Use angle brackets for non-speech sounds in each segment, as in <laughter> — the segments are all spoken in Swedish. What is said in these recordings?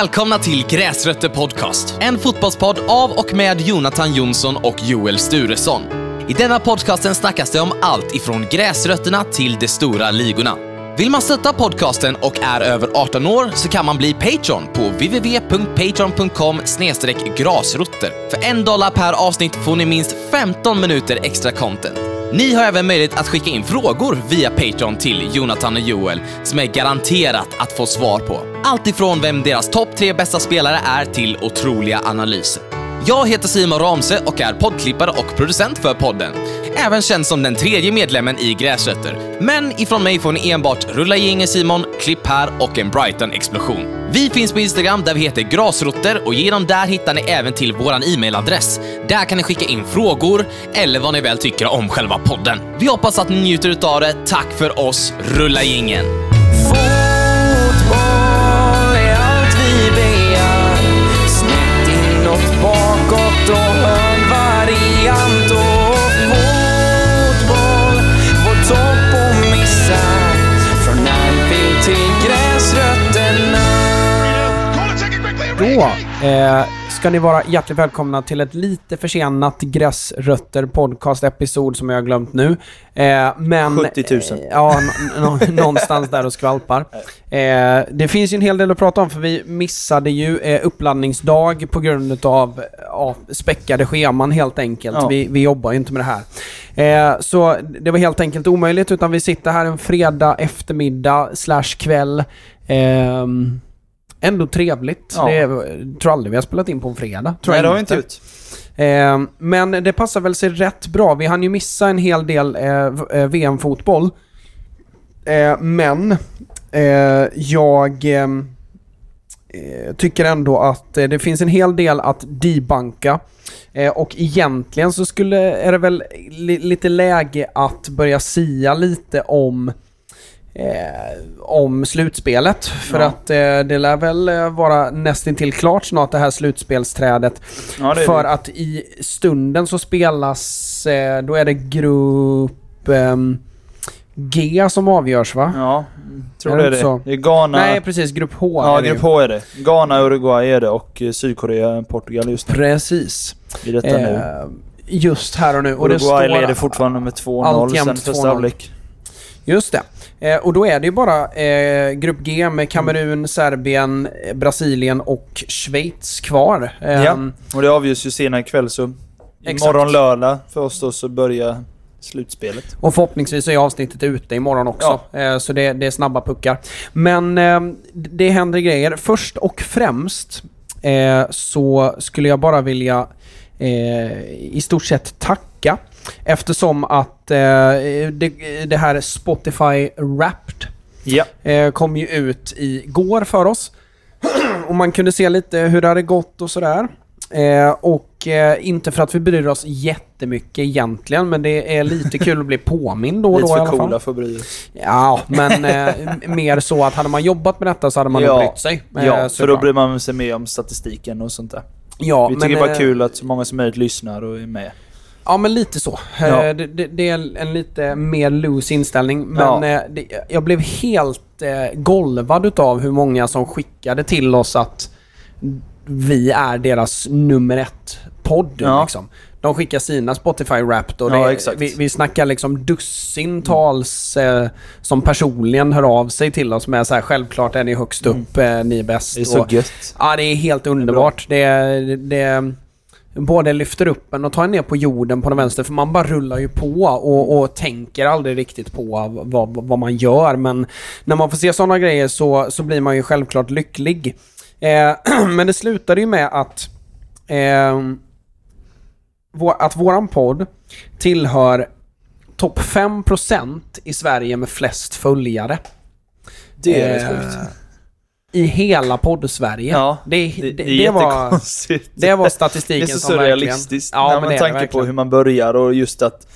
Välkomna till Gräsrötter Podcast. En fotbollspodd av och med Jonathan Jonsson och Joel Sturesson. I denna podcasten snackas det om allt ifrån gräsrötterna till de stora ligorna. Vill man stötta podcasten och är över 18 år så kan man bli Patreon på www.patreon.com grasrotter. För en dollar per avsnitt får ni minst 15 minuter extra content. Ni har även möjlighet att skicka in frågor via Patreon till Jonathan och Joel som är garanterat att få svar på. Allt ifrån vem deras topp tre bästa spelare är till otroliga analyser. Jag heter Simon Ramse och är poddklippare och producent för podden. Även känd som den tredje medlemmen i Gräsrötter. Men ifrån mig får ni enbart rulla gängen Simon, klipp här och en Brighton-explosion. Vi finns på Instagram där vi heter Grasrotter och genom där hittar ni även till våran e-mailadress. Där kan ni skicka in frågor eller vad ni väl tycker om själva podden. Vi hoppas att ni njuter utav det. Tack för oss, rulla gängen! Då eh, ska ni vara hjärtligt välkomna till ett lite försenat Gräsrötter podcast-episod som jag har glömt nu. Eh, men, 70 000. Eh, ja, någonstans där och skvalpar. Eh, det finns ju en hel del att prata om för vi missade ju eh, uppladdningsdag på grund av ja, späckade scheman helt enkelt. Ja. Vi, vi jobbar ju inte med det här. Eh, så det var helt enkelt omöjligt utan vi sitter här en fredag eftermiddag slash kväll. Ehm, Ändå trevligt. Ja. Det är, tror aldrig vi har spelat in på en fredag. Tror Nej, det har vi inte gjort. Eh, men det passar väl sig rätt bra. Vi hann ju missa en hel del eh, VM-fotboll. Eh, men eh, jag eh, eh, tycker ändå att eh, det finns en hel del att debunka. Eh, och egentligen så skulle, är det väl li, lite läge att börja sia lite om eh, om slutspelet. För Ja. att eh, det lär väl eh, vara nästintill klart snart det här slutspelsträdet. Ja, det för det. att i stunden så spelas, eh, då är det grupp ehm, G som avgörs va? Ja, tror Är det är det. så? Det är Ghana... Nej precis, grupp H ja, grupp. H är det. Ghana, Uruguay är det och eh, Sydkorea, Portugal just nu. Precis. I detta nu. Just här och nu. Och det Uruguay står, leder fortfarande med 2-0 Alltjämt sen första 2-0. halvlek. Just det. Eh, och då är det ju bara eh, grupp G med Kamerun, Serbien, eh, Brasilien och Schweiz kvar. Eh, Ja. Och det avgörs ju senare ikväll så... Exakt. Imorgon lördag för oss då så börjar slutspelet. Och förhoppningsvis är avsnittet ute imorgon också. Eh, så det, det är snabba puckar. Men eh, det händer grejer. Först och främst så skulle jag bara vilja i stort sett tacka. Eftersom att eh, det, det här Spotify Wrapped Ja. eh, kom ju ut igår för oss. <clears throat> och man kunde se lite hur det hade gått och sådär. Eh, och eh, inte för att vi bryr oss jättemycket egentligen, men det är lite kul att bli <laughs> påmind då och Lite då i för alla fall. coola för att bry oss. Ja, men eh, mer så att hade man jobbat med detta så hade man nog brytt sig. Eh, Ja, för då bryr man sig mer om statistiken och sånt där. ja, Vi tycker men, bara eh, kul att så många som möjligt lyssnar och är med. Ja, men lite så. Ja. Eh, Det, det, det är en lite mer loose inställning. Men Ja. eh, det, jag blev helt eh, golvad utav hur många som skickade till oss att vi är deras nummer ett podd. Ja. Liksom. De skickar sina Spotify Wrapped och Ja, det, exakt. vi, vi snackar liksom dussintals eh, som personligen hör av sig till oss med så här självklart är ni högst upp, eh, ni är bäst. Mm. Det är så och, gött. Ja, det är helt underbart. Det, det, det både lyfter upp en och tar en ner på jorden på den vänster, för man bara rullar ju på och, och tänker aldrig riktigt på vad, vad man gör. Men när man får se sådana grejer så, så blir man ju självklart lycklig. Eh, <clears throat> men det slutade ju med att eh, vår, att våran podd tillhör topp 5% i Sverige med flest följare. Det är rätt Eh, sjukt. I hela podd-Sverige. Ja, det, Det, det, det, det, är var, jättekonstigt. det var Det statistiken är så som verkligen... surrealistiskt. Ja, när men det det tanke på verkligen. hur man börjar och just att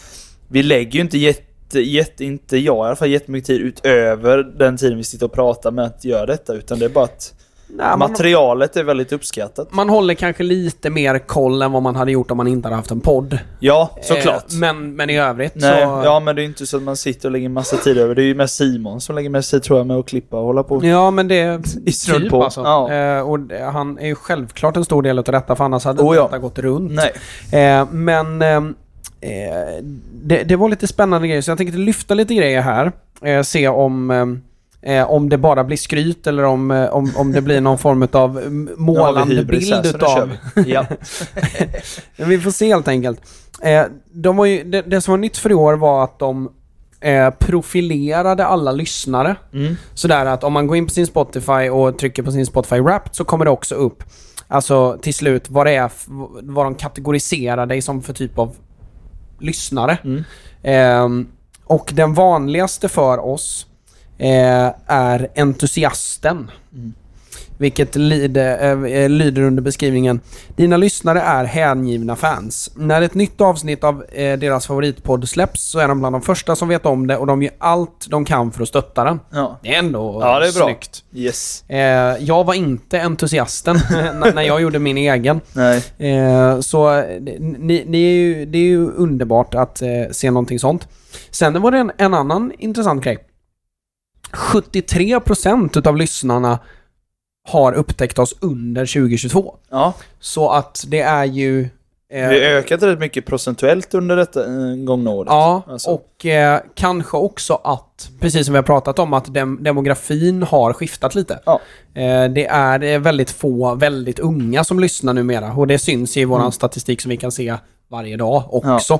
vi lägger ju inte jätte, jätte, inte jag i alla fall, jättemycket tid utöver den tiden vi sitter och pratar med att göra detta. Utan det är bara att Nej, man, materialet är väldigt uppskattat. man håller kanske lite mer koll än vad man hade gjort om man inte hade haft en podd. Ja, såklart. Eh, men, men i övrigt Nej, så... ja men det är inte så att man sitter och lägger massa tid över. Det är ju mest Simon som lägger mest tid tror jag med att klippa och hålla på. Ja, men det är <laughs> I typ på. alltså. Ja. Eh, och han är ju självklart en stor del av detta, för annars hade Oh, ja. detta gått runt. Nej. Eh, men ehm, eh, det, det var lite spännande grejer, så jag tänkte lyfta lite grejer här. Eh, se om, ehm, eh, om det bara blir skryt eller om, eh, om, om det blir någon form av målande här, bild utav... vi. Ja. <laughs> Vi får se helt enkelt. Eh, de var ju, det, det som var nytt för i år var att de eh, profilerade alla lyssnare. Mm. Sådär att om man går in på sin Spotify och trycker på sin Spotify Wrapped så kommer det också upp Alltså till slut vad det är, vad de kategoriserar dig som för typ av lyssnare. Mm. Ehm, och den vanligaste för oss eh, är entusiasten. Mm. Vilket lyder, eh, lyder under beskrivningen Dina lyssnare är hängivna fans. När ett nytt avsnitt av eh, deras favoritpodd släpps så är de bland de första som vet om det och de gör allt de kan för att stötta den. ja. Det är ändå Ja, det är bra. snyggt. Yes. Eh, jag var inte entusiasten <laughs> när när jag gjorde min egen. Nej. Eh, så eh, ni, ni är ju, det är ju underbart att eh, se någonting sånt. Sen var det en, en annan intressant grej. 73% utav lyssnarna har upptäckt oss under 2022. Ja. Så att det är ju... eh, Vi har ökat rätt mycket procentuellt under detta eh, gångna året. Ja, Alltså. och eh, kanske också att, precis som vi har pratat om, att dem, demografin har skiftat lite. Ja. Eh, det är väldigt få, väldigt unga som lyssnar numera och det syns i vår Mm. statistik som vi kan se varje dag också.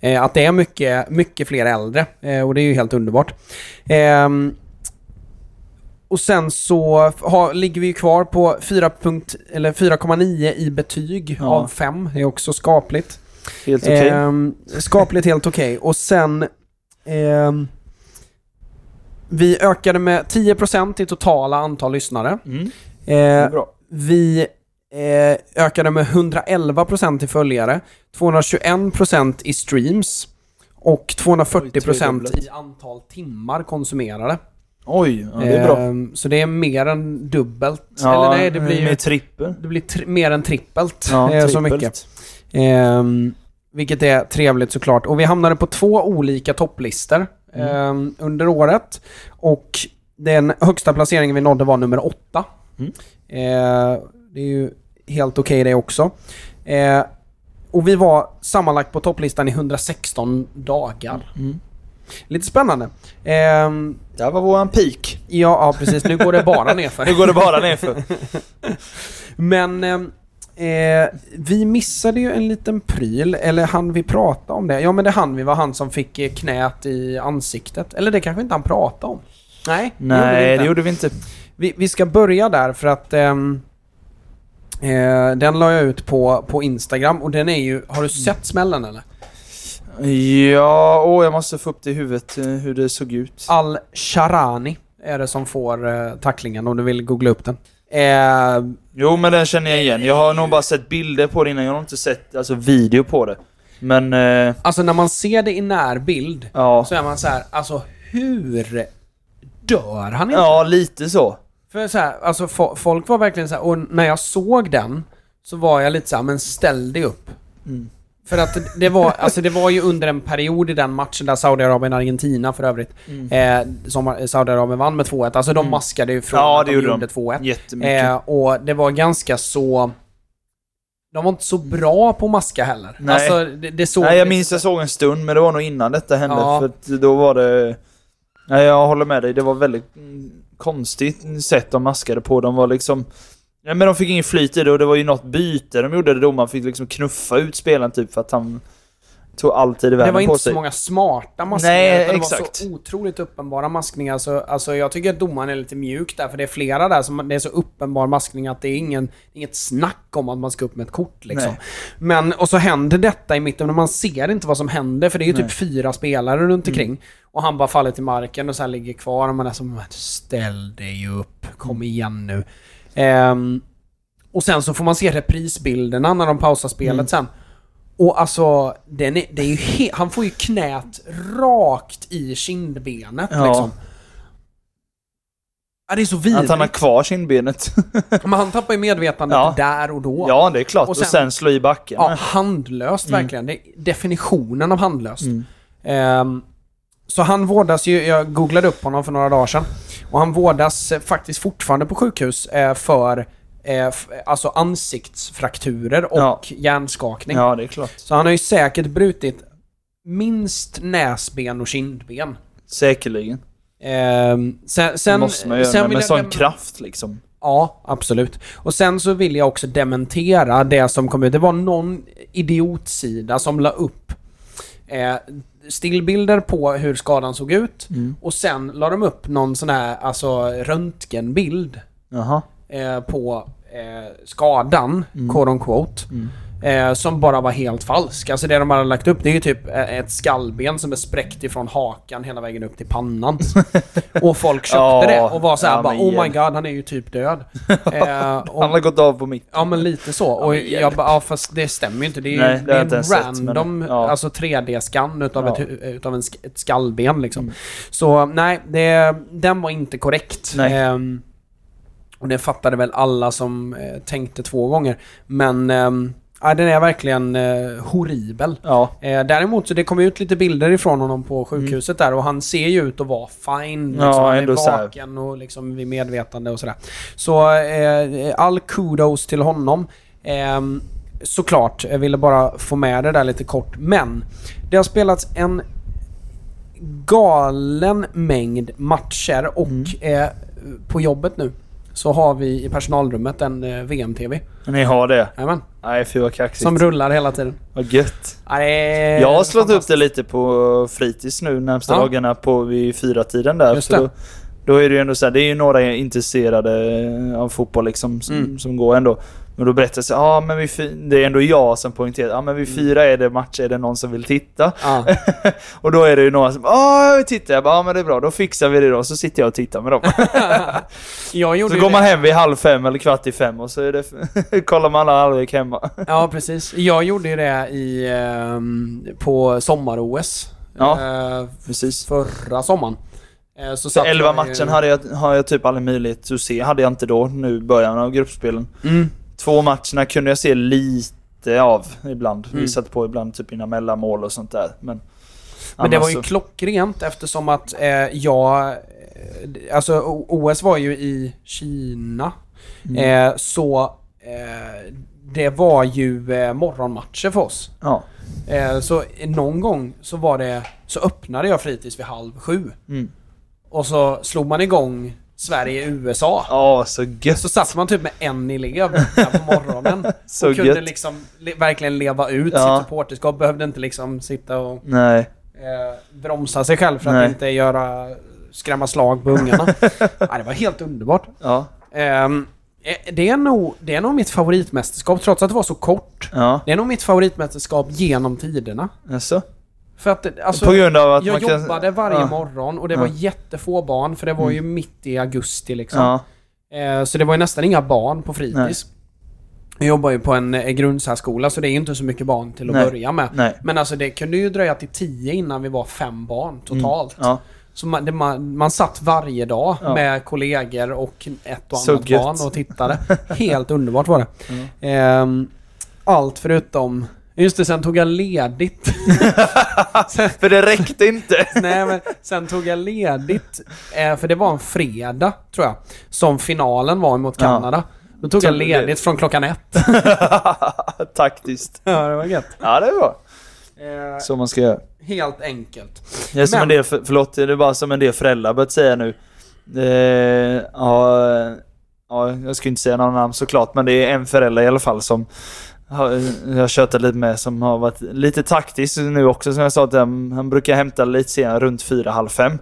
Eh, att det är mycket, mycket fler äldre eh, och det är ju helt underbart. Och sen så har, ligger vi ju kvar på 4 punkt- eller 4,9 i betyg Ja. av 5. Det är också skapligt. Helt okej. Ehm, skapligt helt okej. Och sen... ehm, vi ökade med 10% i totala antal lyssnare. Mm. Eh, bra. vi eh, ökade med 111% i följare, 221% i streams och Oj, 240% tredubblet. i antal timmar konsumerade. Oj, ja, det är bra. Ehm, så det är mer än dubbelt. Ja, Eller nej, det blir, med trippel. det blir tri- mer än trippelt. Ja, eh, så trippelt. mycket. Ehm, vilket är trevligt såklart. Och vi hamnade på två olika topplistor Mm. ehm, under året. Och den högsta placeringen vi nådde var nummer åtta. Mm. Eh, det är ju helt okej det också. Eh, och vi var sammanlagt på topplistan i 116 dagar. Mm. Lite spännande. Ehm, Där var våran peak. ja, ja, precis. Nu går det bara <laughs> nerför. Nu går det bara nerför. Men ehm, eh, vi missade ju en liten pryl, eller han vi prata om det? Ja men det han vi var han som fick eh, knät i ansiktet. Eller det kanske inte han pratade om? Nej, Nej, det gjorde vi inte. Vi, vi ska börja där för att ehm, eh, den la jag ut på, på Instagram och den är ju... Har du sett smällen eller? Ja, åh, jag måste få upp det i huvudet eh, hur det såg ut. Al-Sharani är det som får eh, tacklingen om du vill googla upp den. Eh, Jo, men den känner jag igen. Jag har nog bara sett bilder på det innan. Jag har inte sett alltså, video på det. Men, eh, alltså när man ser det i närbild ja. så är man så här, alltså hur dör han inte? Ja, lite så. För så här, alltså fo- folk var verkligen så här, och när jag såg den så var jag lite så här, men ställ dig upp. Mm. För att det- var, alltså det var ju under en period i den matchen där Saudiarabien och Argentina för övrigt, Mm. eh, som Saudiarabien vann med 2-1. Alltså de maskade ju från Ja, att de gjorde gjorde de. 2-1. Jättemycket. Eh, och det var ganska så... De var inte så bra på att maska heller. Nej. Alltså det, det såg... Nej, jag minns jag såg en stund, men det var nog innan detta hände. Ja. För då var det... Nej, jag håller med dig. Det var väldigt mm, konstigt sätt de maskade på. De var liksom... Ja, men de fick ingen flyt i det och det var ju något byte de gjorde det då. Man fick liksom knuffa ut spelaren typ för att han tog alltid i Det världen var på inte sig. så många smarta maskningar, Nej, utan det exakt. var så otroligt uppenbara maskningar. Så, alltså, jag tycker att domaren är lite mjuk där, för det är flera där som det är så uppenbar maskning att det är ingen, inget snack om att man ska upp med ett kort liksom. Nej. Men, och så händer detta i mitten, men man ser inte vad som händer, för det är ju Nej. Mm. typ fyra spelare runt omkring. Och han bara faller till marken och sen ligger kvar och man är som ställ dig upp, kom igen nu. Ehm, och sen så får man se reprisbilderna när de pausar spelet Mm. sen. Och alltså, den är, det är ju han får ju knät rakt i kindbenet Ja. liksom. Ja, det är så vidrigt. Att han har kvar kindbenet. Men han tappar ju medvetandet Ja. där och då. ja, det är klart. Och Och sen- sen, slå i backen. Ja, handlöst verkligen. Det är definitionen av handlöst. Ehm, så han vårdas ju, jag googlade upp honom för några dagar sedan. Och han vårdas eh, faktiskt fortfarande på sjukhus eh, för eh, alltså ansiktsfrakturer och Ja. hjärnskakning. Ja, det är klart. Så han har ju säkert brutit minst näsben och kindben. Säkerligen. Ehm, sen, sen, måste man göra sen med, med sån kraft liksom. Ja, absolut. Och sen så vill jag också dementera det som kom ut. Det var någon idiotsida som la upp eh, stillbilder på hur skadan såg ut. Och sen la de upp någon sån här alltså röntgenbild eh, på eh, skadan, quote on quote. Eh, som bara var helt falsk. Alltså det de hade lagt upp det är ju typ eh, ett skallben som är spräckt ifrån hakan hela vägen upp till pannan. <laughs> och folk köpte Ja, det och var såhär ja, bara Oh my god, han är ju typ död. <laughs> eh, och, Han har gått av på mitt. Ja men lite så. Och men hjälp. jag bara, ja fast det stämmer ju inte. Det är Nej, det är en ens sett, men- random ja. alltså 3D-skann utav, Ja. ett, utav en, ett skallben liksom. Så nej, det, den var inte korrekt. Ehm, och det fattade väl alla som eh, tänkte två gånger. Men ehm, ja, den är verkligen eh, horribel. Ja. Eh, däremot så det kom ut lite bilder ifrån honom på sjukhuset där och han ser ju ut att vara fine. Liksom. Ja, han är vaken och liksom vid medvetande och sådär. Så eh, all kudos till honom. Eh, såklart, jag ville bara få med det där lite kort. Men det har spelats en galen mängd matcher och Mm. eh, på jobbet nu så har vi i personalrummet en eh, VM-TV. Ni har det? Jajamän, Nej, fy vad kaxigt. som rullar hela tiden. Vad gött. Är Jag har slått upp det lite på fritids nu närmsta Ja. dagarna på vid fyra tiden där. Just. Då, då är det ju ändå så här, det är ju några intresserade av fotboll liksom som, Mm. som går ändå. Men då berättar jag ja men vi det är ändå jag som poängterar, ja men vid Mm. fyra är det match, är det någon som vill titta? Ja. <laughs> och då är det ju några som, ja jag vill titta, jag bara, ja men det är bra, då fixar vi det då, så sitter jag och tittar med dem. <laughs> Så går det. man hem vid halv fem eller kvart i fem och så är det, <laughs> kollar man alla halvlek hemma. Ja, precis. Jag gjorde ju det i, ehm, på sommar-OS. Ja. eh, Precis. förra sommaren. Eh, så Så satt 11 jag ju- matchen hade jag, har jag typ aldrig möjlighet att se. Hade jag inte då, nu i början av gruppspelen. Mm. Två matcherna kunde jag se lite av ibland. Mm. Vi satte på ibland typ innan mellanmål och sånt där. Men, Men det var ju så- klockrent eftersom att eh, jag... eh, Alltså OS var ju i Kina. Mm. Eh, så eh, det var ju eh, morgonmatcher för oss. Ja. Eh, så någon gång så var det... Så öppnade jag fritids vid halv sju. Mm. Och så slog man igång Sverige-USA. Ja, så gött. Så satt man typ med en elev på morgonen. <laughs> Så och kunde gött. liksom le- verkligen leva ut Ja. sitt supporterskap. Behövde inte liksom sitta och eh, bromsa sig själv för att Nej. inte göra skrämma slag på ungarna. <laughs> ja, det var helt underbart. Ja. Ehm, eh, det, är nog, det är nog mitt favoritmästerskap, trots att det var så kort. Ja. Det är nog mitt favoritmästerskap genom tiderna. Alltså. För att alltså, På grund av att jag kan... jobbade varje ja. morgon och det Ja. var jättefå barn, för det var ju mitt i augusti liksom. Ja. Eh, Så det var ju nästan inga barn på fritids. Jag jobbar ju på en eh, grundsärskola så det är inte så mycket barn till att Nej. börja med. Nej. Men alltså det kunde ju dröja till tio innan vi var fem barn totalt. Ja. Så man, det, man, man satt varje dag Ja. med kollegor och ett och annat gött. barn och tittade. <laughs> Helt underbart var det. Ehm, allt förutom... Just det, sen tog jag ledigt. <laughs> För det räckte inte. <laughs> Nej men sen tog jag ledigt, eh, för det var en fredag tror jag, som finalen var mot Ja. Kanada. Då tog jag det- ledigt från klockan ett. <laughs> Taktiskt. ja, det var gött. Ja, det bra. Eh, Så man ska göra. helt enkelt. Är som Men- en del, för, förlåt, det är bara som en del föräldrar börjat säga nu. Eh, ja, ja, jag ska inte säga någon namn såklart, men det är en förälder i alla fall som jag har tjötat lite med som har varit lite taktisk nu också som jag sa att han, han brukar hämta lite senare runt fyra, halv fem.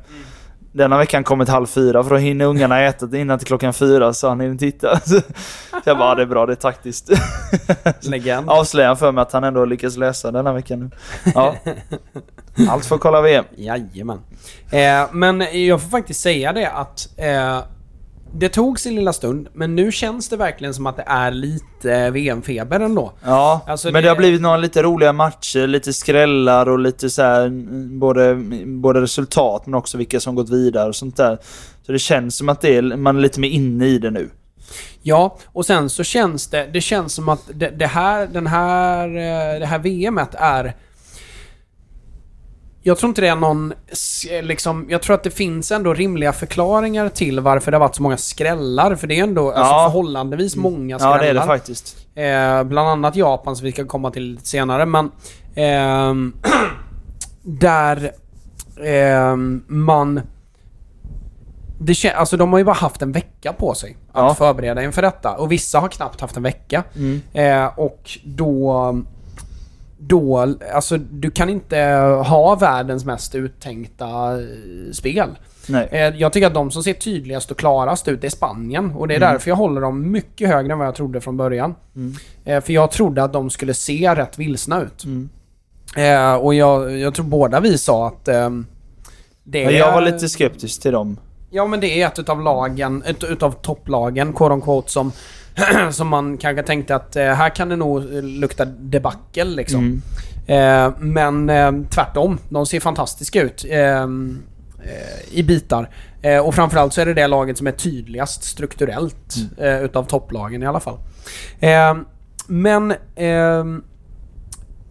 Denna veckan kommit halv fyra för då hinner ungarna äta innan till klockan fyra så han hinner titta. <laughs> Så jag bara, det är bra, det är taktiskt. <laughs> Legend. Avslöjar för mig att han ändå lyckas läsa denna veckan nu. Ja. Allt för att kolla VM. Jajamän. Eh, men jag får faktiskt säga det att eh, det tog sin lilla stund, men nu känns det verkligen som att det är lite VM-feber ändå. Ja, Alltså, men det- det har blivit några lite roliga matcher, lite skrällar och lite så här, mm, både, både resultat men också vilka som gått vidare och sånt där. Så det känns som att det är, man är lite mer inne i det nu. Ja, och sen så känns det, det känns som att det, det här, den här, eh, det här VMet är... Jag tror inte det är någon, liksom, jag tror att det finns ändå rimliga förklaringar till varför det har varit så många skrällar. För det är ändå alltså, Ja. förhållandevis många skrällar. Ja, det är det faktiskt. Eh, bland annat Japan som vi ska komma till lite senare men... ehm, <clears throat> där ehm, man... Det alltså de har ju bara haft en vecka på sig att Ja. förbereda inför detta. Och vissa har knappt haft en vecka. Mm. Eh, och då... Då, alltså du kan inte ha världens mest uttänkta eh, spel. Nej. Eh, Jag tycker att de som ser tydligast och klarast ut är Spanien. Och det är därför jag håller dem mycket högre än vad jag trodde från början. Mm. Eh, För jag trodde att de skulle se rätt vilsna ut. Mm. Och jag, jag tror båda vi sa att... det Men jag var lite skeptisk till dem. Ja men det är ett utav lagen, ett utav topplagen, quote on quote, som, <clears throat> som man kanske tänkte att eh, här kan det nog lukta debacle liksom. Mm. Eh, men eh, tvärtom, de ser fantastiska ut eh, eh, i bitar. Eh, och framförallt så är det det laget som är tydligast strukturellt eh, utav topplagen i alla fall. Men eh,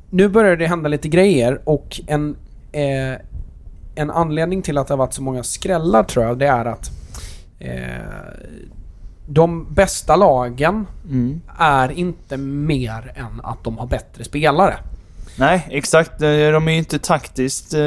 nu börjar det hända lite grejer och en, en anledning till att det har varit så många skrällar tror jag, det är att eh, de bästa lagen Mm. är inte mer än att de har bättre spelare. Nej, exakt. Eh, De är ju inte taktiskt eh,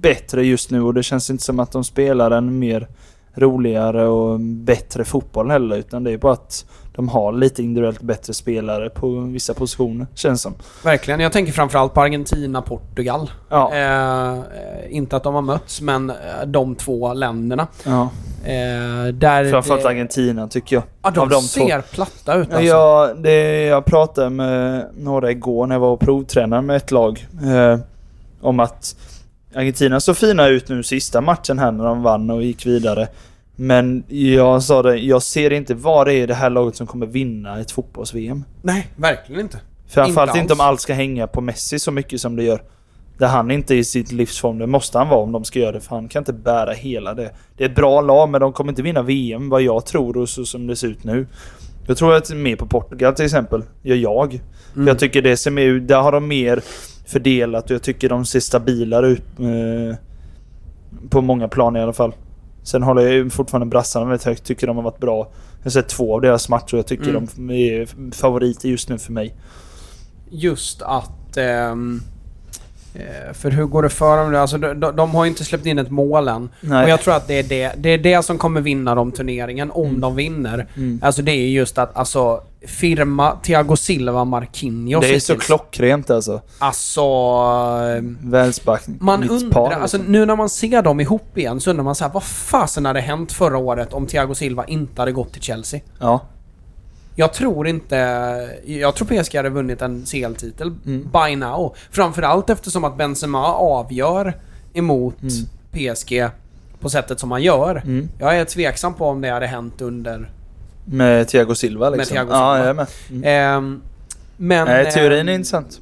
bättre just nu och det känns inte som att de spelar en mer roligare och bättre fotboll heller. Utan det är bara att de har lite individuellt bättre spelare på vissa positioner, känns som. Verkligen. Jag tänker framförallt på Argentina, Portugal. Ja. Eh, inte att de har mötts, men eh, de två länderna. ja. Eh, där Framförallt det- Argentina tycker jag. Ja, de, av de ser två. platta ut Ja, alltså. Jag, det, jag pratade med några igår när jag var och provtränade med ett lag. Eh, om att Argentina såg fina ut nu sista matchen här när de vann och gick vidare. Men jag sa det, jag ser inte vad det är det här laget som kommer vinna ett fotbolls-VM. Nej, verkligen inte. Framförallt Inte inte, om allt ska hänga på Messi så mycket som det gör. Där han inte är i sitt livsform. Det måste han vara om de ska göra det för han kan inte bära hela det. Det är ett bra lag men de kommer inte vinna VM vad jag tror och så som det ser ut nu. Jag tror att mer på Portugal till exempel. Gör jag. Mm. För jag tycker det ser mer ut, där har de mer fördelat och jag tycker de ser stabilare ut. Eh, på många plan i alla fall. Sen håller jag fortfarande brassarna väldigt högt. Tycker de har varit bra. Jag har sett två av deras matcher och jag tycker Mm. de är favoriter just nu för mig. Just att... ehm, eh, för hur går det för dem nu? Alltså, de, de, har ju inte släppt in ett mål än. Nej. Och jag tror att det är det, det är det som kommer vinna dem turneringen, om Mm. de vinner. Mm. Alltså det är just att alltså, firma Thiago Silva Marquinhos Det är så klockrent alltså. Alltså... eh, Vänsterback. Man undrar, liksom. alltså nu när man ser dem ihop igen så undrar man så här, vad fasen hade hänt förra året om Thiago Silva inte hade gått till Chelsea? Ja. Jag tror inte... Jag tror PSG hade vunnit en CL-titel Mm. by now. Framförallt eftersom att Benzema avgör emot Mm. PSG på sättet som han gör. Mm. Jag är tveksam på om det hade hänt under... Med Thiago Silva liksom. Med Thiago Ja, Silva. jag är med. Mm. Ehm, men... Nej, teorin ehm, är intressant.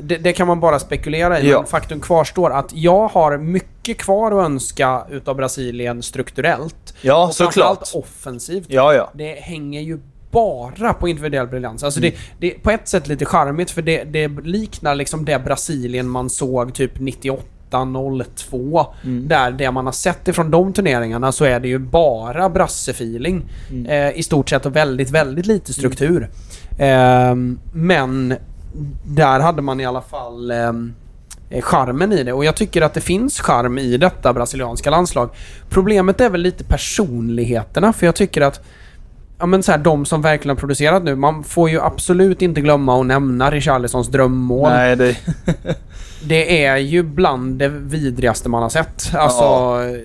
det, det kan man bara spekulera i, Ja. men faktum kvarstår att jag har mycket kvar att önska utav Brasilien strukturellt. Ja, och framförallt såklart. offensivt. Ja, ja. Det hänger ju bara på individuell briljans. Alltså Mm. det, det är på ett sätt lite charmigt för det, det liknar liksom det Brasilien man såg typ 98 02 Mm. Där det man har sett ifrån de turneringarna så är det ju bara brassefeeling. Mm. Eh, I stort sett och väldigt, väldigt lite struktur. Ehm, men där hade man i alla fall ehm, eh, charmen i det och jag tycker att det finns charm i detta brasilianska landslag. Problemet är väl lite personligheterna för jag tycker att Ja men så här, de som verkligen har producerat nu, man får ju absolut inte glömma att nämna Richarlisons drömmål. Nej, det... <laughs> Det är ju bland det vidrigaste man har sett. Alltså... eh,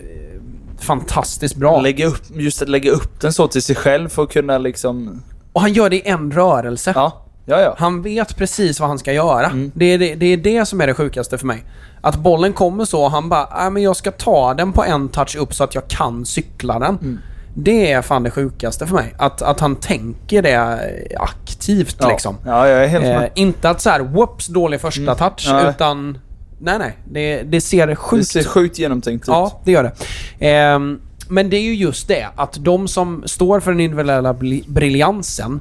Fantastiskt bra. lägga upp, just att lägga upp den så till sig själv för att kunna liksom... Och han gör det i en rörelse. Ja, ja, ja. Han vet precis vad han ska göra. Mm. Det, är det, det är det som är det sjukaste för mig. Att bollen kommer så och han bara, nej men jag ska ta den på en touch upp så att jag kan cykla den. Mm. Det är fan det sjukaste för mig. Att, att han tänker det aktivt Ja. liksom. Ja, jag är helt Eh, med. inte att så här, whoops, dålig första Mm. touch, Nej. utan... Nej, nej. Det, det ser Det sjukt ser sjukt genomtänkt ut. Ja, det gör det. Ehm, men det är ju just det, att de som står för den individuella briljansen,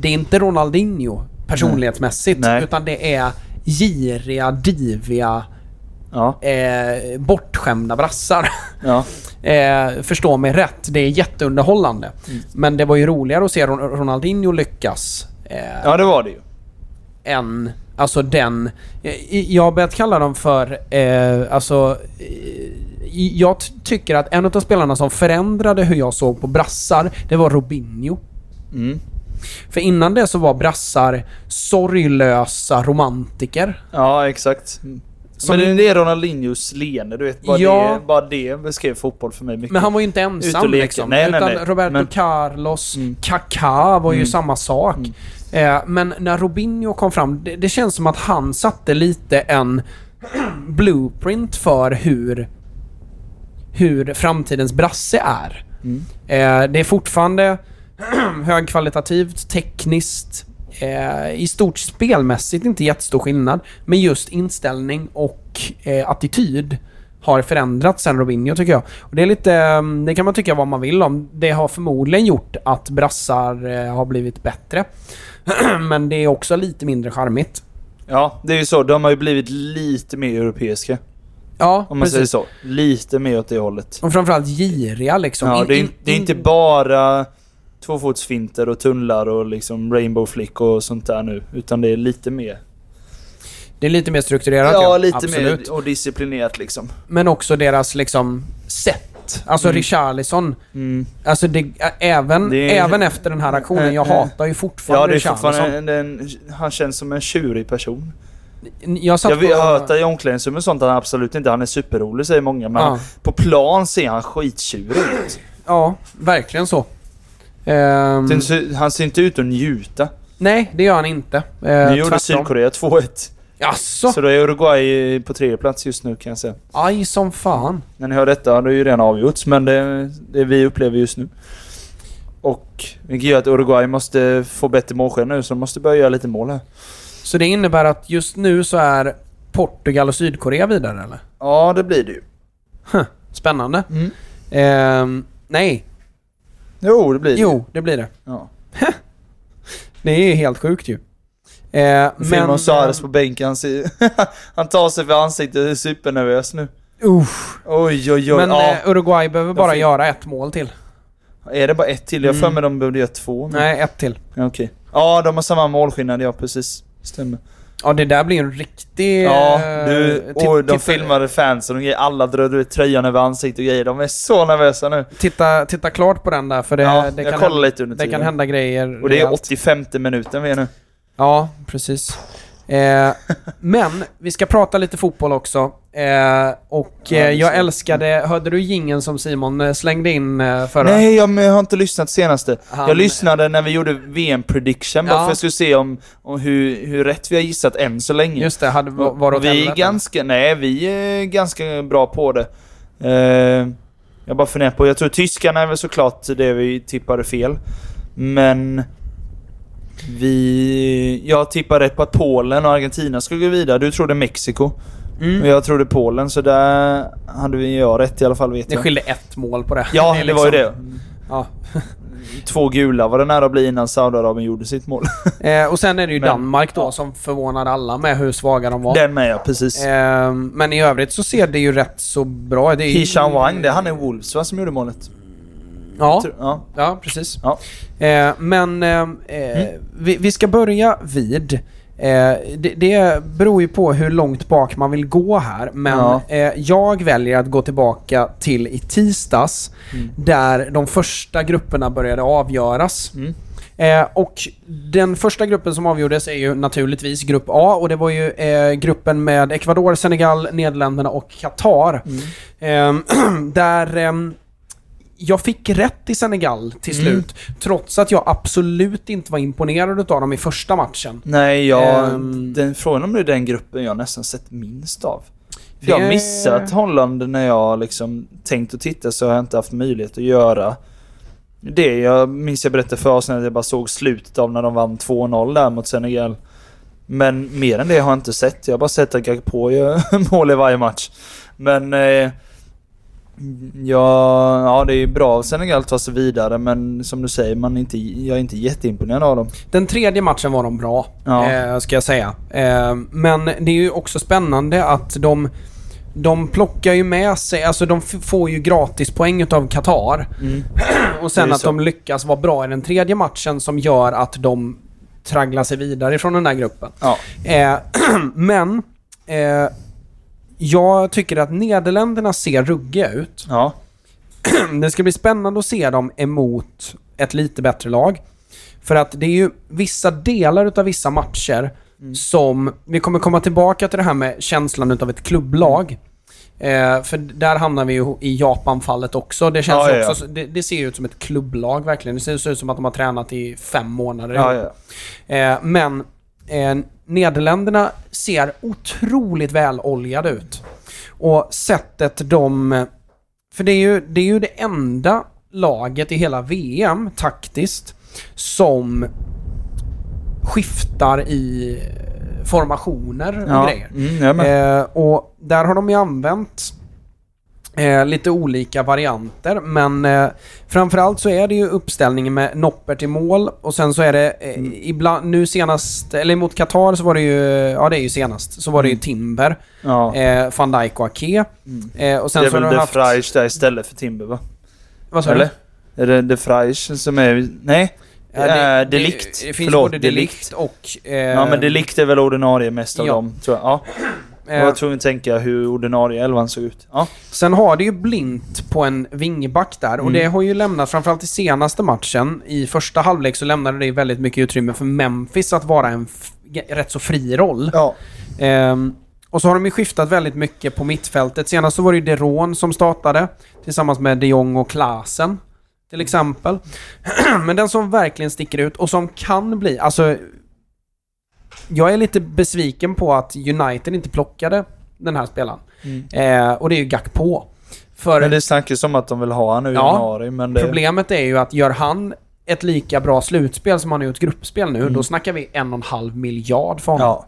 det är inte Ronaldinho personlighetsmässigt, Nej. utan det är giriga, diviga, Ja. eh, bortskämda brassar. ja. <laughs> Eh, förstå mig rätt, det är jätteunderhållande. Mm. Men det var ju roligare att se Ron- Ronaldinho lyckas eh, ja, det var det ju. än alltså den... eh, Jag har börjat kalla dem för, eh, alltså... Eh, jag tycker att en av spelarna som förändrade hur jag såg på brassar, det var Robinho. Mm. För innan det så var brassar sorglösa romantiker. Ja, exakt. Som- Men det är Ronaldinhos leende, du vet. Bara, Ja. det, bara det beskrev fotboll för mig mycket. Men han var ju inte ensam liksom. Nej, nej, utan nej. Roberto Men- Carlos, Mm. Kaká var ju Mm. samma sak. Eh, men när Robinho kom fram, det, det känns som att han satte lite en <clears throat> blueprint för hur, hur framtidens brasse är. Mm. Eh, det är fortfarande <clears throat> högkvalitativt, tekniskt, eh, i stort spelmässigt inte jättestor skillnad. Men just inställning och eh, attityd har förändrats sen Robinho tycker jag. Och det är lite, eh, det kan man tycka vad man vill om. Det har förmodligen gjort att brassar eh, har blivit bättre. <clears throat> Men det är också lite mindre charmigt. Ja, det är ju så. De har ju blivit lite mer europeiska. Ja, Om man säger precis. så. Lite mer åt det hållet. Och framförallt giriga liksom. Ja, det, är, det är inte in- bara tvåfotsfinter och tunnlar och liksom rainbow flick och sånt där nu. Utan det är lite mer... Det är lite mer strukturerat Ja, lite Absolut. mer och disciplinerat liksom. Men också deras liksom sätt. Alltså Mm. Richarlison. Mm. Alltså det, även, Det är- även efter den här aktionen, jag Äh, äh. hatar ju fortfarande Ja, det är fortfarande en, en, Han känns som en tjurig person. Jag satt Jag på... har hört i omklädningsrum och sånt att han absolut inte han är superrolig säger många. Men Ja. på plan ser han skittjurig ut. Ja, verkligen så. Den ser- Han ser inte ut att njuta. nej, det gör han inte. Eh, Nu gjorde. Sydkorea 2-1. Jaså? Så då är Uruguay på tredje plats just nu kan jag säga. Aj som fan. När ni hör detta har det ju redan avgjorts, men det, det vi upplever just nu. Och vilket gör att Uruguay måste få bättre målsken nu, så de måste börja göra lite mål här. Så det innebär att just nu så är Portugal och Sydkorea vidare eller? Ja, det blir det ju. Spännande. Mm. Ehm, nej. Jo, det blir det. Jo, det blir det. Ja. Det är ju helt sjukt ju. Eh, Men... Suarez på bänken, <laughs> han, tar sig för ansiktet och är supernervös nu. Uff. Oj, oj, oj. Men ja. eh, Uruguay behöver bara får- göra ett mål till. Är det bara ett till? Jag har för Mm. mig de behövde göra två. Men... Nej, ett till. Ja, Okej. Ja, de har samma målskillnad, ja precis. Stämmer. Ja, det där blir en riktig... Ja, eh, du, och de filmade fansen och grejer. Alla drar ut tröjan över ansiktet och grejer. De är så nervösa nu. Titta, titta klart på den där för det, ja, det, kan, hända, det kan hända grejer. Och det är rejält. 85 minuten vi är nu. Ja, precis. Eh, men vi ska prata lite fotboll också. Eh, och eh, jag ska- älskade... Hörde du gingen som Simon eh, slängde in eh, förra? Nej, jag, jag har inte lyssnat senaste. Han- Jag lyssnade när vi gjorde VM-prediction bara Ja. för att jag skulle se om, om hur, hur rätt vi har gissat än så länge. Just det, hade, var, var det åt vi är ganska, nej vi är ganska bra på det. Eh, jag bara funderar på, jag tror tyskarna är väl såklart det vi tippade fel. Men vi... Jag tippade rätt på att Polen och Argentina skulle gå vidare. Du trodde Mexiko. Mm. Och jag trodde Polen, så där hade vi jag rätt i alla fall vet Det jag. skilde ett mål på det. Ja, det var ju det. liksom- Ja. <laughs> Två gula var det nära att bli innan Saudiarabien gjorde sitt mål. <laughs> Eh, och sen är det ju Men- Danmark då som förvånade alla med hur svaga de var. Den med ja, precis. Eh, men i övrigt så ser det ju rätt så bra ut. Hishan Wang, det är han i Wolves va, som gjorde målet? Ja, Tror- ja. ja precis. Ja. Eh, men eh, eh, vi, vi ska börja vid eh, det, det beror ju på hur långt bak man vill gå här, men Ja. eh, jag väljer att gå tillbaka till i tisdags, Mm. där de första grupperna började avgöras. Mm. Eh, och den första gruppen som avgjordes är ju naturligtvis grupp A och det var ju eh, gruppen med Ecuador, Senegal, Nederländerna och Qatar. Mm. Ehm, <clears throat> där ehm, jag fick rätt i Senegal till Mm. slut. Trots att jag absolut inte var imponerad av dem i första matchen. Nej, jag... Ehm. den, frågan om det är den gruppen jag nästan sett minst av. För jag har missat Holland när jag liksom tänkt att titta så har jag inte haft möjlighet att göra. Det jag minns jag berättade för oss när jag bara såg slutet av när de vann 2-0 där mot Senegal. Men mer än det har jag inte sett. Jag har bara sett att Gakpo gör <laughs> mål i varje match. Men... Eh, ja, ja, det är bra av Senegal att ta sig vidare men som du säger, man är inte, jag är inte jätteimponerad av dem. Den tredje matchen var de bra, Ja. eh, ska jag säga. Eh, men det är ju också spännande att de... De plockar ju med sig, alltså de får ju gratis poäng utav Qatar. Mm. <clears throat> Och sen att så. de lyckas vara bra i den tredje matchen som gör att de tragglar sig vidare ifrån den här gruppen. Ja. Eh, <clears throat> men eh, jag tycker att Nederländerna ser ruggiga ut. Ja. <clears throat> Det ska bli spännande att se dem emot ett lite bättre lag. För att det är ju vissa delar utav vissa matcher som... Vi kommer komma tillbaka till det här med känslan utav ett klubblag. Eh, för där hamnar vi ju i Japan-fallet också. Det känns Ja, ju ja, också... Det, det ser ju ut som ett klubblag verkligen. Det ser ut som att de har tränat i fem månader. Ja. Eh, men eh, Nederländerna ser otroligt väloljade ut. Och sättet de... För det är ju det, är ju det enda laget i hela VM, taktiskt, som skiftar i formationer och ja. grejer. Mm. Eh, och där har de ju använt eh, lite olika varianter, men eh, framförallt så är det ju uppställningen med Noppert i mål och sen så är det eh, Mm. ibland, nu senast, eller mot Qatar så var det ju, ja det är ju senast, så var det ju Timber, ja. eh, van Dijk och Ake. Mm. Eh, och sen det är så har väl du De haft... Fraisch där istället för Timber va? Vad sa du? Eller? Är det De Fraisch som är... Nej? Ja, det, äh, Delikt. Det, det finns Förlåt, både Delikt och... Eh, Ja men Delikt är väl ordinarie mest av ja. dem, tror jag. Ja. Jag eh, var tvungen att tänka hur ordinarie elvan såg ut. Ja. Sen har det ju blint på en vingback där och Mm. det har ju lämnat, framförallt i senaste matchen, i första halvlek så lämnade det väldigt mycket utrymme för Memphis att vara en rätt så fri roll. Ja. Ehm, och så har de ju skiftat väldigt mycket på mittfältet. Senast så var det ju Deron som startade tillsammans med de Jong och Klaasen. Till exempel. <clears throat> Men den som verkligen sticker ut och som kan bli, alltså... Jag är lite besviken på att United inte plockade den här spelaren. Mm. Eh, och det är ju Gakpo. För Men det snackas om att de vill ha han nu i Ja. januari, men det... problemet är ju att gör han ett lika bra slutspel som han har gjort gruppspel nu, Mm. då snackar vi en och en halv miljard för honom. Ja.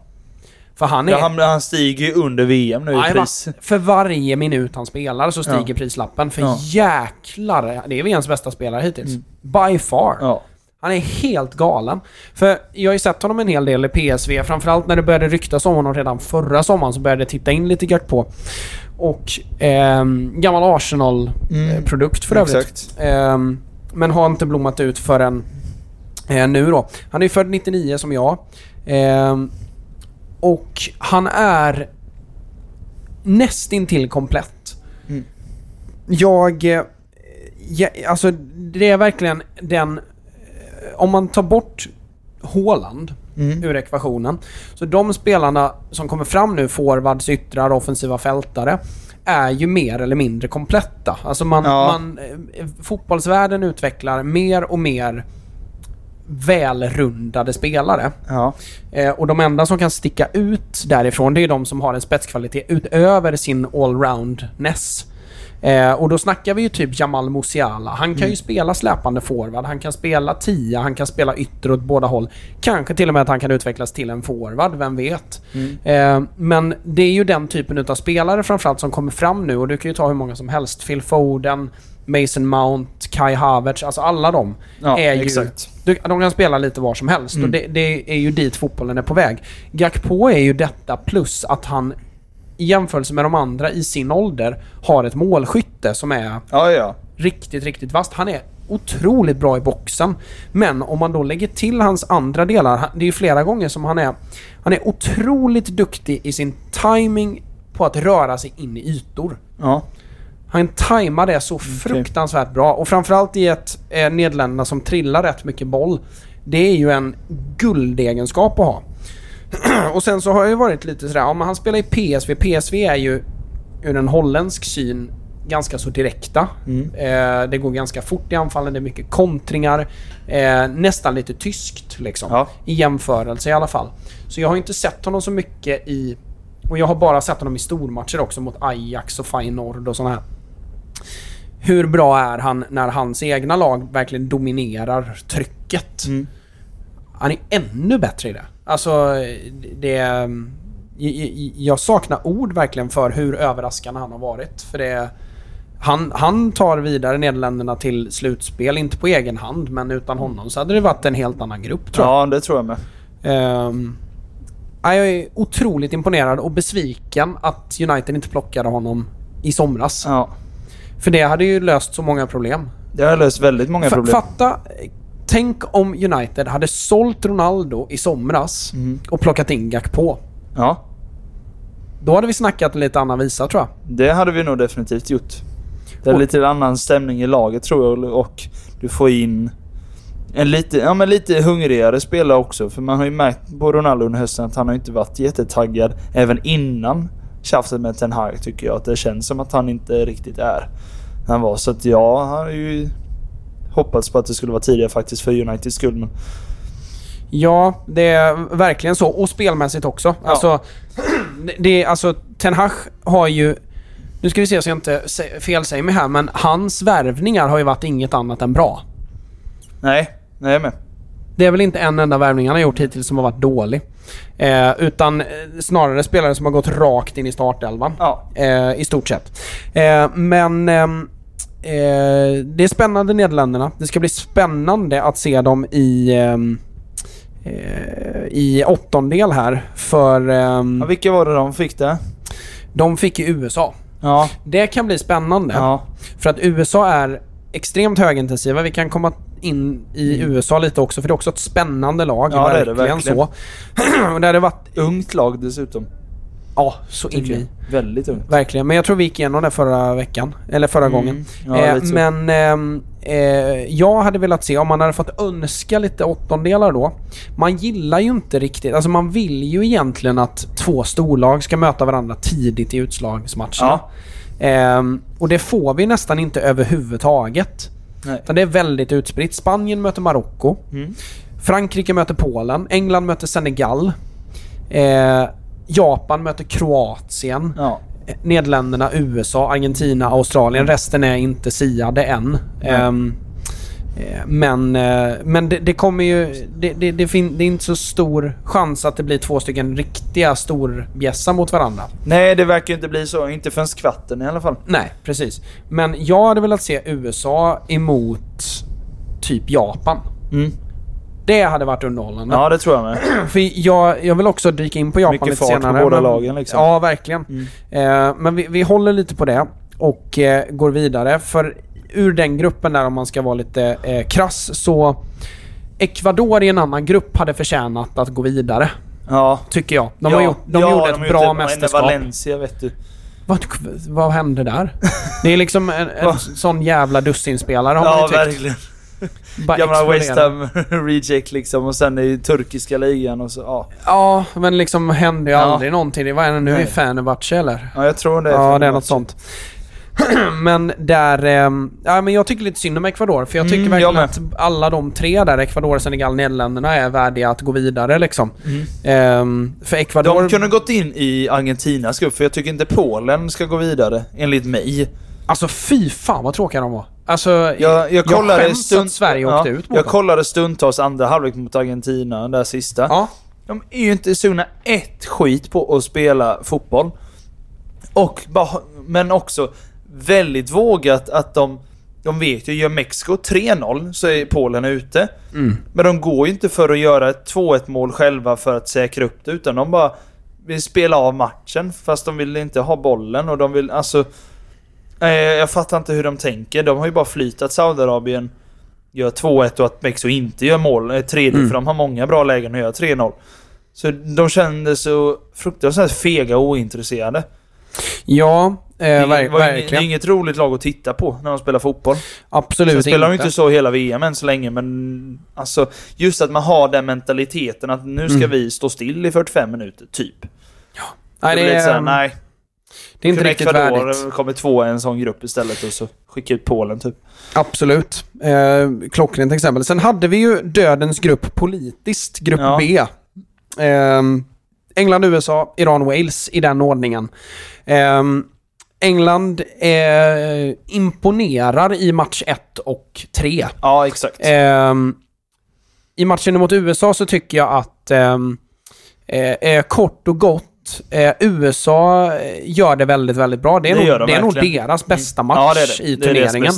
För han är... ja han, han stiger ju under VM nu i pris. För varje minut han spelar så stiger Ja. prislappen. För Ja. jäklar, det är VMs bästa spelare hittills. By far. Han är helt galen. För jag har ju sett honom en hel del i PSV, framförallt när det började ryktas om honom redan förra sommaren så började jag titta in lite gött på. Och ehm, gammal Arsenal-produkt för övrigt. Exakt. Ehm, men har inte blommat ut förrän eh, nu då. Han är ju född 99 som jag. Ehm, och han är nästintill komplett. Mm. Jag... eh, Ja, alltså det är verkligen den... Om man tar bort Håland Mm. ur ekvationen. Så de spelarna som kommer fram nu, forwards, yttrar, offensiva fältare, är ju mer eller mindre kompletta. Alltså man, Ja. man, eh, fotbollsvärlden utvecklar mer och mer välrundade spelare. Ja. Eh, och de enda som kan sticka ut därifrån, det är de som har en spetskvalitet utöver sin allroundness. Eh, och då snackar vi ju typ Jamal Musiala. Han kan ju spela släpande forward, han kan spela tia, han kan spela ytter åt båda håll. Kanske till och med att han kan utvecklas till en forward, vem vet? Eh, men det är ju den typen utav spelare framförallt som kommer fram nu och du kan ju ta hur många som helst. Phil Foden, Mason Mount, Kai Havertz, alltså alla de Ja, är ju... exakt. De kan spela lite var som helst och det, det är ju dit fotbollen är på väg. Gakpo är ju detta plus att han i jämförelse med de andra i sin ålder har ett målskytte som är Ja, ja. riktigt, riktigt vasst. Han är otroligt bra i boxen. Men om man då lägger till hans andra delar, det är ju flera gånger som han är... Han är otroligt duktig i sin timing på att röra sig in i ytor. Ja. Han tajmar det så fruktansvärt bra och framförallt i ett eh, Nederländerna som trillar rätt mycket boll. Det är ju en guldegenskap att ha. <clears throat> och sen så har jag ju varit lite sådär, ja men han spelar i PSV. PSV är ju ur en holländsk syn ganska så direkta. Eh, det går ganska fort i anfallen, det är mycket kontringar. Eh, nästan lite tyskt liksom. Ja. I jämförelse i alla fall. Så jag har inte sett honom så mycket i... Och jag har bara sett honom i stormatcher också mot Ajax och Feyenoord och sådana här. hur bra är han när hans egna lag verkligen dominerar trycket? Mm. Han är ännu bättre i det. Alltså, det... Jag saknar ord verkligen för hur överraskande han har varit. För det... Han, han tar vidare Nederländerna till slutspel, inte på egen hand, men utan honom så hade det varit en helt annan grupp tror jag. Ja, det tror jag med. Ja, jag är otroligt imponerad och besviken att United inte plockade honom i somras. Ja. För det hade ju löst så många problem. Det har löst väldigt många problem. Fatta, tänk om United hade sålt Ronaldo i somras Mm. och plockat in Gakpo. Ja, Då hade vi snackat lite annan visa tror jag. det hade vi nog definitivt gjort. Det är Och- lite annan stämning i laget tror jag och du får in en lite, ja, men lite hungrigare spelare också. För man har ju märkt på Ronaldo under hösten att han har inte varit jättetaggad även innan tjafset med Ten Hag tycker jag. Att det känns som att han inte riktigt är han var. Så att ja, han har ju hoppats på att det skulle vara tidigare faktiskt för Uniteds skull. Men Ja, det är verkligen så. Och spelmässigt också. Ja. Alltså, <clears throat> det- är, alltså, Ten Hag har ju... Nu ska vi se så jag inte sä- felsäger mig här, men hans värvningar har ju varit inget annat än bra. nej, nej med. Det är väl inte en enda värvning han har gjort hittills som har varit dålig. Eh, utan eh, snarare spelare som har gått rakt in i startelvan. Ja, Eh, I stort sett. Eh, men ehm, eh, det är spännande Nederländerna. Det ska bli spännande att se dem i, ehm, eh, i åttondel här. För ehm, ja vilka var det de fick det? de fick ju USA. Ja, Det kan bli spännande. ja, För att USA är extremt högintensiva. Vi kan komma in i USA lite också för det är också ett spännande lag. Mm. Ja, det är det verkligen, verkligen. så. <clears throat> Och det hade varit... ungt lag dessutom. Ja, så in i. Väldigt ungt. Verkligen. Men jag tror vi gick igenom det förra veckan. Eller förra Mm. gången. Ja, eh, men ehm, eh, jag hade velat se om man hade fått önska lite åttondelar då. Man gillar ju inte riktigt... Alltså man vill ju egentligen att två storlag ska möta varandra tidigt i utslagsmatcherna. Ja. Ehm, och det får vi nästan inte överhuvudtaget. Nej. Utan det är väldigt utspritt. Spanien möter Marocko. Mm. Frankrike möter Polen. England möter Senegal. Eh, Japan möter Kroatien. Ja. Eh, Nederländerna, USA, Argentina, Australien. Resten är inte siade än. Eh, men eh, men det, det kommer ju... Det, det, det, fin, det är inte så stor chans att det blir två stycken riktiga storbjässar mot varandra. Nej, det verkar ju inte bli så. Inte förrän kvarten i alla fall. Nej, precis. Men jag hade velat se USA emot typ Japan. Mm. Det hade varit underhållande. Ja, det tror jag med. <clears throat> För jag, jag vill också dyka in på Japan Mycket lite fart på senare. båda men, lagen, liksom. Ja, verkligen. Mm. Eh, men vi, vi håller lite på det och eh, går vidare. För ur den gruppen där, om man ska vara lite eh, krass, så Ecuador i en annan grupp hade förtjänat att gå vidare. Ja. Tycker jag. De, ja, har gjort, de ja, gjorde de ett har bra gjort mästerskap. Valencia, vet du. Vad, vad hände där? <laughs> Det är liksom en, en sån jävla dussinspelare har man Ja, ju tyckt. verkligen. Bara Gamla. West Ham <laughs> reject liksom och sen i turkiska ligan och så. Ja, Ja, men liksom hände ju Ja. aldrig någonting. Vad är det nu? Nej. i Fenerbahce eller? ja jag tror det. Ja, det är något sånt. <clears throat> men där... ehm, ja, men jag tycker lite synd om Ecuador. För jag tycker Mm, jag verkligen att alla de tre där, Ecuador, Senegal, Nederländerna, är värdiga att gå vidare liksom. Mm. Ehm, för Ecuador... De kunde gått in i Argentinas grupp, för jag tycker inte Polen ska gå vidare, enligt mig. Alltså fy fan vad tråkiga de var. Alltså, Jag, jag kollade skäms stund- att Sverige ja, åkte ut mot Jag dem. kollade stundtals andra halvlek mot Argentina, den där sista. Ja. De är ju inte sugna ett skit på att spela fotboll. Och bara, men också väldigt vågat att de... De vet ju, gör Mexiko 3-0 så är Polen ute. Mm. Men de går ju inte för att göra ett 2-1 mål själva för att säkra upp det, utan de bara vill spela av matchen fast de vill inte ha bollen och de vill alltså... Eh, jag fattar inte hur de tänker. De har ju bara flyt att Saudiarabien gör 2-1 och att Mexiko inte gör mål. Eh, tredje, Mm. för de har många bra lägen att göra 3-0. Så de kände så fruktansvärt fega och ointresserade. Ja, eh, det, är- var ju- det är verkligen. inget roligt lag att titta på när de spelar fotboll. Absolut Sen spelar de inte. inte så hela VM än så länge, men alltså just att man har den mentaliteten att nu ska Mm. vi stå still i 45 minuter, typ. Nej, det det, blir lite såhär, är, nej. Det är inte Kunde riktigt värdigt. kommer två i en sån grupp istället och så skicka ut Polen typ. Absolut. Eh, klockrent exempel. Sen hade vi ju dödens grupp politiskt, grupp Ja. B. Ehm, England, USA, Iran, Wales i den ordningen. Ehm, England eh, imponerar i match 1 och 3. Ja, exakt. Ehm, I matchen mot USA så tycker jag att ehm, eh, eh, kort och gott eh, USA eh, gör det väldigt, väldigt bra. Det är, Det nog, de det är nog deras bästa match ja, det det. i turneringen.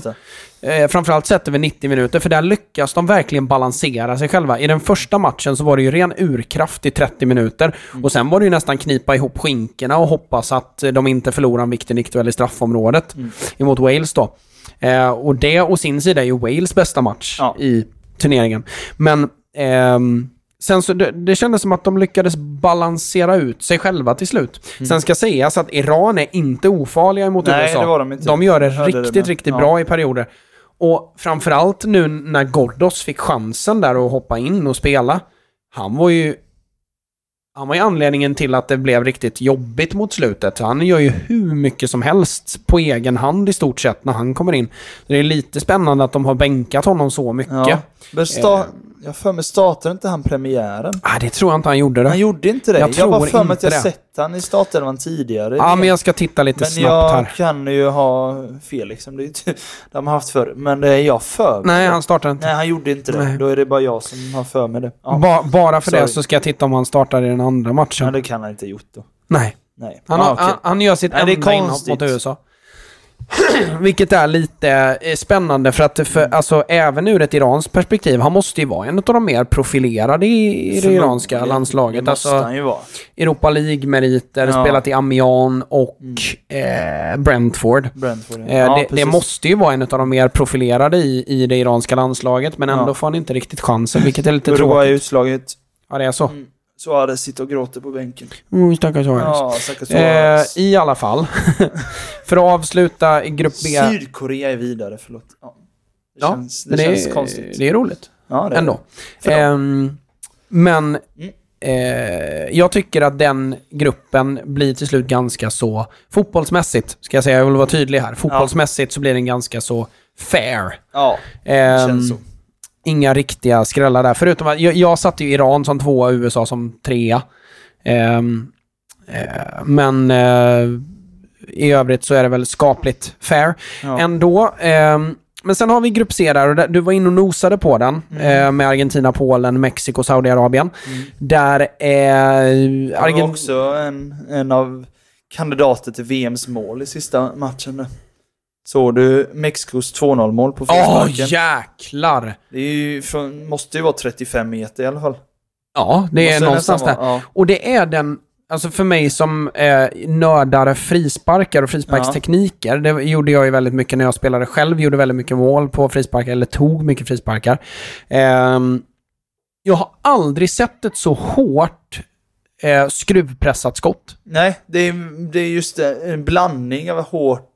Eh, framförallt sett över 90 minuter, för där lyckas de verkligen balansera sig själva. I den första matchen så var det ju ren urkraft i 30 minuter. Mm. Och sen var det ju nästan knipa ihop skinkorna och hoppas att de inte förlorar en viktig nickduell i straffområdet Mm. emot Wales då. Eh, och det å sin sida är ju Wales bästa match Ja. i turneringen. Men ehm, sen så det, det kändes som att de lyckades balansera ut sig själva till slut. Sen ska sägas att Iran är inte ofarliga emot Mm. Nej, USA. det var de inte. De gör det hörde det riktigt, riktigt Ja. bra i perioder. Och framförallt nu när Ghoddos fick chansen där att hoppa in och spela. Han var ju... Han var ju anledningen till att det blev riktigt jobbigt mot slutet. Han gör ju hur mycket som helst på egen hand i stort sett när han kommer in. Det är lite spännande att de har bänkat honom så mycket. Ja. Men sta- Eh. jag för mig startade inte han premiären? Ah, det tror jag inte han gjorde. Det. Han gjorde inte det. Jag Jag, har bara tror för mig att jag sett han i startelvan tidigare. Ja, men jag ska titta lite Men snabbt jag här. kan ju ha fel liksom. Det är <laughs> de har haft förr. Men det är jag för mig. Nej, han startar inte. Nej, han gjorde inte det. Nej. Då är det bara jag som har för mig det. Ja, Ba bara för det Sorry. så ska jag titta om han startar i den andra matchen. ja det kan han inte ha gjort då. Nej. Nej. Han, har, okej. han, han gör sitt Nej, det är enda inhopp konstigt. mot USA. <clears throat> Vilket är lite eh, spännande för att för, Mm. alltså, även ur ett iranskt perspektiv, han måste ju vara en av de mer profilerade i, i det iranska landslaget. Det måste Alltså han ju vara. Europa League-meriter, Ja. spelat i Amiens och eh, Brentford. Brentford. ja. Eh, Ja, det, det måste ju vara en av de mer profilerade i, i det iranska landslaget, men ändå får han inte riktigt chansen, vilket är lite Uruguay tråkigt. utslaget. Ja, det är så. Mm. Suarez sitter och gråter på bänken. Mm, stackars Suarez. Ja, stackars Eh, Suarez. I alla fall. <laughs> För att avsluta i grupp B. Sydkorea är vidare, förlåt. Ja. Det, Ja, känns, det, det, känns är, konstigt. det är roligt ja, det ändå. Ehm, men Mm. eh, jag tycker att den gruppen blir till slut ganska så fotbollsmässigt, ska jag säga, jag vill vara tydlig här. Fotbollsmässigt så blir den ganska så fair. Ja, det Ehm, känns så. Inga riktiga skrällar där. Förutom att jag, jag satte ju Iran som tvåa, USA som trea. Ehm, eh, men eh, i övrigt så är det väl skapligt fair Ja. ändå. Ehm, men sen har vi grupp C där och där, du var inne och nosade på den eh, med Argentina, Polen, Mexiko, Saudiarabien. Där är Det var Argen- också en, en av kandidater till VMs mål i sista matchen. Såg du Mexikos 2-0 mål på Åh, frisparken? jäklar! Det är ju från, måste ju vara 35 meter i alla fall. Ja, det är någonstans där. Ja. Och det är den, alltså för mig som eh, nördar frisparkar och frisparkstekniker, det gjorde jag ju väldigt mycket när jag spelade själv, gjorde väldigt mycket mål på frisparkar, eller tog mycket frisparkar. Ehm, jag har aldrig sett ett så hårt eh, skruvpressat skott. Nej, det är, det är just det, en blandning av hårt...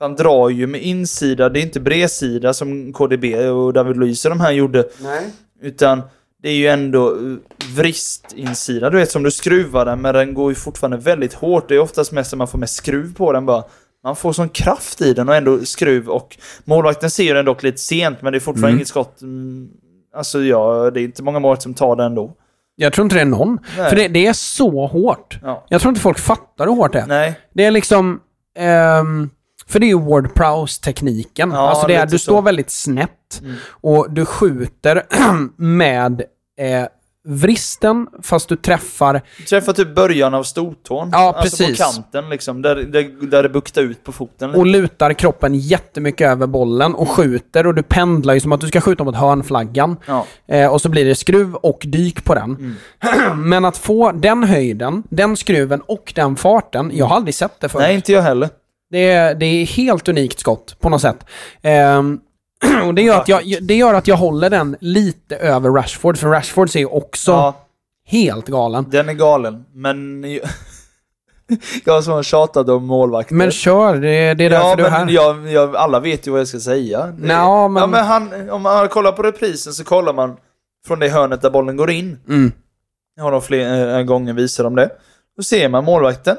Han drar ju med insida, det är inte bredsida som KDB och David Luiz och de här gjorde. Nej. Utan det är ju ändå eh, vristinsida, du vet som du skruvar den men den går ju fortfarande väldigt hårt. Det är oftast mest att man får med skruv på den bara. Man får sån kraft i den och ändå skruv och målvakten ser den dock lite sent men det är fortfarande Mm. inget skott. Mm, Alltså ja, det är inte många mål som tar den ändå. Jag tror inte det är någon. Nej. För det, det är så hårt. Ja. Jag tror inte folk fattar hur hårt det är. Nej, Det är liksom... ehm, för det är ju Ward Prowse-tekniken. Ja, alltså det är, du så. står väldigt snett Mm. och du skjuter <clears throat> med eh, vristen fast du träffar... du träffar typ början av stortån. Ja, Alltså precis. på kanten liksom, där, där, där det buktar ut på foten. lite. Och lutar kroppen jättemycket över bollen och skjuter och du pendlar ju som att du ska skjuta mot hörnflaggan. Ja. Eh, och så blir det skruv och dyk på den. <clears throat> Men att få den höjden, den skruven och den farten, jag har aldrig sett det förut. Nej, inte jag heller. Det är, det är helt unikt skott på något sätt. Ehm, <clears throat> och det gör, att jag, det gör att jag håller den lite över Rashford, för Rashford ser också Ja, helt galen. den är galen. Men... <laughs> jag som tjatat om målvakter. Men kör, det, det är därför ja, du är här. jag, jag, alla vet ju vad jag ska säga. Det, Nja, men- Ja, men han, om man kollar på reprisen så kollar man från det hörnet där bollen går in. Mm. Jag har de flera gånger visat om det. Då ser man målvakten.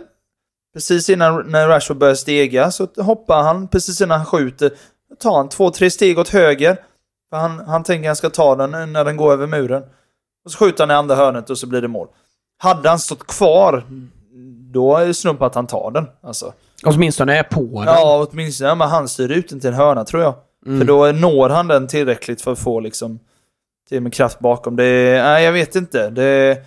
Precis innan när Rashford börjar stega så hoppar han precis innan han skjuter. Tar han två, tre steg åt höger. För han, han tänker att han ska ta den när den går över muren. Och så skjuter han i andra hörnet och så blir det mål. Hade han stått kvar, då är det snudd på att han tar den. Alltså. Åtminstone är på den. Ja, åtminstone. Ja, men han styr ut den till en hörna tror jag. Mm. För då når han den tillräckligt för att få liksom till med kraft bakom. Det, nej, jag vet inte. Det,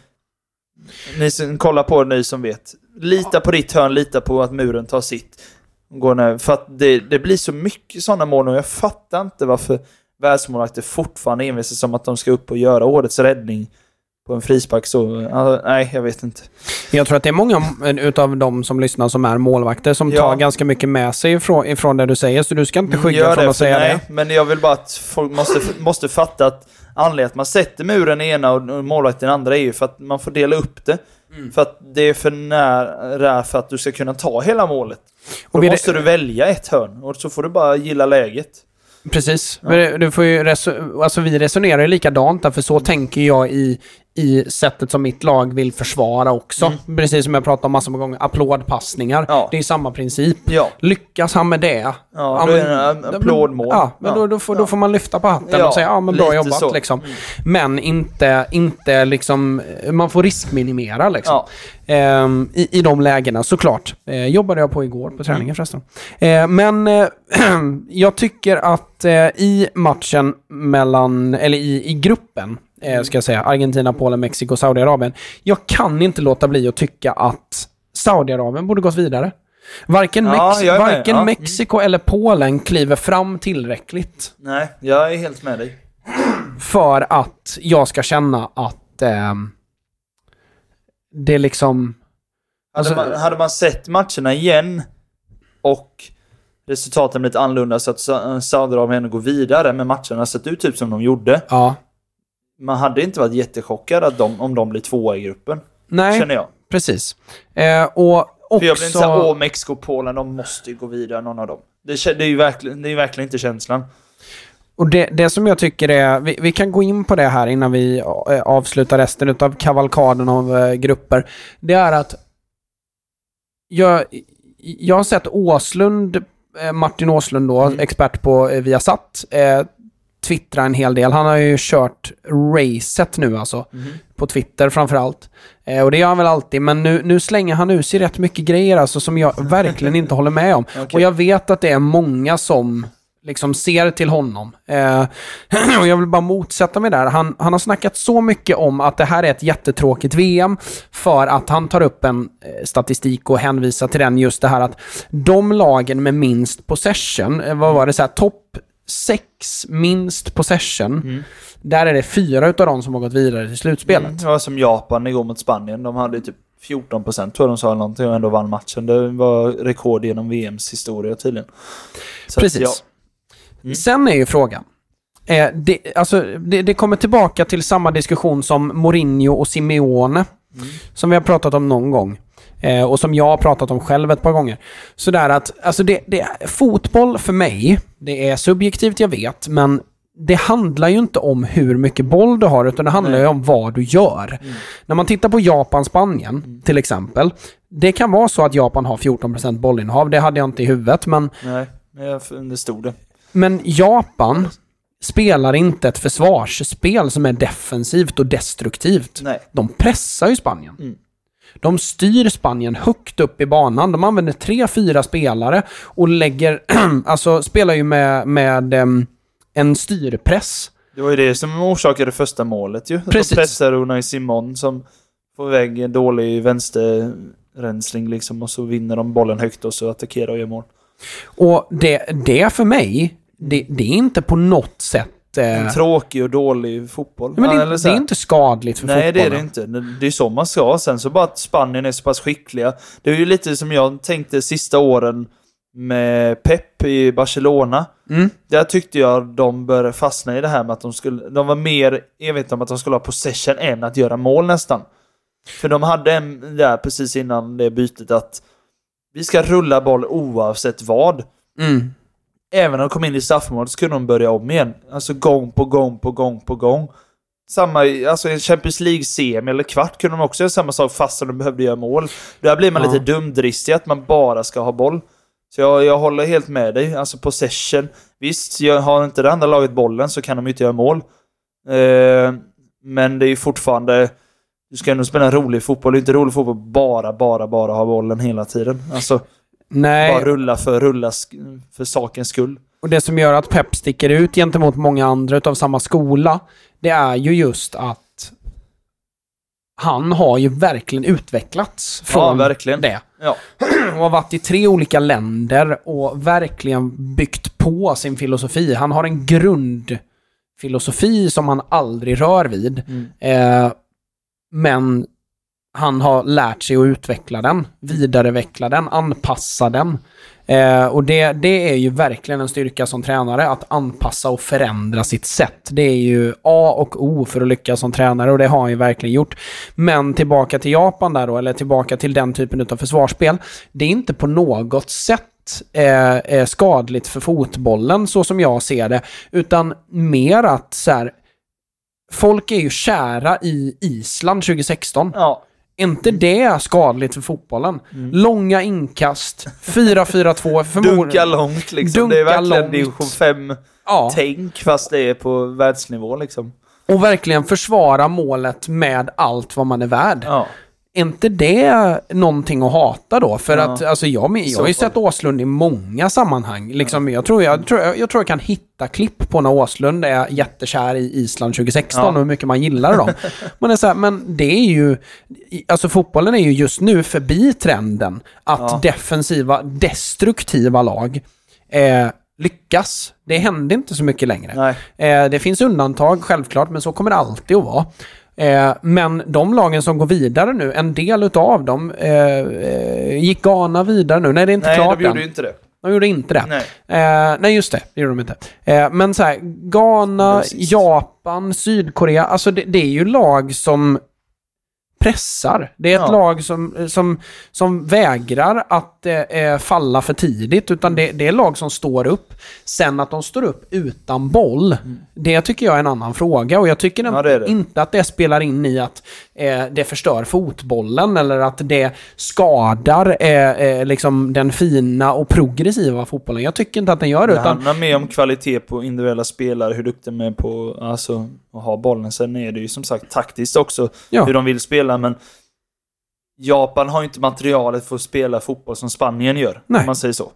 ni som kollar på det, ni som vet. Lita på ditt hörn, lita på att muren tar sitt. Går ner. För att det, det blir så mycket sådana mål nu. Jag fattar inte varför världsmålvakter fortfarande envisas som att de ska upp och göra årets räddning på en frispark. Så, alltså, nej, jag vet inte. Jag tror att det är många utav de som lyssnar som är målvakter som Ja. tar ganska mycket med sig ifrån, ifrån det du säger, så du ska inte skygga Gör från det, att säga nej, det. Men jag vill bara att folk måste, måste fatta att anledningen att man sätter muren i ena och och målvakten i den andra är ju för att man får dela upp det. Mm. För att det är för nära för att du ska kunna ta hela målet. Och Då måste du välja ett hörn och så får du bara gilla läget. Precis. Men Du får ju reso- alltså vi resonerar ju likadant för så tänker jag i, i sättet som mitt lag vill försvara också. Precis som jag pratade om massor med gånger. Applådpassningar. Mm. Ja. Det är samma princip. Ja. Lyckas han med det? Ja, är det applådmål. Ja, men. Då, då, får, då får man lyfta på hatten och säga ja men bra jobbat så. Mm. liksom. Men inte, inte liksom, man får riskminimera liksom. Ehm, i, I de lägena såklart. Eh, jobbade jag på igår på träningen förresten. Eh, men eh, <clears throat> jag tycker att eh, i matchen mellan, eller i, i gruppen, eh, ska jag säga, Argentina, Polen, Mexiko, Saudiarabien. Jag kan inte låta bli att tycka att Saudiarabien borde gått vidare. Varken, Ja, Mex- varken Ja. Mexiko eller Polen kliver fram tillräckligt Nej, jag är helt med dig. för att jag ska känna att ehm, det liksom... Hade, Alltså- man, hade man sett matcherna igen och resultaten blivit annorlunda så att Sa- Saudiarabien ändå går vidare med matcherna sett ut typ som de gjorde. Ja. Man hade inte varit jättechockad att de, om de blir tvåa i gruppen. Nej, Känner jag. precis. Eh, och också... För jag blir inte såhär, åh Mexiko, Polen, de måste ju gå vidare någon av dem. Det, det, är, ju verkligen, det är ju verkligen inte känslan. Och det, det som jag tycker är, vi, vi kan gå in på det här innan vi eh, avslutar resten av kavalkaden av eh, grupper. Det är att jag, jag har sett Åslund, eh, Martin Åslund då, Mm. expert på Viasat, eh, twittra en hel del. Han har ju kört racet nu alltså. På Twitter framförallt. Eh, och det gör han väl alltid, men nu, nu slänger han ur sig rätt mycket grejer alltså som jag <laughs> verkligen inte håller med om. Okej. Och jag vet att det är många som liksom ser till honom. Eh, <clears throat> och jag vill bara motsätta mig där. Han, han har snackat så mycket om att det här är ett jättetråkigt VM för att han tar upp en eh, statistik och hänvisar till den just det här att de lagen med minst possession, eh, vad var det så här, topp 6 minst possession, där är det fyra utav dem som har gått vidare till slutspelet. Det var som Japan igår mot Spanien. De hade typ 14% tror jag de sa någonting och ändå vann matchen. Det var rekord genom VMs historia tydligen. Så att, Precis. ja. Mm. Sen är ju frågan. Eh, det, alltså, det, det kommer tillbaka till samma diskussion som Mourinho och Simeone. Mm. Som vi har pratat om någon gång. Eh, och som jag har pratat om själv ett par gånger. Sådär att, alltså det, det, fotboll för mig, det är subjektivt jag vet, men det handlar ju inte om hur mycket boll du har, utan det handlar Nej. ju om vad du gör. Mm. När man tittar på Japan-Spanien, till exempel. Det kan vara så att Japan har 14% bollinnehav, det hade jag inte i huvudet, men Nej, det stod det. men Japan spelar inte ett försvarsspel som är defensivt och destruktivt. Nej. De pressar ju Spanien. Mm. De styr Spanien högt upp i banan. De använder tre, fyra spelare och lägger, <clears throat> alltså spelar ju med, med en styrpress. Det var ju det som orsakade första målet ju. Precis. De pressade Unai Simon som får iväg en dålig vänsterrensning liksom och så vinner de bollen högt och så attackerar och gör mål. Och det, det för mig, det, det är inte på något sätt... Eh, En tråkig och dålig fotboll. men det, det är inte skadligt för Nej, det är fotbollen. det inte. Det det är så man ska. Sen så bara att Spanien är så pass skickliga. Det är ju lite som jag tänkte sista åren med Pep i Barcelona. Mm. Där tyckte jag de började fastna i det här med att de skulle... De var mer envetna om att de skulle ha possession än att göra mål nästan. För de hade en där precis innan det bytet att vi ska rulla boll oavsett vad. Mm. Även när de kom in i straffområdet så kunde de börja om igen. Alltså gång på gång på gång på gång. Samma, alltså en Champions League-semi eller kvart kunde de också göra samma sak fast de behövde göra mål. Där blir man Ja. lite dumdristig att man bara ska ha boll. Så jag, jag håller helt med dig. Alltså possession. Visst, jag har inte det andra laget bollen så kan de ju inte göra mål. Eh, men det är ju fortfarande... Du ska ändå spela rolig fotboll. Det är inte rolig fotboll bara, bara, bara ha bollen hela tiden. Alltså, Nej, Bara rulla för rulla för sakens skull. och det som gör att Pep sticker ut gentemot många andra av samma skola, det är ju just att han har ju verkligen utvecklats från Ja, verkligen. det. Ja. <clears throat> och har varit i tre olika länder och verkligen byggt på sin filosofi. Han har en grundfilosofi som han aldrig rör vid. Mm. Eh, men han har lärt sig att utveckla den, vidareutveckla den, anpassa den. Eh, och det, det är ju verkligen en styrka som tränare, att anpassa och förändra sitt sätt. Det är ju A och O för att lyckas som tränare och det har han ju verkligen gjort. Men tillbaka till Japan där då, eller tillbaka till den typen av försvarsspel. Det är inte på något sätt eh, eh skadligt för fotbollen så som jag ser det, utan mer att så här, folk är ju kära i Island 2016. Ja. Inte det skadligt för fotbollen? Mm. Långa inkast, 4-4-2, förmodligen... Dunka långt liksom. det är Dunka verkligen långt. division 5 Ja, fast det är på världsnivå liksom. och verkligen försvara målet med allt vad man är värd. Ja. Är inte det någonting att hata då? För Ja. att alltså, jag, jag har ju sett Åslund i många sammanhang. Liksom, jag, tror, jag, tror, jag, tror jag kan hitta klipp på när Åslund är jättekär i Island 2016 Ja. och hur mycket man gillar dem. <laughs> men, det är så här, men det är ju... Alltså fotbollen är ju just nu förbi trenden att Ja. defensiva, destruktiva lag eh, lyckas. Det händer inte så mycket längre. Eh, det finns undantag självklart, men så kommer det alltid att vara. Eh, men de lagen som går vidare nu, en del utav dem, eh, eh, gick Ghana vidare nu? Nej, det är inte Nej, klart de gjorde än. inte det. De gjorde inte det. Nej. Eh, nej, just det. Det gjorde de inte. Eh, men så här, Ghana. Japan, Sydkorea, alltså det, det är ju lag som pressar. Det är ett Ja. lag som, som, som vägrar att eh, falla för tidigt, utan det, det är lag som står upp. Sen att de står upp utan boll, det tycker jag är en annan fråga. Och jag tycker Mm. Ja, det det. inte att det spelar in i att eh, det förstör fotbollen eller att det skadar eh, eh, liksom den fina och progressiva fotbollen. Jag tycker inte att den gör det. Det Utan, handlar mer om kvalitet på individuella spelare, hur duktiga de är på alltså, att ha bollen. Sen är det ju som sagt taktiskt också, Ja. hur de vill spela, men Japan har ju inte materialet för att spela fotboll som Spanien gör, Nej. om man säger så.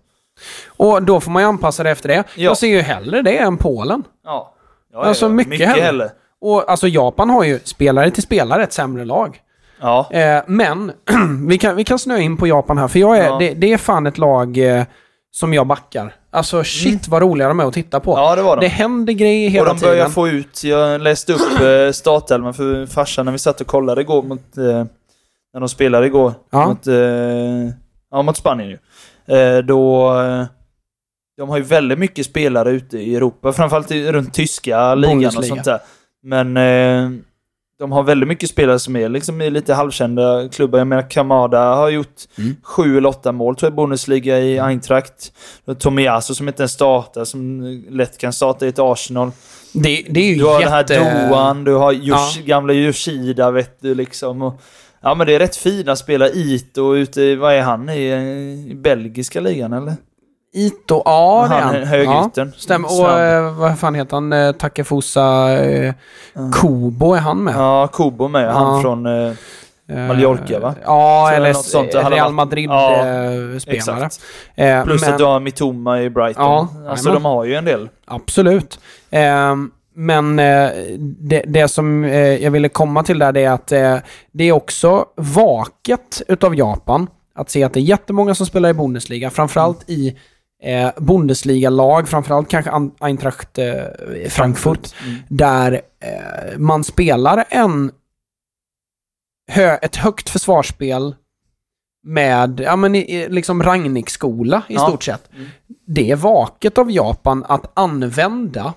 och då får man ju anpassa det efter det. Ja. Jag ser ju hellre det än Polen. Ja. ja Alltså, ja, mycket hellre. hellre. Och alltså Japan har ju spelare till spelare ett sämre lag. Ja. Eh, men <clears throat> vi, kan, vi kan snöa in på Japan här, för jag är, Ja. det, det är fan ett lag eh, som jag backar. Alltså shit vad roliga de är att titta på. Mm. ja, det var de. Det händer grejer och hela de börjar tiden. få ut, jag läste upp eh, startelvan för farsan när vi satt och kollade igår mot, eh, när de spelade igår Ja. mot, eh, ja, mot Spanien ju. Eh, då, eh, de har ju väldigt mycket spelare ute i Europa, framförallt runt tyska ligan och Bundesliga. sånt där. Men eh, de har väldigt mycket spelare som är liksom i lite halvkända klubbar. Jag menar Kamada har gjort Mm. sju eller åtta mål tror jag i Bundesliga i Eintracht. Tomiyasu som inte ens startar, som lätt kan starta i ett Arsenal. Det, det är ju Du har jätte... den här Doan, du har Yosh, Ja. gamla Yoshida vet du liksom. Och, ja men det är rätt fina spelare. Ito ute i, vad är han i, i belgiska ligan eller? Ito, ja det är han högeryttern. Ja, stämmer. Och eh, vad fan heter han? Eh, Takefusa eh, Ja. Kobo är han med? Ja, Kobo med. Ja. Han från... Eh, Eh, Mallorca, va? Ja, Så eller något sånt. eh, Real varit- Ja, Madrid-spelare. exakt. Eh, Plus men, att du har Mitoma i Brighton. Ja, alltså jajamän. de har ju en del. Absolut. Ehm, men eh, det, det som eh, jag ville komma till där det är att eh, det är också vaket utav Japan att se att det är jättemånga som spelar i Bundesliga, framförallt i eh, Bundesliga-lag, framförallt kanske An- Eintracht eh, Frankfurt, Mm. där eh, man spelar en hö, ett högt försvarsspel med, ja men liksom Rangnick-skola i Ja. stort sett. Mm. Det är vaket av Japan att använda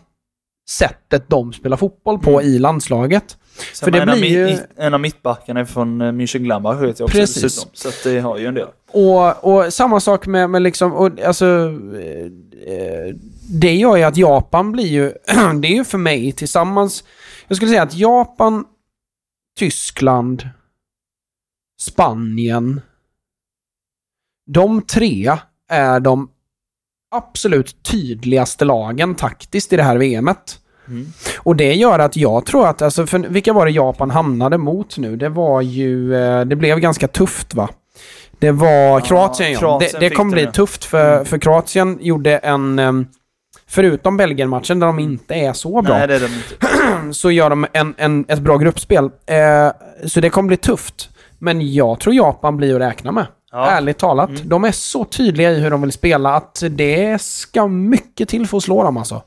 sättet de spelar fotboll på Mm. i landslaget. Sen För det blir ju- en av mittbackarna från eh, Mönchengladbach vet jag också Precis. dessutom. Så det har ju en del. Och, och samma sak med, med liksom, och, alltså, eh, eh, det gör ju att Japan blir ju, <clears throat> det är ju för mig tillsammans, jag skulle säga att Japan, Tyskland, Spanien, de tre är de absolut tydligaste lagen taktiskt i det här VMet. Mm. Och det gör att jag tror att, alltså, för vilka var det Japan hamnade mot nu? Det var ju, eh, det blev ganska tufft va? Det var Kroatien, ja. Kroatien det, det kommer det, bli ja. tufft för, för Kroatien gjorde en... Förutom Belgien-matchen där de inte är så bra, Nej, det är de <clears throat> så gör de en, en, ett bra gruppspel. Eh, så det kommer bli tufft. Men jag tror Japan blir att räkna med. Ja. Ärligt talat. De är så tydliga i hur de vill spela att det ska mycket till för att slå dem alltså.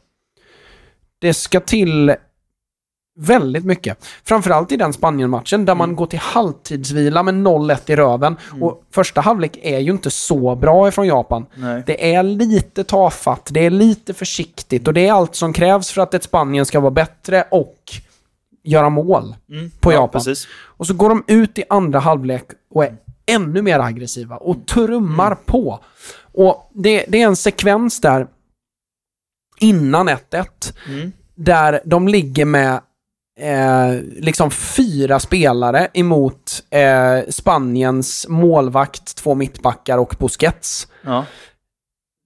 Det ska till väldigt mycket. Framförallt i den Spanien-matchen där man går till halvtidsvila med 0-1 i röven. Och första halvlek är ju inte så bra ifrån Japan. Nej. Det är lite tafatt, det är lite försiktigt och det är allt som krävs för att ett Spanien ska vara bättre och göra mål Mm. på ja, Japan. Precis. Och så går de ut i andra halvlek och är ännu mer aggressiva och trummar på. Och det, det är en sekvens där innan 1-1 Mm. där de ligger med eh, liksom fyra spelare emot eh, Spaniens målvakt, två mittbackar och Busquets. Ja.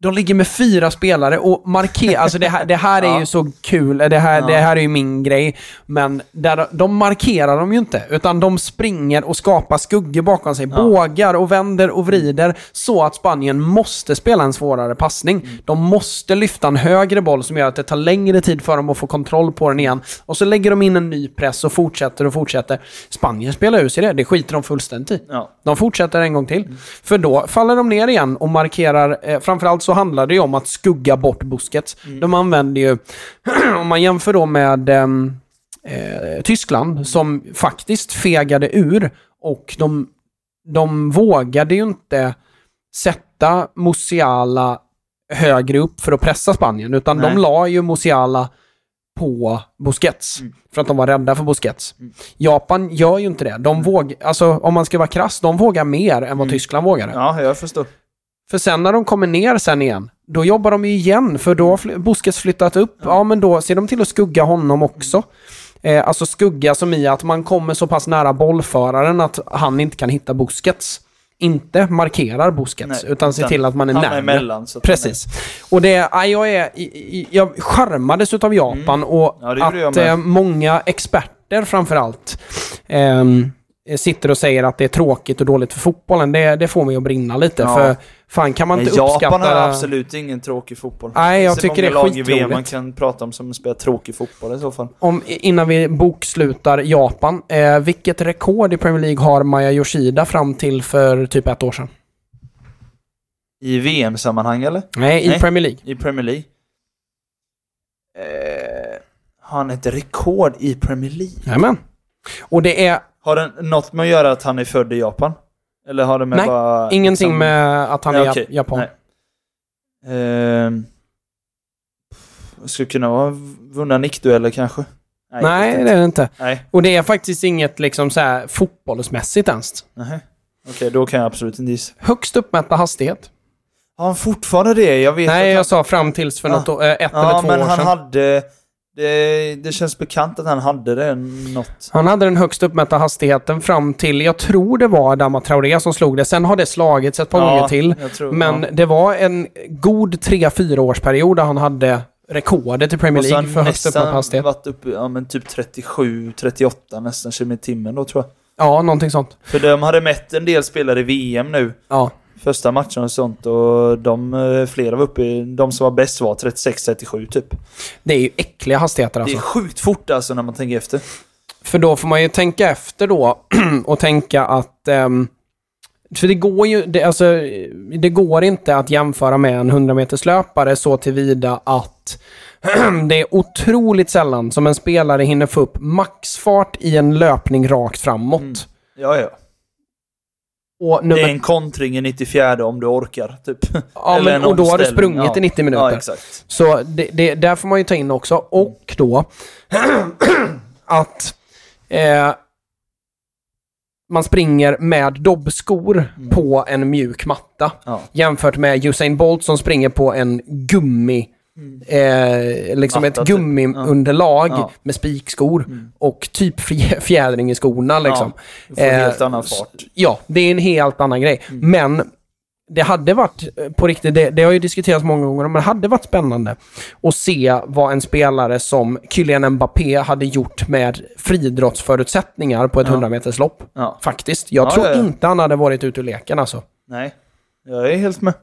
De ligger med fyra spelare och markerar, alltså det här, det här är <laughs> ju så kul, det här, det här är ju min grej. Men där, de markerar de ju inte, utan de springer och skapar skuggor bakom sig, bågar och vänder och vrider så att Spanien måste spela en svårare passning. Mm. De måste lyfta en högre boll som gör att det tar längre tid för dem att få kontroll på den igen. Och så lägger de in en ny press och fortsätter och fortsätter. Spanien spelar ur sig det, det skiter de fullständigt i. De fortsätter en gång till. För då faller de ner igen och markerar, eh, framförallt så handlar det ju om att skugga bort Busquets. De använder ju, <clears throat> om man jämför då med ehm, eh, Tyskland som faktiskt fegade ur och de, de vågade ju inte sätta Musiala högre upp för att pressa Spanien, utan Nej. de la ju Musiala på Busquets. För att de var rädda för Busquets. Japan gör ju inte det. De vågar, alltså om man ska vara krass, de vågar mer än vad Tyskland vågade. ja, jag förstår. För sen när de kommer ner sen igen, då jobbar de ju igen, för då har Busquets flyttat upp. Ja, men då ser de till att skugga honom också. Eh, alltså skugga som i att man kommer så pass nära bollföraren att han inte kan hitta Busquets. Inte markerar Busquets, Nej, utan ser till att man är närmare. emellan, Precis. Och det, ja, jag är, jag charmades utav Japan och Mm. Ja, gjorde jag att eh, många experter framförallt ehm, sitter och säger att det är tråkigt och dåligt för fotbollen. Det, det får mig att brinna lite. Ja. För fan kan man inte Japan uppskatta... har absolut ingen tråkig fotboll. Nej, jag finns tycker det är lag i VM man kan prata om som spelar tråkig fotboll i så fall. Om, innan vi bokslutar Japan. Eh, vilket rekord i Premier League har Maya Yoshida fram till för typ ett år sedan? I VM-sammanhang eller? Nej, i Nej. Premier League. I Premier League? Eh, har han ett rekord i Premier League? Jajamän. Och det är Har det något med att göra att han är född i Japan? Eller har det med Nej, bara... ingenting liksom- med att han Nej, är okej. japan. Nej. Ehm, skulle kunna vara vunna nickdueller kanske? Nej, vet det är det inte. Nej, Och det är faktiskt inget liksom så här fotbollsmässigt ens. nej. Okej, då kan jag absolut inte gissa. Högst uppmätta hastighet. Har han fortfarande det? Jag vet Nej, jag han... sa fram tills för Ja. något, år- eh, ett Ja, eller två men år han sedan. hade... Det, det känns bekant att han hade det något. Han hade den högst uppmätta hastigheten fram till, jag tror det var Adama Traoré som slog det. Sen har det slagits ett par Ja, gånger till. tror- Men ja. det var en god 3-4 årsperiod där han hade rekordet i Premier League för högst uppmätt hastighet. varit uppe, ja men typ 37, 38 nästan km i timmen då tror jag. Ja, någonting sånt. För de hade mätt en del spelare i VM nu, Ja. Första matchen och sånt, och de, eh, flera var uppe i, de som var bäst var 36-37 typ. Det är ju äckliga hastigheter Det alltså. är sjukt fort alltså när man tänker efter. För då får man ju tänka efter då <clears throat> och tänka att... ehm, för det går ju... Det, alltså, det går inte att jämföra med en 100 meters löpare så tillvida att <clears throat> det är otroligt sällan som en spelare hinner få upp maxfart i en löpning rakt framåt. Mm. Ja, ja. Och, Det är nummer, en kontring i 94 om du orkar, typ. ja, men, en och då har du sprungit ja. i 90 minuter. Ja, exakt. Så det, det, där får man ju ta in också. Och då <clears throat> att eh, man springer med dobbskor på en mjuk matta. Ja. Jämfört med Usain Bolt som springer på en gummi Eh, liksom Matta, ett typ. gummiunderlag Ja. med spikskor och typ fjä- fjädring i skorna liksom. Du får en Eh, helt annan s- fart. Ja, det är en helt annan grej. Men det hade varit, eh, på riktigt, det, det har ju diskuterats många gånger, men det hade varit spännande att se vad en spelare som Kylian Mbappé hade gjort med friidrottsförutsättningar på ett Ja. 100 meterslopp. Ja. Faktiskt. Jag Ja, tror ja, ja. inte han hade varit ute ur leken alltså. Nej, jag är helt med.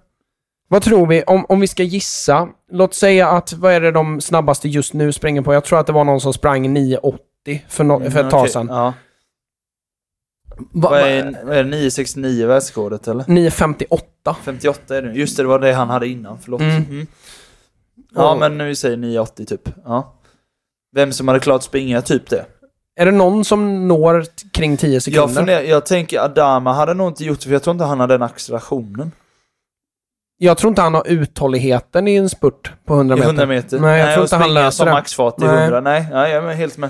Vad tror vi, om, om vi ska gissa, låt säga att, vad är det de snabbaste just nu springer på? Jag tror att det var någon som sprang 9.80 för, no, för ett Mm, tag sedan. Ja. Va, Vad är, vad är det, 969 världsrekordet eller? 9.58. 58 är det Just det, det var det han hade innan. Förlåt. Mm. Mm. Ja, men vi säger 980 typ. Ja. Vem som hade klart springa typ det. Är det någon som når kring 10 Jag, sekunder? funderar, jag tänker Adama hade nog inte gjort det, för jag tror inte han hade den accelerationen. Jag tror inte han har uthålligheten i en spurt på 100 I meter. 100 meter. Nej, jag tror och inte han löser som det. maxfart i Nej. 100. Nej, nej, jag är helt med.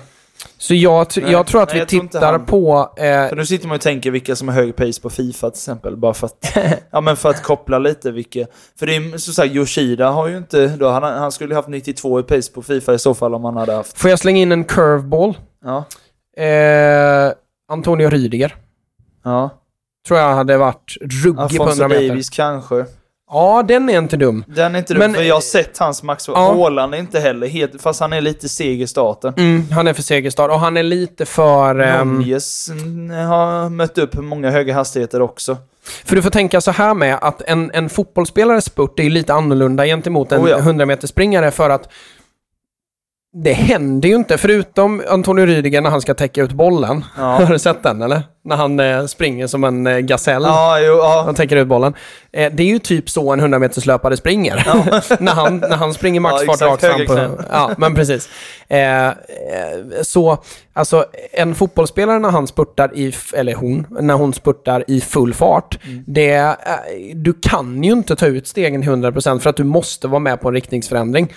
Så jag, Nej, jag tror att nej, vi tror tittar han- på... Eh, För nu sitter man och tänker vilka som har hög pace på Fifa till exempel, bara för att, <laughs> ja men för att koppla lite vilka, för det är som sagt Yoshida har ju inte, då, han, han skulle haft 92 i pace på Fifa i så fall om han hade haft, får jag slänga in en curveball? ja, Eh, Antonio Rydiger. ja. Tror jag hade varit ruggig på Afonso 100 meter. Davies kanske. Ja, den är inte dum. Den är inte Men- men, för jag har sett hans max, Ja. Haaland är inte heller helt, fast han är lite seg i starten. Mm, han är för segerstad och han är lite för... ehm, Nunez mm, har mött upp många höga hastigheter också. För du får tänka så här med att en, en fotbollsspelares spurt är lite annorlunda gentemot en Oh ja. 100 meter springare för att det händer ju inte, förutom Antonio Rydiger när han ska täcka ut bollen. Ja. <laughs> Har du sett den eller? När han eh, springer som en eh, gasell. Ja, jo, ja. Han täcker ut bollen. Eh, det är ju typ så en 100 meters löpare springer. <laughs> när, han, när han springer maxfart exakt, rakt fram på... Ja, men precis. Eh, eh, så, alltså en fotbollsspelare när han spurtar i, eller hon, när hon spurtar i full fart, Mm. det, eh, du kan ju inte ta ut stegen till 100% för att du måste vara med på en riktningsförändring.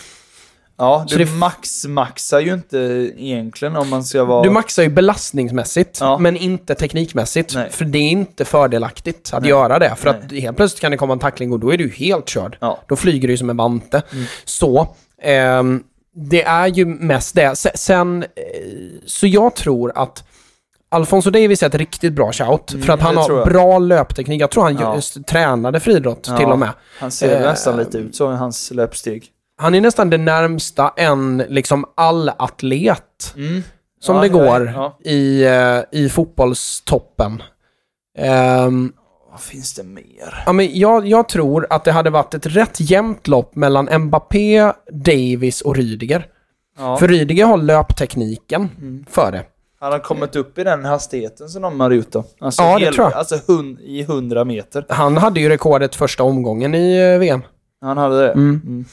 Ja du det- max-maxar ju inte egentligen om man ska vara... Du maxar ju belastningsmässigt, Ja. men inte teknikmässigt. Nej. För det är inte fördelaktigt att Nej. göra det. För att helt plötsligt kan det komma en tackling och då är du helt körd. Ja. Då flyger du ju som en vante. Mm. Så, ehm, det är ju mest det. Se- Sen, eh, så jag tror att Alfonso Davis är ett riktigt bra shout. Mm, för att han har bra löpteknik. Jag tror han Ja. tränade friidrott till och med. Han ser Eh, nästan lite ut så i hans löpsteg. Han är nästan det närmsta en liksom allatlet Mm. som Ja, det ja, går ja. i, eh, i fotbollstoppen. Ehm, Vad finns det mer? ja, men jag, jag tror att det hade varit ett rätt jämnt lopp mellan Mbappé, Davis och Rydiger. Ja. För Rydiger har löptekniken Mm. för det. Han har kommit upp i den hastigheten som de har gjort då. Alltså, Ja, det tror jag. Alltså hund, i 100 meter. Han hade ju rekordet första omgången i eh, VM. Han hade det. Mm. Mm.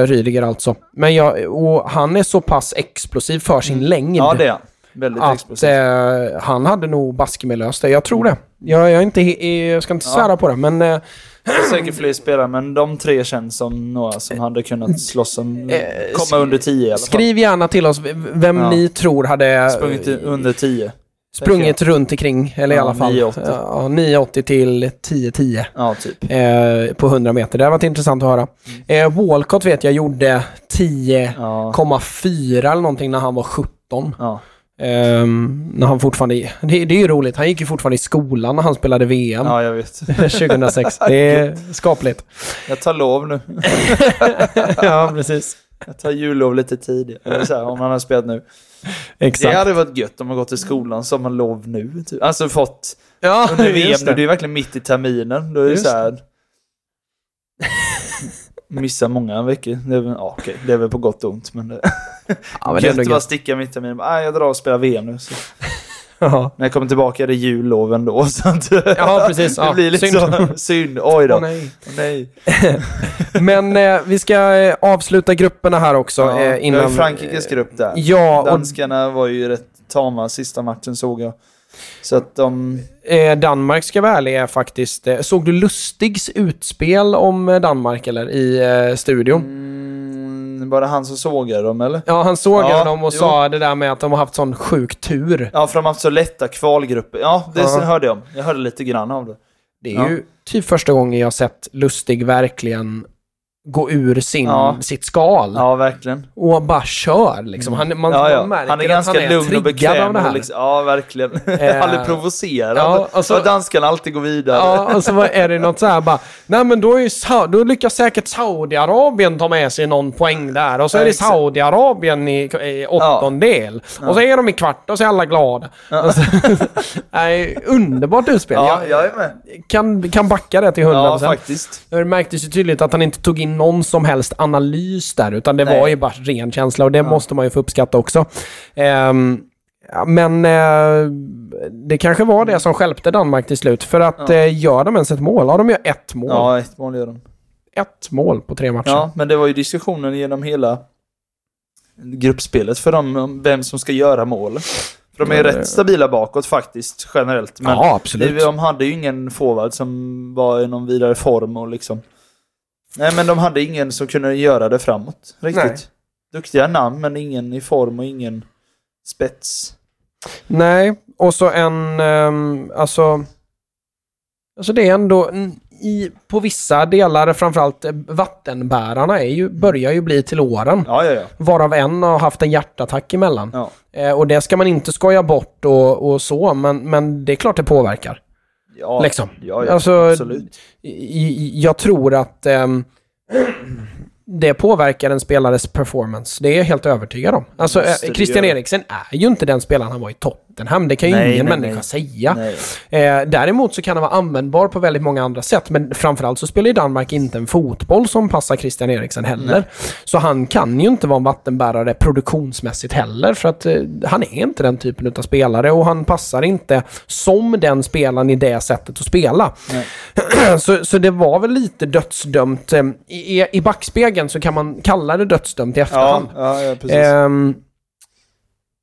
Eh, Rydiger alltså. Men jag, och han är så pass explosiv för sin längd. Ja, det är han. Väldigt att explosiv. eh, han hade nog baske med löst det. Jag tror det. Jag, jag, är inte, jag ska inte Ja. svära på det, men eh, Det är säkert fler spelare, men de tre känns som några som hade kunnat slåss om... Eh, komma under 10 i alla fall. skriv gärna till oss vem Ja. ni tror hade Sprungit under 10. Sprungit runt omkring, eller i Ja, alla fall 9,80. Ja, 9,80 till 10,10 Ja, typ. eh, på 100 meter. Det har varit intressant att höra. Mm. Eh, Walcott vet jag gjorde 10,4 Ja. eller någonting när han var 17. ja. Ehm, när han fortfarande, det, det är ju roligt, han gick ju fortfarande i skolan när han spelade VM Ja, jag vet. <laughs> 2006. Det är <laughs> skapligt. Jag tar lov nu. <laughs> ja, precis. <laughs> Jag tar jullov lite tidigare. Eller så här, om han har spelat nu. Det Exakt. hade varit gött om man gått till skolan som man lov nu. Typ. Alltså fått Ja, under VM nu. Det är det. verkligen mitt i terminen. Då är det så här... <laughs> Missar många veckor. Det är, väl, ja, okej, det är väl på gott och ont. Men det, Ja, men det gött att bara sticka mitt i terminen. Ah, jag drar och spelar VM nu. Så. Ja. När jag kommer tillbaka är det jullov ändå. <laughs> Så att, Ja, precis. <laughs> det Ja, blir lite synd. så. Synd. Oj då. Åh, nej. nej. <laughs> Men eh, vi ska eh, avsluta grupperna här också. Ja, eh, det innan, är Frankrikes grupp där. Ja, och Danskarna var ju rätt tama sista matchen såg jag. Så att de... eh, Danmark ska vara ärlig är faktiskt... Eh, såg du Lustigs utspel om eh, Danmark eller i eh, studion? Mm, var det han som sågade dem eller? Ja, han såg Ja, dem och jo. sa det där med att de har haft sån sjuk tur. Ja, för de har haft så lätta kvalgrupper. Ja, det Ja. hörde jag om. Jag hörde lite grann av det. Det är Ja. ju typ första gången jag sett Lustig verkligen gå ur sin, Ja. sitt skal. Ja, verkligen. Och bara kör liksom. Han, man, Ja, ja. man märker Han är att ganska han är lugn och triggad av bekväm. det här. Och liksom, ja, verkligen. <laughs> Eh, Aldrig provocerad. ja, alltså- och danskarna alltid går vidare. Ja, och så är det något så här bara, nej men då, är då lyckas säkert Saudiarabien ta med sig någon poäng där och så är det. Saudiarabien i, i åttondel. Och så är de i kvart och så är alla glada. Alltså, <laughs> nej, underbart utspel. Ja, jag är med. kan, kan backa det till 100%. Ja, faktiskt. Det märktes ju tydligt att han inte tog in någon som helst analys där, utan det Nej. var ju bara ren känsla och det måste man ju få uppskatta också. Ja, men eh, det kanske var det som stjälpte Danmark till slut, för att Ja. eh, gör de ens ett mål? Ja, de gör ett mål. Ja, ett mål gör de. Ett mål på tre matcher. Ja, men det var ju diskussionen genom hela gruppspelet för dem om vem som ska göra mål. För de är Ja, det- rätt stabila bakåt faktiskt, generellt. Men Ja, absolut. de hade ju ingen forward som var i någon vidare form och liksom... Nej, men de hade ingen som kunde göra det framåt, riktigt. Nej. Duktiga namn, men ingen i form och ingen spets. Nej, och så en, ehm, alltså... Alltså det är ändå, i, på vissa delar, framförallt eh, vattenbärarna, är ju, börjar ju bli till åren. Ja, ja, ja. Varav en har haft en hjärtattack emellan. ja. Eh, och det ska man inte skoja bort och, och så, men, men det är klart det påverkar. Ja Liksom. Ja, ja, Alltså, absolut. Jag tror att ehm, det påverkar en spelares performance. Det är jag helt övertygad om. Alltså, eh, Måste det Christian. Eriksen är ju inte den spelaren han var i Tottenham. Det kan ju Nej, ingen nej, människa nej. säga. Eh, däremot så kan han vara användbar på väldigt många andra sätt. Men framförallt så spelar ju Danmark inte en fotboll som passar Christian Eriksen heller. Så han kan ju inte vara en vattenbärare produktionsmässigt heller. För att eh, han är inte den typen av spelare och han passar inte som den spelaren i det sättet att spela. <clears throat> så, så det var väl lite dödsdömt. Eh, I, I backspegeln så kan man kalla det dödsdömt i Ja, efterhand. ja, ja, precis.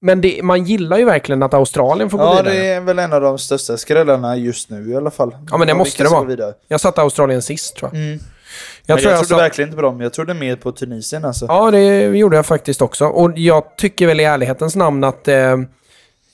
Men det, man gillar ju verkligen att Australien får gå Ja, vidare. det är väl en av de största skrällarna just nu i alla fall. Ja, men det måste det vara. Jag satte Australien sist tror jag. Mm. Jag Jag, tror jag jag trodde sa- verkligen inte på dem. Jag trodde mer på Tunisien alltså. Ja, det gjorde jag faktiskt också. Och jag tycker väl i ärlighetens namn att eh,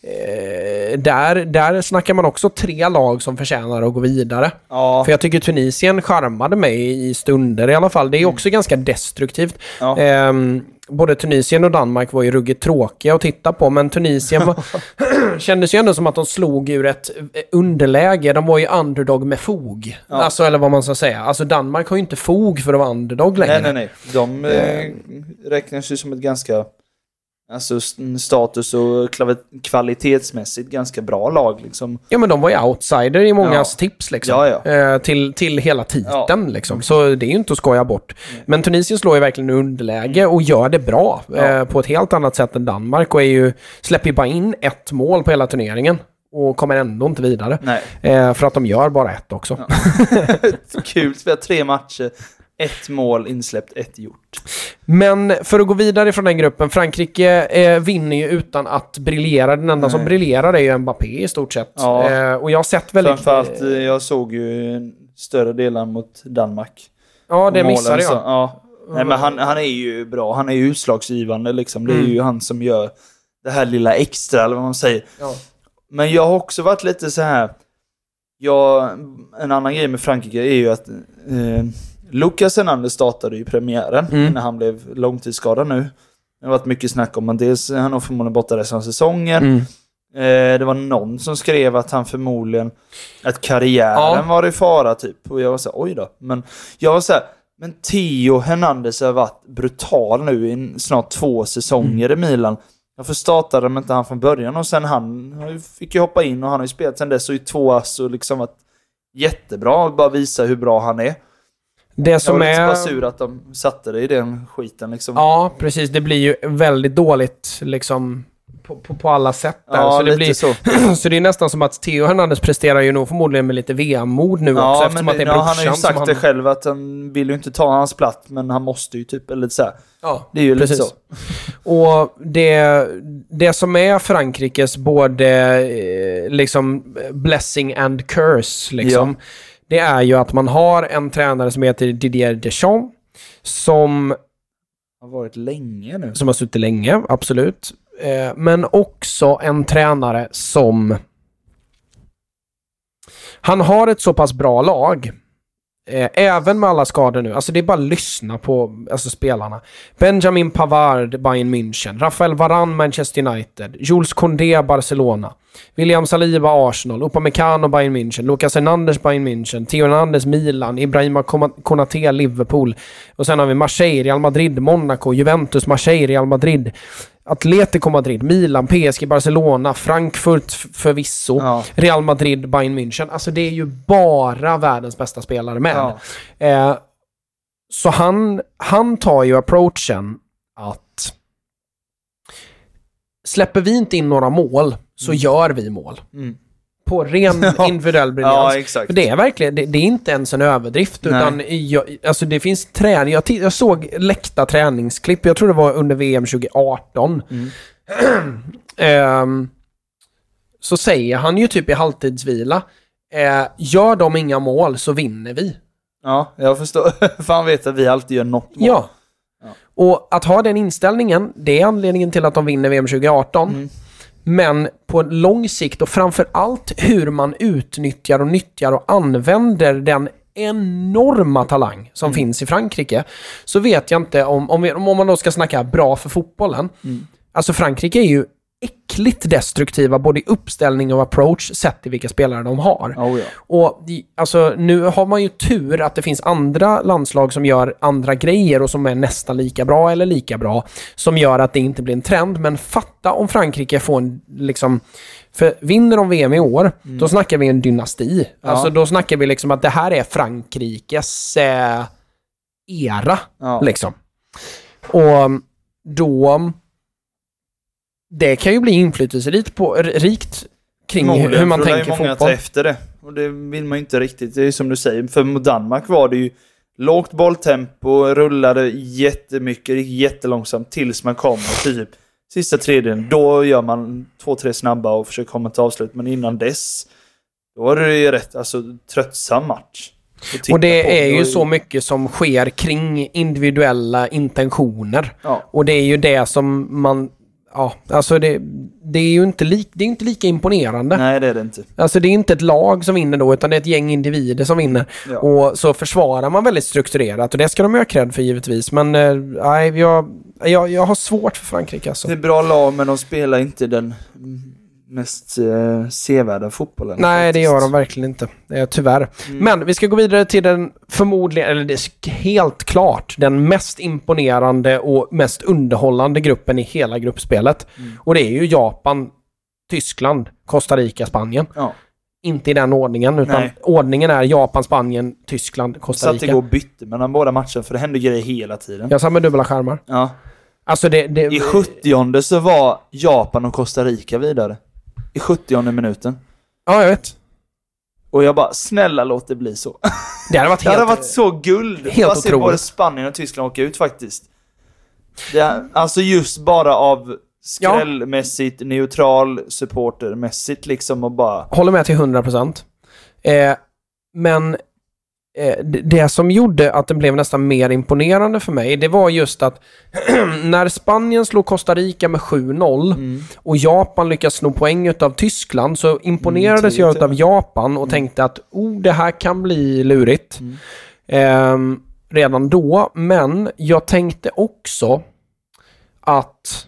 eh, där, där snackar man också tre lag som förtjänar att gå vidare. Ja, För jag tycker Tunisien charmade mig i stunder i alla fall. Det är också ganska destruktivt. ja. Ehm, både Tunisien och Danmark var ju ruggigt tråkiga att titta på, men Tunisien var, <laughs> <clears throat> kändes ju ändå som att de slog ur ett eh, underläge. De var ju underdog med fog. Ja. Alltså, eller vad man ska säga. Alltså Danmark har ju inte fog för att vara underdog längre. nej, nej, nej. De eh, räknas ju som ett ganska, alltså status och kvalitetsmässigt ganska bra lag liksom. Ja, men de var ju outsider i mångas Ja. tips liksom. Ja, ja. Eh, till, till hela titeln liksom. Så det är ju inte att skoja bort. Men Tunisien slår ju verkligen underläge och gör det bra. Eh, på ett helt annat sätt än Danmark och är ju, släpper ju bara in ett mål på hela turneringen. Och kommer ändå inte vidare. Nej. Eh, för att de gör bara ett också. <laughs> Kul, spelat tre matcher, ett mål insläppt, ett gjort. Men för att gå vidare från den gruppen, Frankrike eh, vinner ju utan att briljera. Den enda som Nej. briljerar är ju Mbappé i stort sett. Ja. Eh, och jag har sett väldigt... Framförallt, eh, jag såg ju större delar mot Danmark. ja, det missade jag. ja. Nej, men han, han är ju bra. Han är ju utslagsgivande liksom. Det är Mm. ju han som gör det här lilla extra, eller vad man säger. Ja. Men jag har också varit lite så här. Jag, en annan grej med Frankrike är ju att eh, Lucas Hernandez startade ju premiären Mm. när han blev långtidsskadad nu. Det har varit mycket snack om att dels han har förmodligen borta resten av säsongen. Mm. Eh, det var någon som skrev att han förmodligen, att karriären Ja. var i fara typ. Och jag var så här, oj då. Men jag var så här, men Theo Hernandez har varit brutal nu i snart två säsonger Mm. i Milan. Varför startade de inte han från början? Och sen han fick ju hoppa in och han har ju spelat sen dess och i två ass och liksom varit jättebra. och Bara visa hur bra han är. Det Jag som lite är... bara sur att de satte det i den skiten liksom. Ja, precis. Det blir ju väldigt dåligt liksom på, på, på alla sätt där. Ja, så, det lite blir, så. <clears throat> så det är nästan som att Theo Hernandez presterar ju nog förmodligen med lite vemod nu också Ja, eftersom men att det är ja, han har ju sagt han... det själv att han vill ju inte ta hans plats, men han måste ju typ, eller så här. Ja, Det är ju lite precis. så. <laughs> Och det, det som är Frankrikes både eh, liksom blessing and curse liksom. Det är ju att man har en tränare som heter Didier Deschamps. Som har varit länge nu. som har suttit länge, absolut. Eh, men också en tränare som... Han har ett så pass bra lag Eh, även med alla skador nu. Alltså det är bara att lyssna på alltså, spelarna. Benjamin Pavard, Bayern München. Rafael Varane, Manchester United. Jules Koundé, Barcelona. William Saliba, Arsenal. Upamecano, Bayern München. Lucas Hernandez, Bayern München. Theo Hernandez, Milan. Ibrahima Konate, Konaté, Liverpool. Och sen har vi Marseille, Real Madrid, Monaco, Juventus, Marseille, Real Madrid. Atletico Madrid, Milan, PSG, Barcelona, Frankfurt förvisso, Ja. Real Madrid, Bayern München. Alltså det är ju bara världens bästa spelare med. Ja. Eh, så han, han tar ju approachen att släpper vi inte in några mål så gör vi mål. Mm. På ren <laughs> individuell briljans. Ja, exakt. För det är verkligen, det, det är inte ens en överdrift Nej. utan jag, alltså det finns träning. Jag, jag såg läckta träningsklipp, jag tror det var under VM 2018. Mm. Ehm, så säger han ju typ i halvtidsvila, eh, gör de inga mål så vinner vi. Ja, jag förstår. <laughs> För han vet att vi alltid gör något mål. Ja. Ja. Och att ha den inställningen, det är anledningen till att de vinner VM 2018. Mm. Men på lång sikt och framför allt hur man utnyttjar och nyttjar och använder den enorma talang som Mm. finns i Frankrike. Så vet jag inte om, om, vi, om man då ska snacka bra för fotbollen. Mm. Alltså Frankrike är ju äckligt destruktiva både i uppställning och approach sett till vilka spelare de har. Oh, ja. Och alltså, nu har man ju tur att det finns andra landslag som gör andra grejer och som är nästan lika bra eller lika bra. Som gör att det inte blir en trend. Men fatta om Frankrike får en, liksom... För vinner de VM i år, då snackar vi en dynasti. Alltså då snackar vi liksom att det här är Frankrikes eh, era. Ja. Liksom. Och då... Det kan ju bli inflytelserikt på, rikt kring Förmodligen, hur man för då lär ju tänker många fotboll. efter det. Och det vill man ju inte riktigt. Det är ju som du säger. För mot Danmark var det ju lågt bolltempo, rullade jättemycket, gick jättelångsamt tills man kom typ sista tredjedelen. Då gör man två, tre snabba och försöker komma till avslut. Men innan dess, då var det ju rätt alltså, tröttsam match. Och det på. är ju så mycket som sker kring individuella intentioner. Ja. Och det är ju det som man... Ja, alltså det, det är ju inte, lik, det är inte lika imponerande. Nej, det är det inte. Alltså det är inte ett lag som vinner då, utan det är ett gäng individer som vinner. Ja. Och så försvarar man väldigt strukturerat och det ska de ju ha cred för givetvis. Men eh, nej, jag, jag, jag har svårt för Frankrike alltså. Det är bra lag, men de spelar inte den mest eh, sevärda fotbollen. Nej, det faktiskt. gör de verkligen inte. Eh, tyvärr. Mm. Men vi ska gå vidare till den förmodligen, eller det är helt klart, den mest imponerande och mest underhållande gruppen i hela gruppspelet. Mm. Och det är ju Japan, Tyskland, Costa Rica, Spanien. Ja. Inte i den ordningen, utan Nej. ordningen är Japan, Spanien, Tyskland, Costa Satt Rica. igår och bytte mellan båda matcherna, för det hände grejer hela tiden. Jag sa med dubbla skärmar. Ja. Alltså det... det I 70 så var Japan och Costa Rica vidare. I 70 minuten. Ja, jag vet. Och jag bara, snälla låt det bli så. Det hade varit Det helt... hade varit så guld. helt Bara se otroligt. både Spanien och Tyskland åka ut faktiskt. Det alltså just bara av skrällmässigt, neutral, supportermässigt liksom och bara... Håller med till 100%. Eh, men det- det som gjorde att det blev nästan mer imponerande för mig, det var just att <clears throat> när Spanien slog Costa Rica med 7-0 Mm. och Japan lyckas sno poäng utav Tyskland så imponerades Mm, jag utav Japan och tänkte att oh, det här kan bli lurigt. Mm. Ehm, redan då, men jag tänkte också att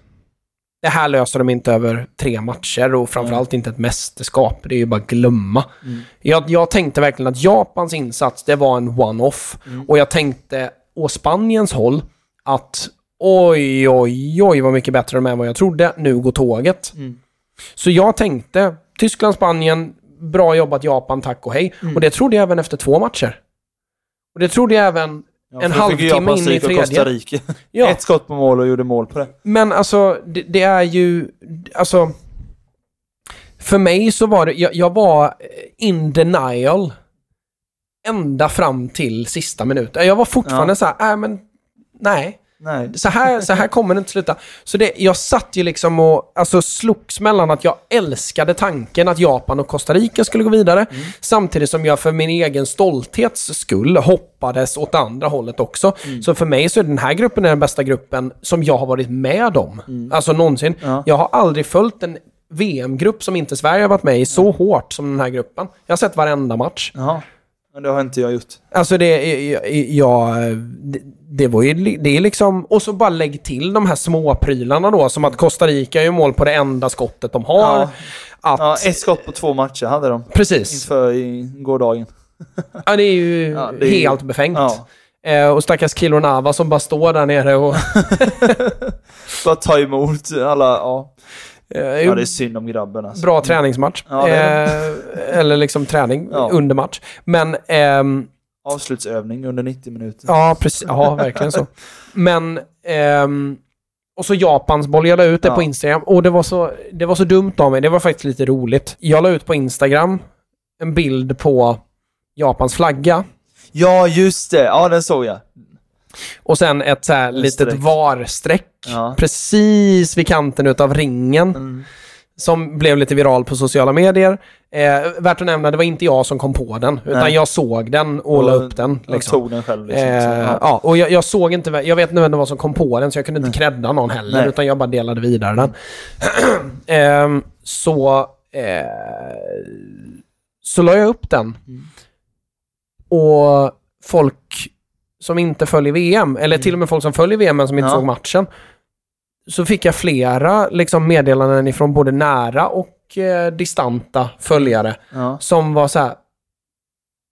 det här löser de inte över tre matcher och framförallt inte ett mästerskap. Det är ju bara att glömma. Mm. Jag, jag tänkte verkligen att Japans insats, det var en one-off. Mm. Och jag tänkte, å Spaniens håll, att oj, oj, oj vad mycket bättre de är än vad jag trodde. Nu går tåget. Mm. Så jag tänkte, Tyskland, Spanien, bra jobbat Japan, tack och hej. Mm. Och det trodde jag även efter två matcher. Och det trodde jag även Ja, en halvtimme in i tredje. Rica. <laughs> Ja. Ett skott på mål och gjorde mål på det. Men alltså, det, det är ju... Alltså... För mig så var det... Jag, jag var in denial. Ända fram till sista minuten. Jag var fortfarande Ja. så här, äh, men... Nej. Nej. Så här, så här kommer det inte sluta. Så det, jag satt ju liksom och alltså, slogs mellan att jag älskade tanken att Japan och Costa Rica skulle gå vidare. Samtidigt som jag för min egen stolthets skull hoppades åt andra hållet också. Så för mig så är den här gruppen den bästa gruppen som jag har varit med om. Alltså någonsin. Ja. Jag har aldrig följt en VM-grupp som inte Sverige har varit med i så hårt som den här gruppen. Jag har sett varenda match. Jaha. Men det har inte jag gjort. Alltså det, jag, jag, det, det var ju, det är liksom, och så bara lägg till de här små prylarna då, som att Costa Rica gör mål på det enda skottet de har. Ja. Att, Ja, ett skott på två matcher hade de. precis. Inför i gårdagen. <laughs> Ja, det är ju Ja, det är ju- helt befängt. Ja. Eh, och stackars Kilo Nava som bara står där nere och... <laughs> Bara ta emot alla, ja. Eh, Ja, det är synd om grabben alltså. Bra träningsmatch. Ja, det eh, eller liksom träning under match. Men... ehm, Avslutsövning under 90 minuter. Ja, precis. Ja, verkligen så. Men... ehm, och så Japans boll. Jag la ut det Ja. på Instagram. Och det var, så, det var så dumt av mig. Det var faktiskt lite roligt. Jag la ut på Instagram en bild på Japans flagga. Ja, just det. Ja, den såg jag. Och sen ett så här litet streck. VAR-streck. Ja. Precis vid kanten utav ringen. Mm. Som blev lite viral på sociala medier. Eh, värt att nämna, det var inte jag som kom på den. Utan Nej. jag såg den och, la upp den. Liksom. tog den själv liksom. Eh, ja. ja. och jag, jag såg inte, jag vet inte vem det var som kom på den så jag kunde inte credda någon heller Nej. utan jag bara delade vidare den. <clears throat> Ehm, så, eh, så la jag upp den. Mm. Och folk som inte följer VM, eller till och med folk som följer VM men som inte Mm. Ja. såg matchen. Så fick jag flera liksom, meddelanden ifrån både nära och eh, distanta följare Ja. som var så här.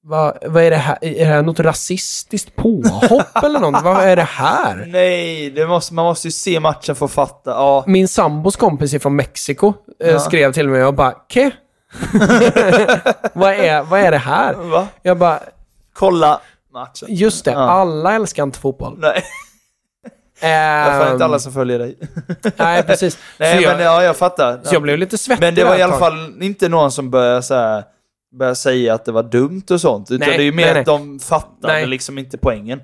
Vad, vad är det här? Är det här något rasistiskt påhopp <laughs> eller något? Vad är det här? Nej, det måste, man måste ju se matchen för att fatta. Ja. Min sambos kompis från Mexiko eh, Ja. skrev till mig och bara Ke? <laughs> vad, är, vad är det här? Va? Jag bara, Kolla matchen. just det, Ja. alla älskar inte fotboll. Nej, jag får inte alla som följer dig. <laughs> Nej, precis. <laughs> Nej, så, jag, men ja, jag fattar. så jag blev lite svettig Men det var i alla fall inte någon som började, så här, började säga att det var dumt och sånt. Utan Nej, det är ju mer nej, nej. att de fattade Nej. liksom inte poängen.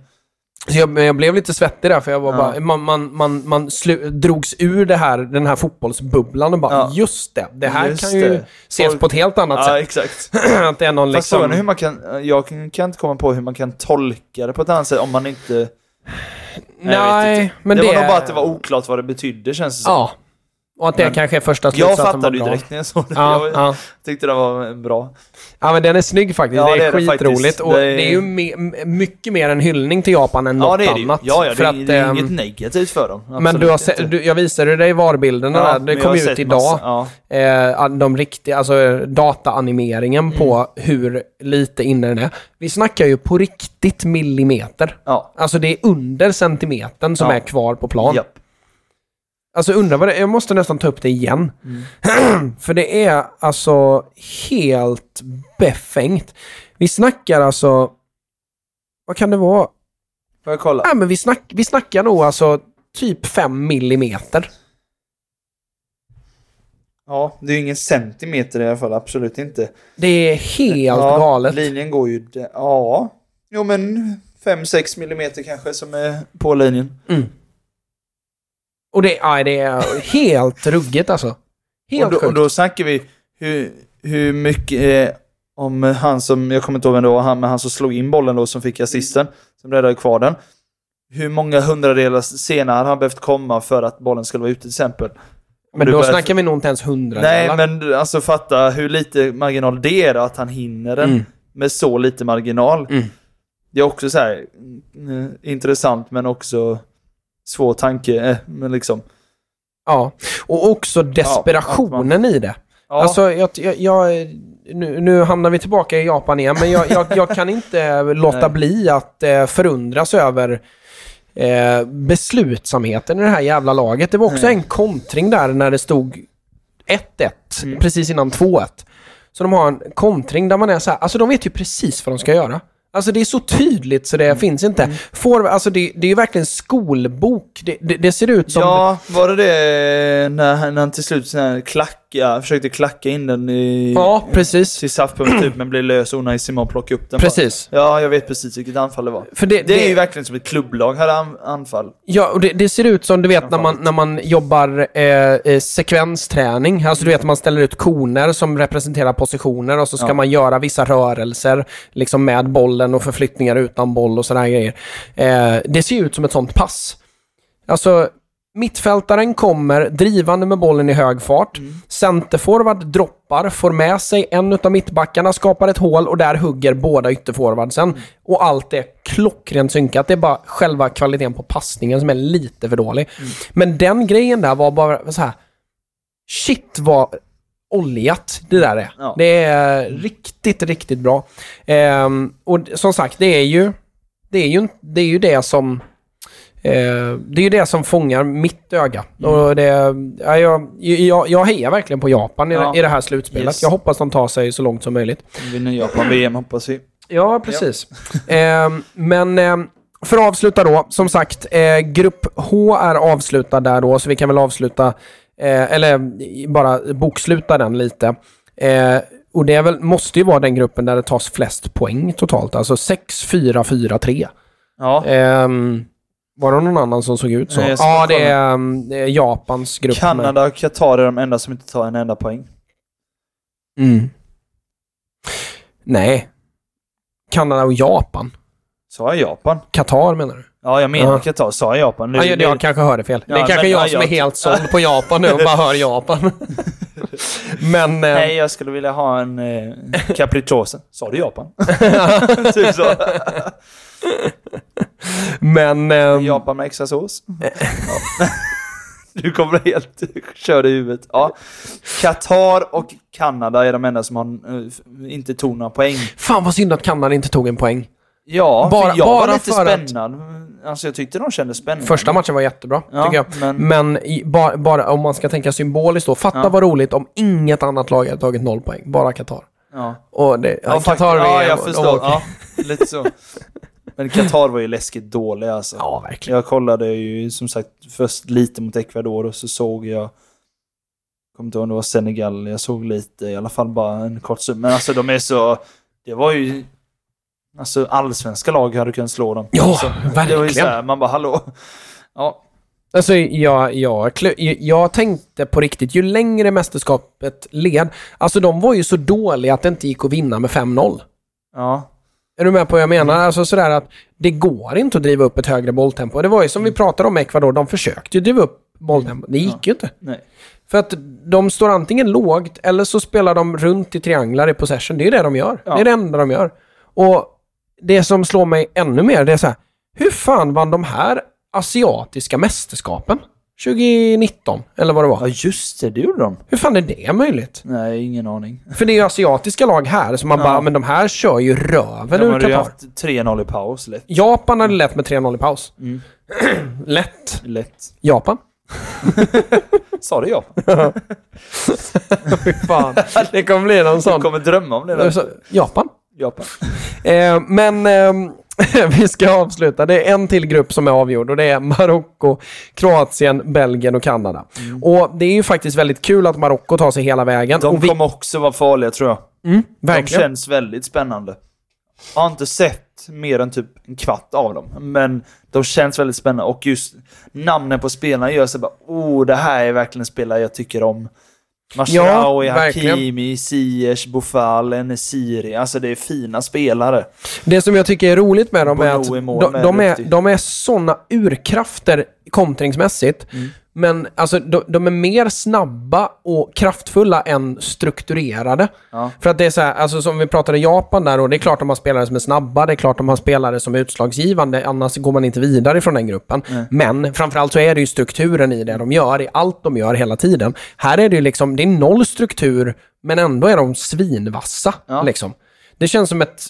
Så jag, jag blev lite svettig där för jag var Ja. bara, man, man, man, man slu, drogs ur det här, den här fotbollsbubblan och bara, Ja. just det, det här Just kan ju det. ses Folk- på ett helt annat Ja, sätt. exakt. <laughs> att det är någon Fast liksom... hur man kan, jag kan, kan inte komma på hur man kan tolka det på ett annat sätt om man inte... Nej, men det, det... var nog bara att det var oklart vad det betydde känns det som. Ja. Och att det Men- kanske är första Jag slutsatsen fattade var ju direkt när jag såg det. Ja, jag ja. tyckte det var bra. ja, men den är snygg faktiskt. Ja, det är, det är skitroligt. faktiskt. Och Det det är- är, ju me mycket mer en hyllning till Japan än Ja, något det är annat. Ja, ja, det, För är- att, det är ehm, inget negativt för dem. Men Absolut du har du, jag visade dig VAR-bilderna Ja, där. men Det jag kom ut idag. Eh, de riktiga, alltså dataanimeringen Mm. på hur lite inne den är. Vi snackar ju på riktigt millimeter. Ja. Alltså det är under centimetern som är kvar på plan. Japp. Alltså undrar vad det Jag måste nästan ta upp det igen. Mm. <clears throat> För det är alltså helt befängt. Vi snackar alltså... Vad kan det vara? Får jag kolla? Ja, men vi, snack, vi snackar nog alltså typ 5 millimeter. Ja, det är ju ingen centimeter i alla fall. Absolut inte. Det är helt ja, galet. Linjen går ju... Ja. Jo, men 5-6 millimeter kanske som är på linjen. Och det, ja, det är helt ruggigt alltså. Helt och, då, och sjukt. då snackar vi hur, hur mycket eh, om han som, jag kommer inte ihåg vem det var, han, men han som slog in bollen då som fick assisten, som räddade kvar den. Hur många hundradelar senare hade han behövt komma för att bollen skulle vara ute till exempel? Om men då börjar- snackar vi nog inte ens hundra Nej, men alltså fatta hur lite marginal det är då, att han hinner den Mm. med så lite marginal. Mm. Det är också så här mm, intressant men också svår tanke. Eh, men liksom. Ja. Och också desperationen i det. Ja, Alltså, jag, jag, jag, nu, nu hamnar vi tillbaka i Japan igen, men jag, jag, jag kan inte <laughs> låta bli att eh, förundras över eh, beslutsamheten i det här jävla laget. Det var också Nej. en kontring där när det stod 1-1, Mm. precis innan 2-1. Så de har en kontring där man är så här, alltså de vet ju precis vad de ska göra. Alltså det är så tydligt så det Mm. finns inte. Får, alltså det, det är ju verkligen skolbok. Det, det, det ser ut som... ja, var det det när, han- när han till slut sån här klacka, försökte klacka in den i, Ja, precis. till saftpumpen typ, men blev lös och när Simon plockade upp den. Precis. bara. Ja, jag vet precis vilket anfall det var. För det, Det är ju verkligen som ett klubblag hade an, anfall. Ja, och det, det ser ut som du vet när man, när man jobbar eh, eh, sekvensträning. Alltså du vet man ställer ut koner som representerar positioner och så ska Ja. man göra vissa rörelser liksom med bollen och förflyttningar utan boll och sådana grejer. Eh, det ser ut som ett sånt pass. Alltså, Mittfältaren kommer drivande med bollen i hög fart. Centerforward droppar, får med sig en av mittbackarna, skapar ett hål och där hugger båda ytterforwardsen. Och allt är klockrent synkat. Det är bara själva kvaliteten på passningen som är lite för dålig. Men den grejen där var bara så här. Shit vad oljat det där är. Ja. Det är riktigt, riktigt bra. Ehm, och som sagt, det är ju det, är ju, det, är ju det som det är ju det som fångar mitt öga. Mm. Och det, ja, jag, jag, jag hejar verkligen på Japan i, Ja. i det här slutspelet. Yes. Jag hoppas de tar sig så långt som möjligt. Vinner Japan-VM hoppas vi. Ja, precis. Ehm, men ehm, för att avsluta då, som sagt, eh, grupp H är avslutad där då, så vi kan väl avsluta, eh, eller bara boksluta den lite. Eh, och det väl, måste ju vara den gruppen där det tas flest poäng totalt, alltså 6, 4, 4, 3. Ja. Ehm, var det någon annan som såg ut så? Nej, ja, det är, det är Japans grupp. med- Kanada och Qatar är de enda som inte tar en enda poäng. Mm. Nej. Kanada och Japan. Sa jag Japan? Qatar menar du? Ja, jag menar Ja. Qatar. Sa jag Japan? Nu- Ja, jag, jag kanske hörde fel. det är Ja, kanske men- jag ja, som är jag- helt såld på Japan nu och bara hör Japan. <laughs> men... eh, Nej, jag skulle vilja ha en eh, <laughs> capricciosa. Sa du Japan? <laughs> typ så. Men... eh, Japan med extra sås. Ja. <laughs> Du kommer helt körd i huvudet. Ja. Qatar och Kanada är de enda som har, eh, inte tog några poäng. Fan vad synd att Kanada inte tog en poäng. Ja, Bara- för jag bara var lite för att- spännad. Alltså jag tyckte de kändes spännande. Första matchen var jättebra, Ja, tycker jag. men- Men, i, bara, bara om man ska tänka symboliskt då. Fatta Ja. vad roligt om inget annat lag hade tagit noll poäng. Bara Qatar. Ja, Och det, ja, Qatar ja jag förstår. var okej. Ja, lite så. <laughs> Men Qatar var ju läskigt dåliga alltså. Ja, verkligen. Jag kollade ju som sagt först lite mot Ecuador och så såg jag kommer inte ihåg om det var Senegal, jag såg lite, i alla fall bara en kort stund. Men alltså de är så, det var ju, alltså allsvenska lag hade kunnat slå dem. Ja, alltså, Det var ju verkligen. så här, man bara hallå. Ja, Alltså, jag, jag, jag tänkte på riktigt, ju längre mästerskapet led, alltså de var ju så dåliga att det inte gick att vinna med 5-0. ja, Är du med på vad jag menar? Alltså sådär att det går inte att driva upp ett högre bolltempo. Det var ju som vi pratade om Ecuador, de försökte ju driva upp bolltempo. Det gick ju inte. nej. För att de står antingen lågt eller så spelar de runt i trianglar i possession. Det är det de gör. Ja. Det är det enda de gör. Och det som slår mig ännu mer, det är så här, hur fan vann de här asiatiska mästerskapen? 2019, eller vad det var. Ja just det, det gjorde de. Hur fan är det möjligt? Nej, ingen aning. För det är ju asiatiska lag här som man Ja. bara, men de här kör ju röven De ur hade ju Qatar. haft 3-0 i paus lätt. Japan hade lätt med 3-0 i paus. Mm. <clears throat> lätt. Lätt. Japan? <laughs> Sa du Japan? <laughs> Fy fan. <laughs> Det kommer bli någon Du sån. kommer drömma om det där. Så- Japan? Japan. Eh, men ehm, <laughs> vi ska avsluta. Det är en till grupp som är avgjord och det är Marocko, Kroatien, Belgien och Kanada. Och det är ju faktiskt väldigt kul att Marocko tar sig hela vägen. De vi, kommer också vara farliga tror jag. mm, De verkligen. känns väldigt spännande. Jag har inte sett mer än typ en kvart av dem. Men de känns väldigt spännande och just namnen på spelarna gör så bara oh, det här är verkligen spelare jag tycker om. Mashraoui, verkligen. Hakimi, Ziyech, Boufal, Enesiri. Alltså det är fina spelare. Det som jag tycker är roligt med dem är att Bono i mål de, de, är, de är såna urkrafter kontringsmässigt. Mm. Men alltså, de, de är mer snabba och kraftfulla än strukturerade. Ja. För att det är så här, alltså som vi pratade Japan där och det är klart de har spelare som är snabba, det är klart de har spelare som är utslagsgivande, annars går man inte vidare från den gruppen. Men framförallt så är det ju strukturen i det de gör, i allt de gör hela tiden. Här är det ju liksom, det är noll struktur, men ändå är de svinvassa. Ja. Liksom. Det känns som ett,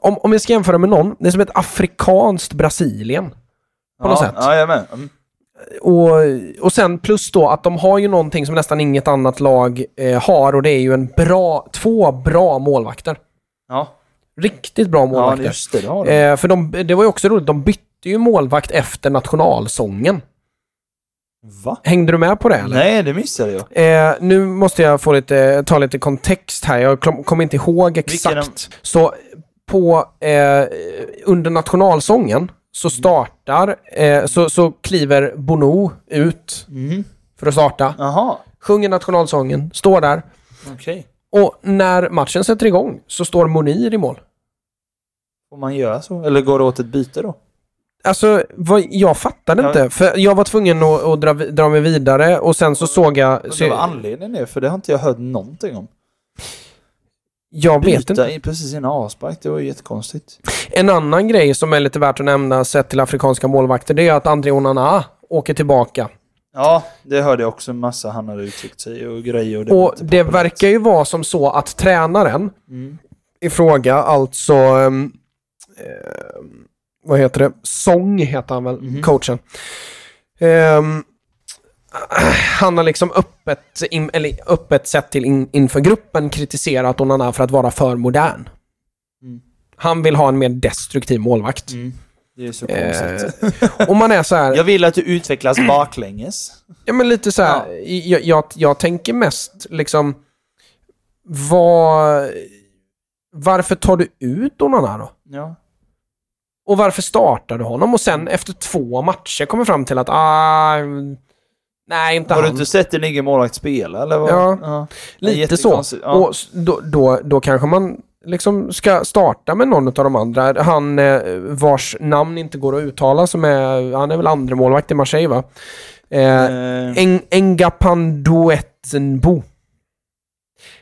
om, om vi ska jämföra med någon, det är som ett afrikanskt Brasilien. På något ja, sätt. Ja, jag med. Mm. Och, och sen plus då att de har ju någonting som nästan inget annat lag eh, har och det är ju en bra, två bra målvakter. Ja, Riktigt bra ja målvakter. just det. Det har de. eh, för de, det var ju också roligt, de bytte ju målvakt efter nationalsången. Va? Hängde du med på det eller? Nej, det missade jag. Eh, nu måste jag få lite, ta lite kontext här. Jag kom- kommer inte ihåg exakt. Vilken Så på, eh, under nationalsången så startar, eh, så, så kliver Bono ut Mhm. för att starta. Jaha, Sjunger nationalsången, står där. okej. Och när matchen sätter igång så står Monir i mål. Får man göra så? Eller går det åt ett byte då? Alltså, vad, jag fattade Ja. inte. För jag var tvungen att, att dra, dra mig vidare och sen så såg jag... Så Undrar vad anledningen är, för det har inte jag hört någonting om. Jag vet inte. Byta precis innan avspark, det var ju jättekonstigt. En annan grej som är lite värt att nämna sett till afrikanska målvakter, det är att André Onana åker tillbaka. Ja, det hörde jag också en massa han hade uttryckt sig och grejer. Och det, Och det verkar ju vara som så att tränaren Mm. i fråga, alltså... eh, vad heter det? Song heter han väl, Mhm. coachen. Ehm, <clears throat> han har liksom öppet, in, eller öppet sett till in, inför gruppen kritiserat Onana för att vara för modern. Mm. Han vill ha en mer destruktiv målvakt. Mm. Det är så Eh, konstigt. <laughs> och man är så här, Jag vill att du utvecklas baklänges. <clears throat> ja men lite så här, jag, jag, jag tänker mest liksom, vad, varför tar du ut Onana då? Ja. Och varför startar du honom? Och sen efter två matcher kommer fram till att, ah, nej inte Har du inte sett din egen målvakt spela eller? Vad? Ja. Är Lite så. Ja. Och då, då, då kanske man liksom ska starta med någon av de andra. Han eh, vars namn inte går att uttala som är, han är väl andra målvakt i Marseille va? Eh, Eh, Eng, Engapanduetsenbo.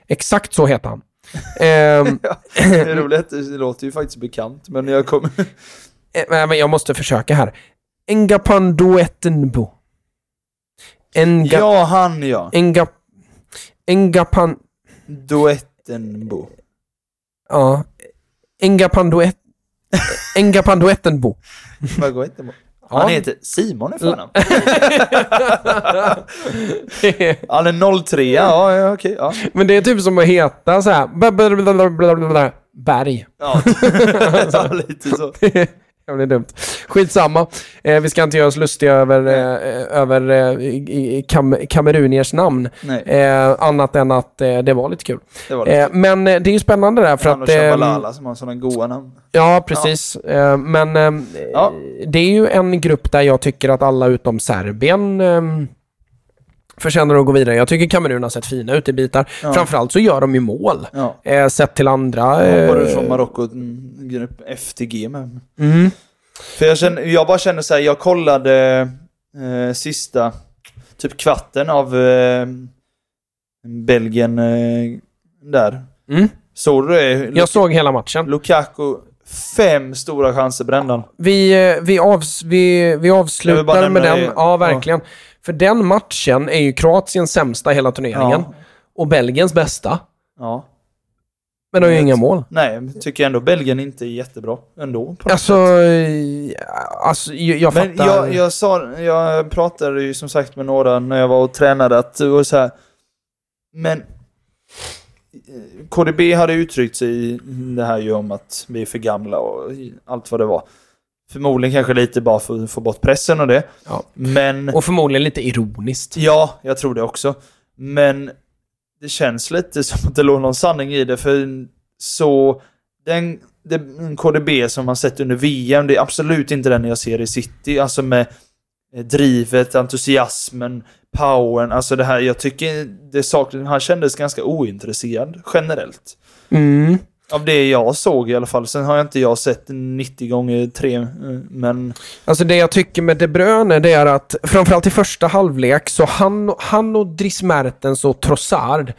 Exakt så heter han. <laughs> Ehm, det är roligt, det låter ju faktiskt bekant, men jag kommer... eh, men jag måste försöka här. Engapanduetsenbo. Enga, Ja, han ja. Enga, Engapan... Duettenbo. Ja. Engapanduet... Engapanduetsenbo. Vad går inte. Han heter Simon i förnamn. Han är 03, ja, ja okej. ja. Men det är typ som att heta så här. Berg. Ja, lite så. Det blir dumt. Skitsamma. Eh, vi ska inte göra oss lustiga över, eh, över eh, i- i kam kameruniers namn. Eh, annat än att eh, det var lite kul. det var lite Eh, men eh, det är ju spännande där för att... Shabalala som har sådana goa namn. Ja, precis. Eh, men Ja. det är ju en grupp där jag tycker att alla utom Serbien förtjänar att gå vidare. Jag tycker Kamerun har sett fina ut i bitar. Ja. Framförallt så gör de ju mål. Ja. Eh, sett till andra... Eh, från Marocko, mm, grupp FTG med. mm. För jag, känner, jag bara känner så här, jag kollade eh, sista typ kvarten av eh, Belgien eh, där. Mm. Såg du det? Jag såg hela matchen. Lukaku, fem stora chanser brände han. Vi, eh, vi, avs, vi, vi bara avslutar med den. Ja, verkligen. För den matchen är ju Kroatiens sämsta hela turneringen. Ja. Och Belgiens bästa. ja. Men de har ju inga mål. Nej, jag tycker ändå Belgien inte är jättebra ändå. på Alltså, eh, alltså jag, jag Men fattar. jag, jag, sa, jag pratade ju som sagt med några när jag var och tränade att det var så här. Men eh, KDB hade uttryckt sig i det här ju om att vi är för gamla och allt vad det var. Förmodligen kanske lite bara för att få bort pressen och det. Ja. Men Och förmodligen lite ironiskt. ja, jag tror det också. Men det känns lite <laughs> som att det låg någon sanning i det för så den, den KDB som man sett under VM, det är absolut inte den jag ser i City. Alltså med drivet, entusiasmen, powern, alltså det här, jag tycker det saknas, han kändes ganska ointresserad generellt. Mm. Av det jag såg i alla fall. Sen har jag inte jag sett 90 gånger 3, eh, men Alltså det jag tycker med De Bruyne det är att framförallt i första halvlek så han, han och Dries Mertens och Trossard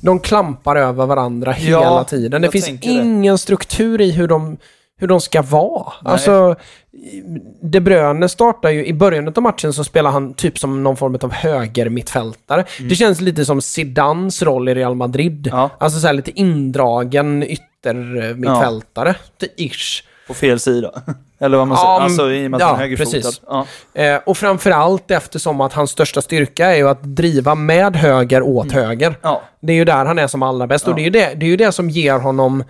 de klampar över varandra hela Ja, tiden. Det finns tänker det. ingen struktur i hur de, hur de ska vara. Nej. Alltså, De Bruyne startar ju, i början av matchen så spelar han typ som någon form av höger mittfältare. Det känns lite som Zidans roll i Real Madrid. Mm. Ja. Alltså så här lite indragen yttermittfältare. Ja. Ish. på fel sida. <laughs> Eller vad man säger. Men- alltså i och med att ja, han är högerfotad. precis. Ja. Eh, och framförallt eftersom att hans största styrka är ju att driva med höger åt höger. ja. Det är ju där han är som allra bäst. Och Ja. det är ju det, det är ju det som ger honom...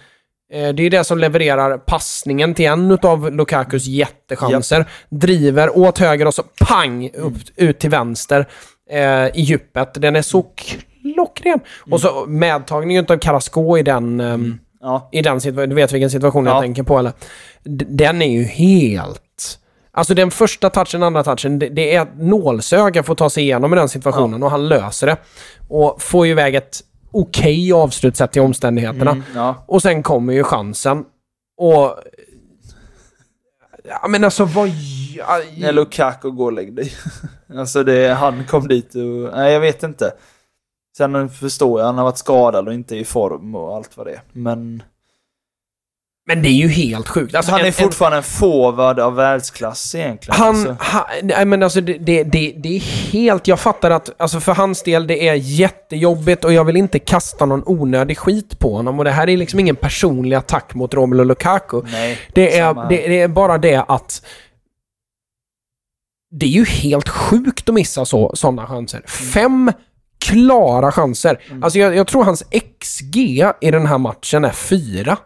Eh, det är det som levererar passningen till en av Lukakus jättechanser. Driver åt höger och så pang upp, ut till vänster eh, i djupet. Den är så klockren. Och så medtagningen av Carrasco i den... ehm, ja. i den situationen, du vet vilken situation Ja. jag tänker på eller? D- Den är ju helt... Alltså den första touchen, andra touchen, det, det är ett nålsöga för att ta sig igenom i den situationen och han löser det. Och får ju iväg ett okej avslut sett till omständigheterna. Mm, ja. Och sen kommer ju chansen. Och Ja, men alltså vad... Ja, När Lukaku går och lägg dig. <laughs> alltså det, han kom dit och... Nej, jag vet inte. Sen förstår jag, han har varit skadad och inte i form och allt vad det är. Men Men det är ju helt sjukt. Alltså, han är en- fortfarande en forward av världsklass egentligen. Han, Alltså. han, nej men alltså det, det, det, det är helt, jag fattar att, alltså för hans del, det är jättejobbigt och jag vill inte kasta någon onödig skit på honom och det här är liksom ingen personlig attack mot Romelu Lukaku. Nej, Det är, det, det är bara det att det är ju helt sjukt att missa så, sådana chanser. Fem klara chanser. Mm. Alltså jag, jag tror hans XG i den här matchen är fyra.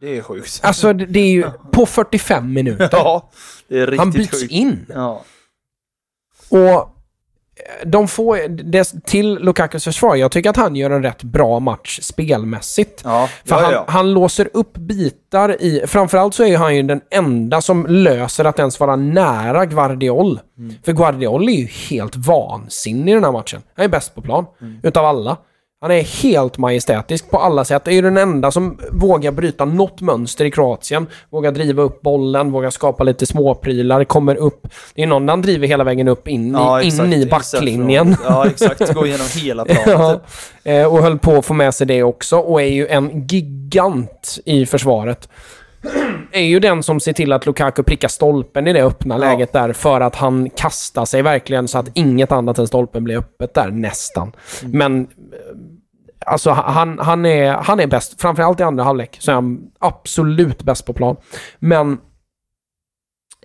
det är sjukt. Alltså det, är ju <laughs> på 45 minuter. ja, det är riktigt Han byts sjukt. in. Ja. Och de får, det, till Lukakus försvar, jag tycker att han gör en rätt bra match spelmässigt. Ja, För ja, han, ja. han låser upp bitar i... Framförallt så är han ju den enda som löser att ens vara nära Guardiol. Mm. För Guardiol är ju helt vansinnig i den här matchen. Han är bäst på plan. Mm. Utav alla. Han är helt majestätisk på alla sätt. är ju den enda som vågar bryta något mönster i Kroatien. Vågar driva upp bollen, vågar skapa lite småprylar, kommer upp. Det är någon han driver hela vägen upp in, Ja, i, exakt. in i backlinjen. att- Ja, exakt. Gå igenom hela <laughs> planen. Ja, typ. eh, och höll på att få med sig det också och är ju en gigant i försvaret. <clears throat> Är ju den som ser till att Lukaku prickar stolpen i det öppna Ja. läget där för att han kastar sig verkligen så att inget annat än stolpen blir öppet där, nästan. Mm. Men alltså han, han, är, han är bäst, framförallt i andra halvlek så är han absolut bäst på plan. Men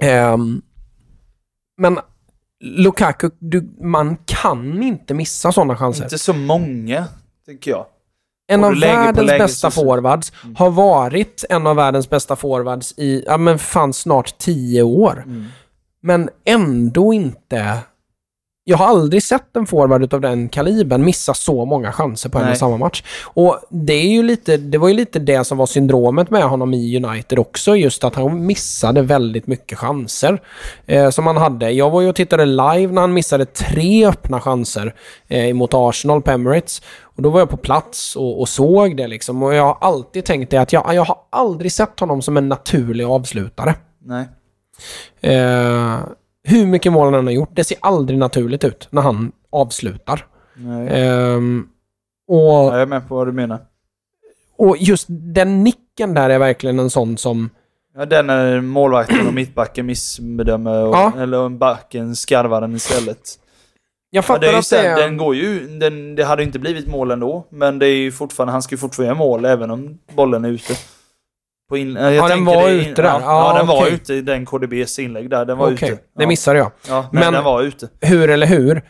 ehm, men Lukaku, du, man kan inte missa sådana chanser. Inte så många, tycker jag. En av världens läge bästa så- forwards har varit en av världens bästa forwards i, ja men fan snart tio år. Mm. Men ändå inte... Jag har aldrig sett en forward utav den kalibern missa så många chanser på en och samma match. Och det är ju lite, det var ju lite det som var syndromet med honom i United också, just att han missade väldigt mycket chanser eh, som han hade. Jag var ju och tittade live när han missade tre öppna chanser eh, mot Arsenal på Emirates. Och då var jag på plats och, och såg det liksom. Och jag har alltid tänkt det att jag, jag har aldrig sett honom som en naturlig avslutare. Nej. Eh, hur mycket mål han än har gjort, det ser aldrig naturligt ut när han avslutar. Nej. Ehm, och, Ja, jag är med på vad du menar. och just den nicken där är verkligen en sån som... Ja, den är målvakten och mittbacken missbedömer, och, Ja. eller backen skarvar den istället. Jag Ja, fattar det är ju att så, det den går ju, den, det hade inte blivit mål ändå, men det är ju fortfarande, han ska ju fortfarande göra mål även om bollen är ute. På in, jag Ja, den var det in- ute där. Ja, Ja, ja den var okej. ute i den KDBs inlägg där, den var Okej, ute. det ja. missade jag. Ja, men, Men- den var ute. Hur eller hur?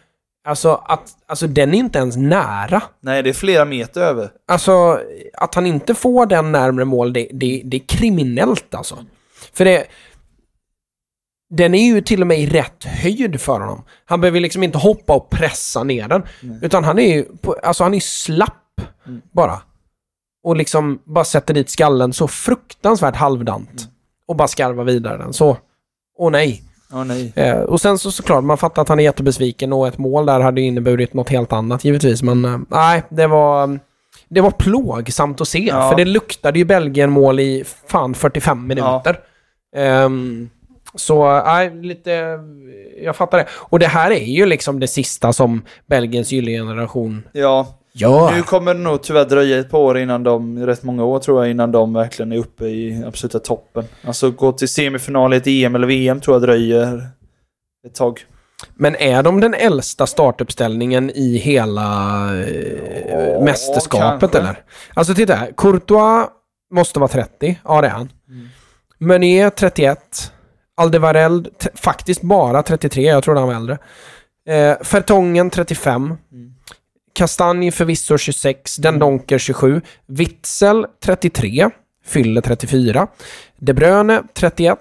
Alltså, att, alltså den är inte ens nära. Nej, det är flera meter över. Alltså, att han inte får den närmre mål, det, det, det är kriminellt alltså. För det... Den är ju till och med i rätt höjd för honom. Han behöver liksom inte hoppa och pressa ner den. Nej. Utan han är ju, alltså han är slapp Mm. bara. Och liksom bara sätter dit skallen så fruktansvärt halvdant. Mm. Och bara skarvar vidare den så. Åh nej. Åh nej. Eh, och sen så såklart, man fattar att han är jättebesviken och ett mål där hade inneburit något helt annat givetvis. Men eh, nej, det var... Det var plågsamt att se, Ja. för det luktade ju Belgien-mål i fan 45 minuter. Ehm, så, nej, lite... Jag fattar det. Och det här är ju liksom det sista som Belgiens gyllene generation Ja, nu kommer det nog tyvärr dröja ett par år innan de, rätt många år tror jag, innan de verkligen är uppe i absoluta toppen. Alltså gå till semifinal i ett EM eller VM tror jag dröjer ett tag. Men är de den äldsta startuppställningen i hela eh, Ja, mästerskapet kanske. eller? Alltså titta här. Courtois måste vara 30. Ja, det är han. Mm. Meunier 31. Aldevarell t- faktiskt bara 33. Jag trodde han var äldre. Eh, Fertongen 35. Mm. Kastanj förvisso 26. Den Donker 27. Witzel 33. Fyller 34. De Bruyne 31.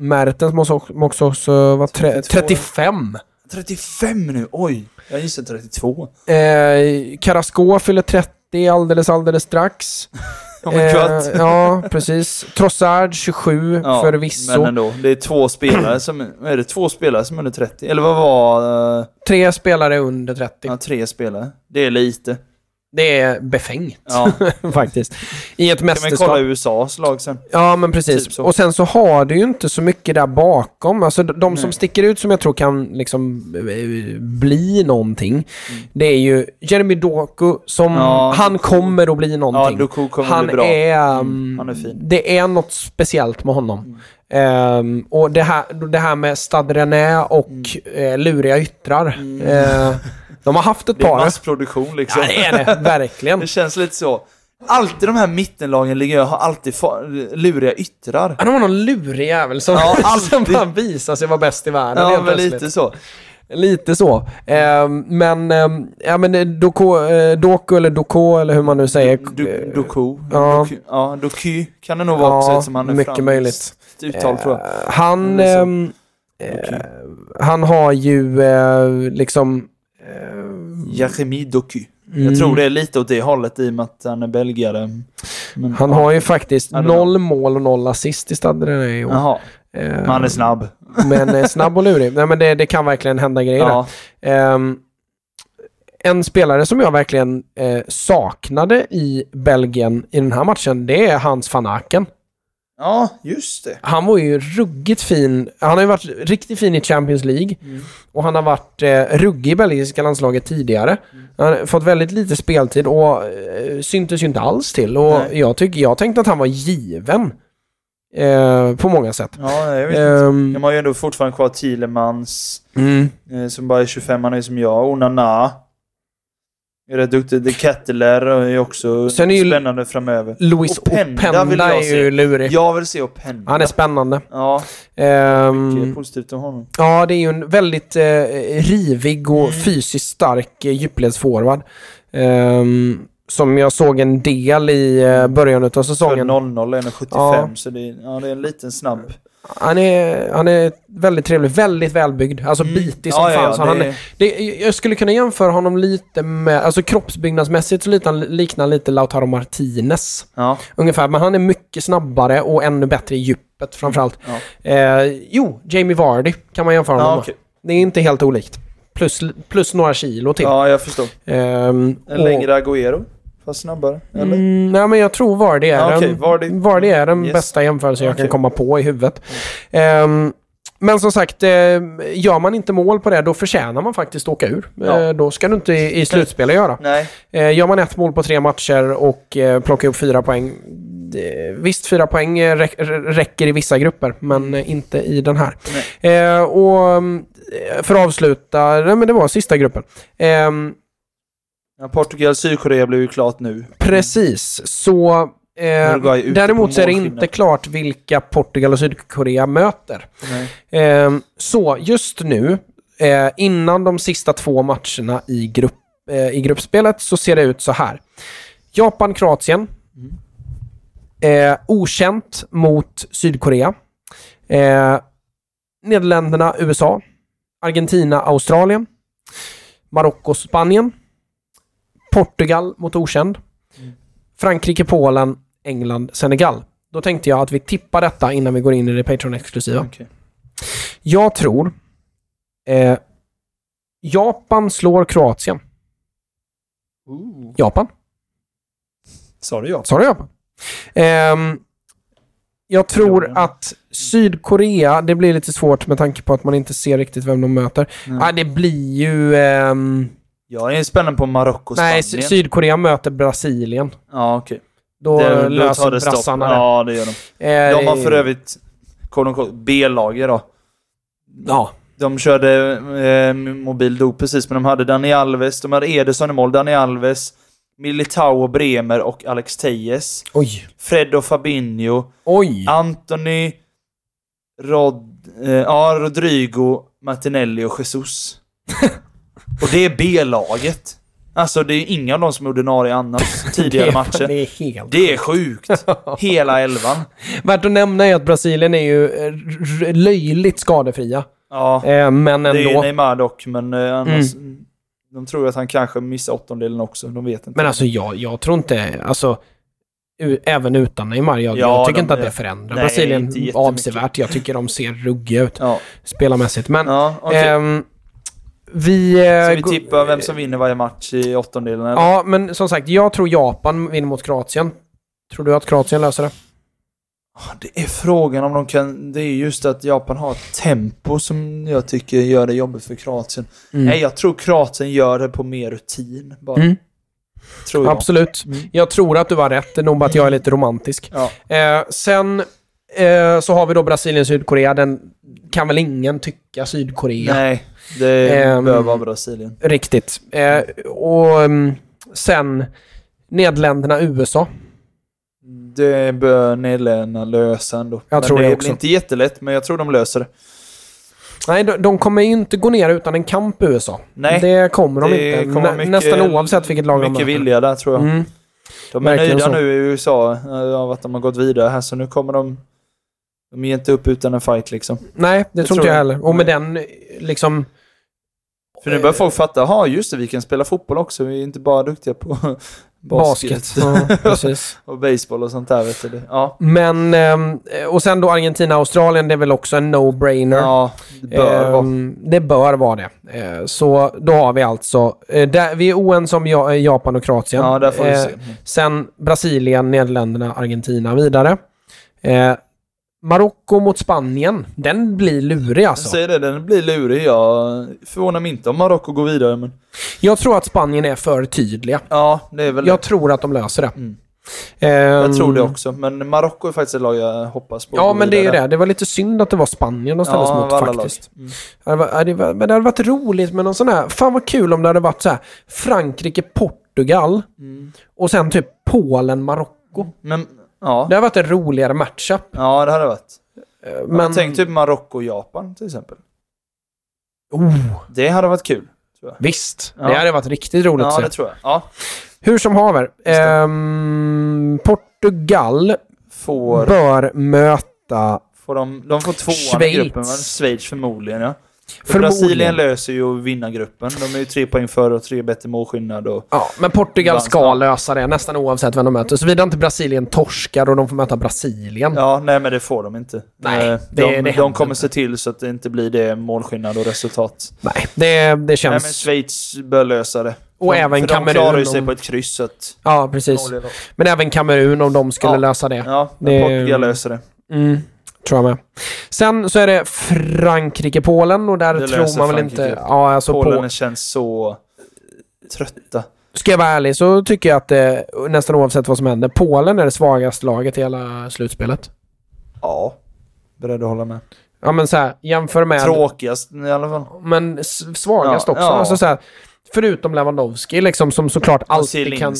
Mertens måste också, också vara tre, 32. 35. 35 nu, oj! Jag gissar 32. Eh, Carrasco fyller 30 alldeles, alldeles strax. <laughs> Oh Eh, ja, <laughs> precis. Trossard 27 Ja, förvisso. Men ändå, det är två spelare som, är det två spelare som är under 30? Eller vad var, uh, Tre spelare under 30. ja, tre spelare? Det är lite. Det är befängt Ja. <laughs> faktiskt. I ett Kan man mästerskap. kolla USAs lag sen? Ja, men precis. Typ och sen så har du ju inte så mycket där bakom. Alltså de de som Nej. sticker ut som jag tror kan liksom eh, bli någonting. Det är ju Jeremy Doku som, Mm. Ja, han Doku. kommer att bli Ja, någonting. Doku kommer han bli bra. är... Mm, mm, han är fin. Mm. Det är något speciellt med honom. Ehm, och det här, det här med Stade René och eh, luriga yttrar. Eh, <laughs> de har haft ett Mm. Det är par. massproduktion liksom. Ja, det är det. Verkligen. <laughs> Det känns lite så. Alltid de här mittenlagen ligger har alltid luriga yttrar. Ja, de har någon lurig jävel som, Ja, <laughs> som bara visar sig vara bäst i världen Ja, men plötsligt. lite så. Lite så. Ehm, men, um, ja men eh, Doko, eh, Doku eller Doko eller hur man nu säger. Du, Doku. Ja. Doku. Ja, Doku kan det nog vara Ja, också eftersom han är mycket franskt möjligt. uttal tror jag. Eh, han, ehm, eh, han har ju eh, liksom... eh, Jeremy Doku. mm, Jag tror det är lite åt det hållet i och med att han är belgare. Men, Han har ju faktiskt noll mål och noll assist i Stade René i år. Jaha, Eh, men han är snabb. <laughs> Men eh, snabb och lurig. Nej, men det, det kan verkligen hända grejer. Ja. Ehm, en spelare som jag verkligen eh, saknade i Belgien i den här matchen, det är Hans van Aken. Ja, just det. Han var ju ruggigt fin. Han har ju varit riktigt fin i Champions League. Och han har varit eh, ruggig i belgiska landslaget tidigare. Han har fått väldigt lite speltid och eh, syntes ju inte alls till. Och Nej. jag, tycker, jag tänkte att han var given. Eh, på många sätt. Ja, jag vet inte. Ehm, De har ju ändå fortfarande kvar Thielemans, mm. eh, som bara är 25, han är som jag. Onana. Är rätt duktig. The Kettler är också Sen är ju- spännande framöver. Louis Openda Openda, vill jag är ju se. lurig. Jag vill se Openda. Han är spännande. Ja, Ehm, mycket positivt om honom. Ja, det är ju en väldigt eh, rivig och Mm. fysiskt stark eh, djupledsforward. Ehm, som jag såg en del i eh, början av För säsongen. 0-0 är 1,75 Ja. så det är, ja, det är en liten snabb. Han är, han är väldigt trevlig, väldigt välbyggd. Alltså bitig som Mm. Ja, fan. ja, så han, det- det, jag skulle kunna jämföra honom lite med, alltså kroppsbyggnadsmässigt så liknar, liknar lite Lautaro Martinez. Ja, Ungefär, men han är mycket snabbare och ännu bättre i djupet framförallt. ja. Eh, jo, Jamie Vardy kan man jämföra honom med. okej. Det är inte helt olikt. Plus, plus några kilo till. Ja, jag förstår. Ehm, En längre Agüero, fast snabbare. Eller? Mm, nej, men jag tror Vardy är, Ja, okej, den, Vardy. Vardy är den Yes. bästa jämförelse jag Okej. kan komma på i huvudet. Ehm, men som sagt, eh, gör man inte mål på det, då förtjänar man faktiskt åka ur. Ja. Eh, då ska du inte i, i slutspelet göra. Nej, Eh, gör man ett mål på tre matcher och plockar upp fyra poäng. Det, visst, fyra poäng räck, räcker i vissa grupper, men inte i den här. Och mm, för att avsluta, nej, men det var sista gruppen. Ja, Portugal, Sydkorea blev ju klart nu. Precis, så... Eh, däremot så är det inte klart vilka Portugal och Sydkorea möter. Eh, så just nu, eh, innan de sista två matcherna i, grupp, eh, i gruppspelet, så ser det ut så här. Japan-Kroatien. Eh, okänt mot Sydkorea. Eh, Nederländerna, USA. Argentina, Australien. Marocko, Spanien. Portugal mot okänd. Frankrike, Polen, England, Senegal. Då tänkte jag att vi tippar detta innan vi går in i det Patreon-exklusiva. Okej. Jag tror eh, Japan slår Kroatien. Japan? Sa du ja? Sa du Japan? Ehm, jag tror att Sydkorea, det blir lite svårt med tanke på att man inte ser riktigt vem de möter. Nej. Ah, det blir ju... ehm, Jag är spänd på Marocko och nej, Spanien. Sy- Sydkorea möter Brasilien. Ja, okej. Då Det- löser det brassarna det. Ja, det gör de. Eh, De har för övrigt, B-laget då. Ja, De körde eh, mobil dop precis, men de hade Dani Alves, de hade Ederson i mål, Dani Alves, Militao och Bremer och Alex Tejes. oj. Fred och Fabinho, Oj. Anthony, Rod, eh, ja, Rodrigo, Martinelli och Jesus. <laughs> och det är B-laget. Alltså det är inga av dem som är ordinarie annars, <laughs> tidigare matcher. det är helt... Det är sjukt. <laughs> Hela elvan. Värt att nämna är att Brasilien är ju eh, löjligt skadefria. Ja, Eh, men det är ändå. Neymar dock, men eh, annars... De tror att han kanske missar åttondelen också, de vet inte. Men alltså jag, jag tror inte, alltså även utan Neymar, jag, Ja, jag tycker de- inte att det förändrar nej, Brasilien avsevärt. Jag tycker de ser ruggiga ut Ja, spelarmässigt. Men ja okej. ehm, Vi... eh, Så vi tippar vem som vinner varje match i åttondelen eller? Ja, men som sagt, jag tror Japan vinner mot Kroatien. Tror du att Kroatien löser det? Det är frågan om de kan... Det är just att Japan har ett tempo som jag tycker gör det jobbigt för Kroatien. Nej, jag tror Kroatien gör det på mer rutin bara. Mm. Absolut. Mm. Jag tror att du har rätt. Det är nog bara att jag är lite romantisk. Ja. Eh, sen eh, så har vi då Brasilien-Sydkorea. Den kan väl ingen tycka Sydkorea. Nej, det Ehm. bör vara Brasilien. Riktigt. Eh, och mm, sen Nederländerna-USA. Det bör Nederländerna lösa ändå. Jag men tror det det blir också. inte jättelätt, men jag tror de löser det. Nej, de, de kommer ju inte gå ner utan en kamp USA. Nej, det kommer de det inte. kommer mycket- nästan oavsett vilket lag de Mycket möter. vilja där tror jag. Mm. De är verkligen nöjda så. nu i USA eh, av att de har gått vidare här, så nu kommer de... De ger inte upp utan en fight liksom. Nej, det, Det tror inte jag heller. Och med den liksom... För nu börjar folk fatta, ja just det, vi kan spela fotboll också. Vi är inte bara duktiga på <laughs> basket, Basket. Ja, precis. <laughs> och baseball och sånt där vet du. Ja, Men, ehm, och sen då Argentina-Australien, det är väl också en no-brainer. ja det bör vara. Ehm, det bör vara det. Eh, så då har vi alltså, eh, där, vi är oense om Ja- Japan och Kroatien. Ja, där får vi Eh, se. Sen Brasilien, Nederländerna, Argentina vidare. Marocko mot Spanien, den blir lurig Jag alltså. säger det, den blir lurig. Jag förvånar mig inte om Marocko går vidare, men... Jag tror att Spanien är för tydliga. Ja, det är väl Jag tror att de löser det. Mm. Ehm, Jag tror det också, men Marocko är faktiskt ett lag jag hoppas på. Ja, men det är det. Det var lite synd att det var Spanien de ställdes Ja, mot faktiskt. Mm. Det var, ja, det var, men det hade varit roligt med någon sån här... Fan vad kul om det hade varit så här Frankrike-Portugal Mm. och sen typ Polen-Marocko. Men, ja. Det hade varit en roligare matchup. Ja, det hade varit. Eh, Men tänk typ Marocko och Japan till exempel. Oh, Det hade varit kul. visst. Ja. Det hade varit riktigt roligt Ja, att det se. tror jag. Ja. Hur som haver. det. Ehm, Portugal Får, bör möta... får de, de får tvåan Schweiz. i gruppen, va? Schweiz förmodligen ja. För. Brasilien löser ju att vinna gruppen. De är ju tre poäng före och tre bättre målskillnad och... Ja, men Portugal ska Ja. lösa det nästan oavsett vem de möter. Såvida inte Brasilien torskar och de får möta Brasilien. Ja, nej men det får de inte. Nej, Eh, det- de, det de kommer inte. se till så att det inte blir det målskillnad och resultat. Nej, det, det Nej känns... men Schweiz bör lösa det. Och de, även för Kamerun de klarar ju sig om- på ett kryss att... Ja, precis. Men även Kamerun om de skulle Ja. lösa det. Ja, men Det- Portugal löser det. Mm, tror jag med. Sen så är det Frankrike-Polen och där Det tror man väl Frankrike. inte... Ja, alltså Polen på, känns så trötta. Ska jag vara ärlig så tycker jag att det, nästan oavsett vad som händer, Polen är det svagaste laget i hela slutspelet. Ja, beredd att hålla med. Ja men så här, jämför med... Tråkigast i alla fall. Men svagast Ja, också. ja. Alltså så här, förutom Lewandowski liksom, som såklart alltid kan...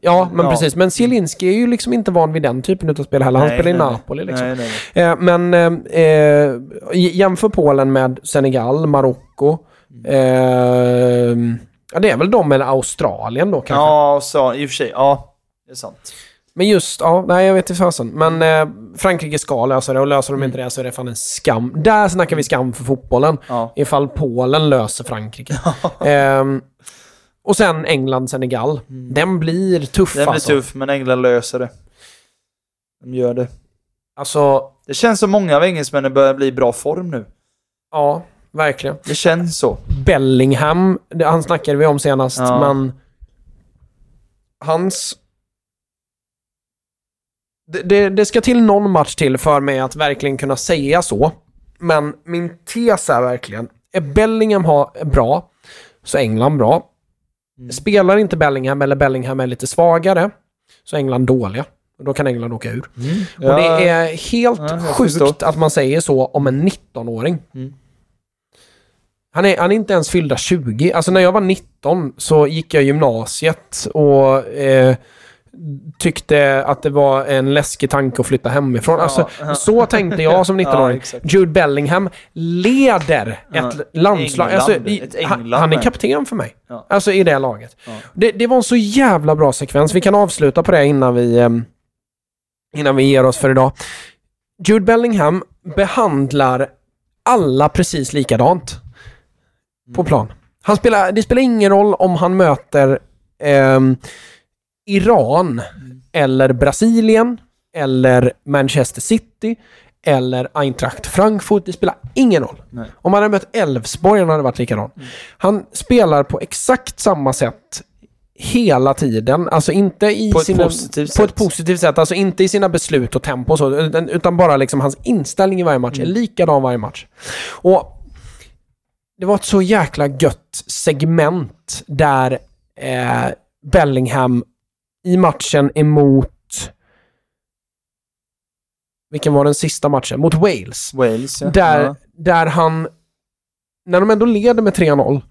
Ja, men Ja. precis. Men Zielinski är ju liksom inte van vid den typen av spel heller. Han Nej, spelar i. Napoli liksom. Nej, nej, nej. Eh, men eh, eh, jämför Polen med Senegal, Marocko. Mm. Eh, ja, det är väl de eller Australien då kanske. Ja, så, i och för sig. Ja, det är sant. Men just, ja, nej jag vet inte fasen. Men eh, Frankrike ska lösa det och löser Mm. de inte det så är det fan en skam. Där snackar vi skam för fotbollen. Ja. Ifall Polen löser Frankrike. <laughs> Ehm, och sen England, Senegal. Den blir tuff Den blir alltså. tuff, men England löser det. De gör det. Alltså, Det känns som många av engelsmännen börjar bli i bra form nu. ja, verkligen. Det känns så. Bellingham, han snackade vi om senast, Ja. men hans... Det, det, det ska till någon match till för mig att verkligen kunna säga så. Men min tes är verkligen, är Bellingham ha, bra, så är England bra. Mm. Spelar inte Bellingham eller Bellingham är lite svagare, så är England dåliga. Och då kan England åka ur. Ja, Och det är helt Ja, sjukt förstår. att man säger så om en 19-åring. Mm. Han är, han är inte ens fyllda 20. Alltså när jag var 19 så gick jag gymnasiet och eh, tyckte att det var en läskig tanke att flytta hemifrån. Alltså, ja. så tänkte jag som <laughs> Ja, 19-åring. exakt. Jude Bellingham leder Ja, ett landslag. England. Alltså, i, Ett han, han är kapten för mig. Ja. Alltså i det laget. Ja. Det, det var en så jävla bra sekvens. Vi kan avsluta på det innan vi, ehm, innan vi ger oss för idag. Jude Bellingham behandlar alla precis likadant på plan. Han spelar, det spelar ingen roll om han möter ehm, Iran eller Brasilien eller Manchester City eller Eintracht Frankfurt, det spelar ingen roll. Nej. Om han hade mött Elfsborg hade det varit likadant. Han spelar på exakt samma sätt hela tiden. Alltså inte i På ett sina... positivt På ett positivt sätt. Alltså inte i sina beslut och tempo och så, utan, utan bara liksom hans inställning i varje match Mm. är likadan varje match. Och det var ett så jäkla gött segment där eh, Bellingham i matchen emot... Vilken var den sista matchen? Mot Wales. Wales, ja. Där, ja. där han... När de ändå leder med 3-0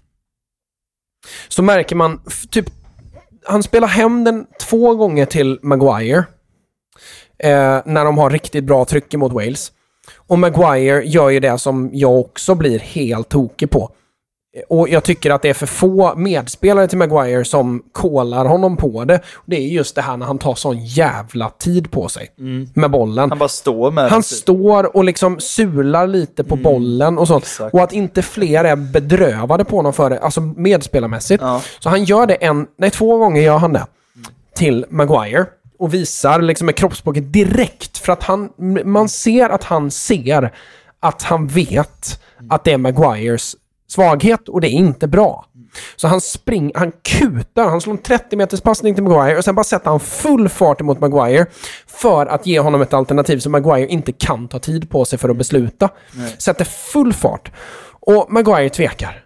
så märker man typ... Han spelar hem den två gånger till Maguire. Eh, när de har riktigt bra tryck emot Wales. Och Maguire gör ju det som jag också blir helt tokig på. Och jag tycker att det är för få medspelare till Maguire som kollar honom på det. Det är just det här när han tar sån jävla tid på sig med bollen. Han bara står med Han typ. står och liksom sular lite på bollen och sånt. exakt. Och att inte fler är bedrövade på honom för det, alltså medspelarmässigt. Ja. Så han gör det en, nej två gånger gör han det. Till Maguire. Och visar liksom med kroppsspråket direkt. För att han, man ser att han ser att han vet att det är Maguires svaghet och det är inte bra. Så han springer, han kutar, han slår en 30 meters passning till Maguire och sen bara sätter han full fart emot Maguire för att ge honom ett alternativ som Maguire inte kan ta tid på sig för att besluta. Sätter full fart. Och Maguire tvekar.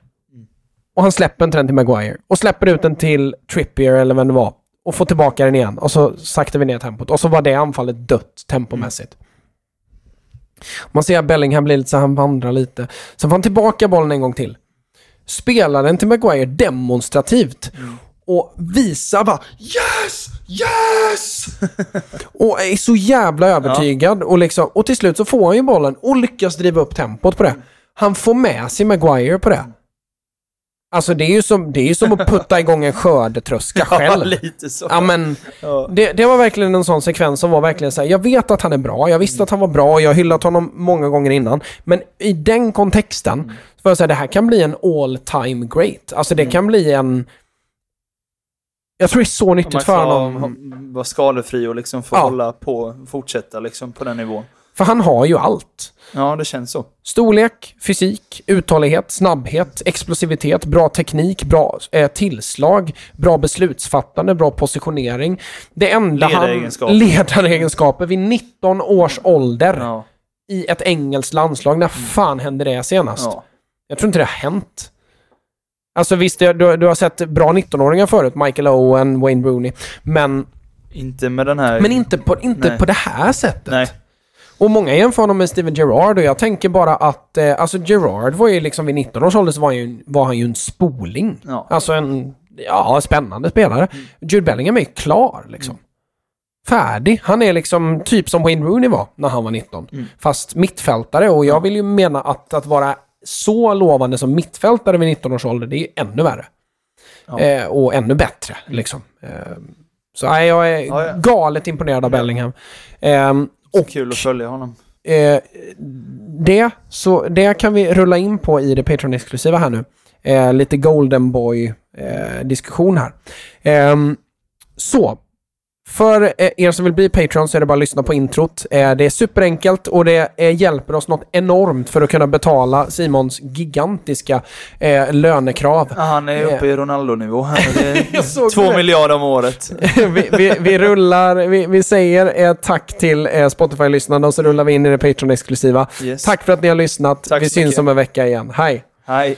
Och han släpper inte den till Maguire. Och släpper ut den till Trippier eller vem det var. Och får tillbaka den igen. Och så saktar vi ner tempot. Och så var det anfallet dött tempomässigt. Man ser att Bellingham blir lite så han vandrar lite. Sen får han tillbaka bollen en gång till. Spelar den till Maguire demonstrativt. Och visar bara Yes! Yes! <laughs> och är så jävla övertygad. Och, liksom, och till slut så får han ju bollen och lyckas driva upp tempot på det. Han får med sig Maguire på det. Alltså det är ju som, det är ju som att putta igång en skördetröska <laughs> Ja, själv. lite så. Ja, men Ja. det, det var verkligen en sån sekvens som var verkligen så här. jag vet att han är bra, jag visste att han var bra, jag har hyllat honom många gånger innan. Men i den kontexten, så får jag säga det här kan bli en all time great. Alltså det kan bli en... Jag tror det är så nyttigt för honom. vara skadefri och liksom få Ja. hålla på, fortsätta liksom på den nivån. För han har ju allt. Ja, det känns så. Storlek, fysik, uthållighet, snabbhet, explosivitet, bra teknik, bra eh, tillslag, bra beslutsfattande, bra positionering. Det enda han... Ledaregenskaper. Ledaregenskaper vid 19 års ålder Ja. i ett engelskt landslag. När fan hände det senast? ja. Jag tror inte det har hänt. Alltså visst, du, du du har sett bra 19-åringar förut, Michael Owen, Wayne Rooney, men, Inte med den här... men inte, på, inte Nej. på det här sättet. Nej. Och många jämför honom med Steven Gerrard och jag tänker bara att, eh, alltså Gerrard var ju liksom vid 19 års ålder så var han ju, var han ju en spoling. Ja. Alltså en, ja, spännande spelare. Jude Bellingham är ju klar liksom. Färdig. Han är liksom typ som Wayne Rooney var när han var 19. Fast mittfältare och jag vill ju mena att, att vara så lovande som mittfältare vid 19 års ålder, det är ju ännu värre. Ja. Eh, och ännu bättre liksom. Eh, så nej, jag är galet imponerad av Bellingham. Så och kul att följa honom. Eh, det, så det kan vi rulla in på i det Patreon-exklusiva här nu. Eh, lite Golden Boy-diskussion här. Ehm, så, för eh, er som vill bli Patreon så är det bara att lyssna på introt. Eh, det är superenkelt och det eh, hjälper oss något enormt för att kunna betala Simons gigantiska lönekrav. Ja, han är uppe i Ronaldo-nivå här. <laughs> Två det. miljarder om året. <laughs> vi, vi, vi rullar, vi, vi säger tack till Spotify-lyssnarna och så rullar vi in i det Patreon-exklusiva. Yes. Tack för att ni har lyssnat. Tack vi syns mycket. om en vecka igen. Hej! Hej.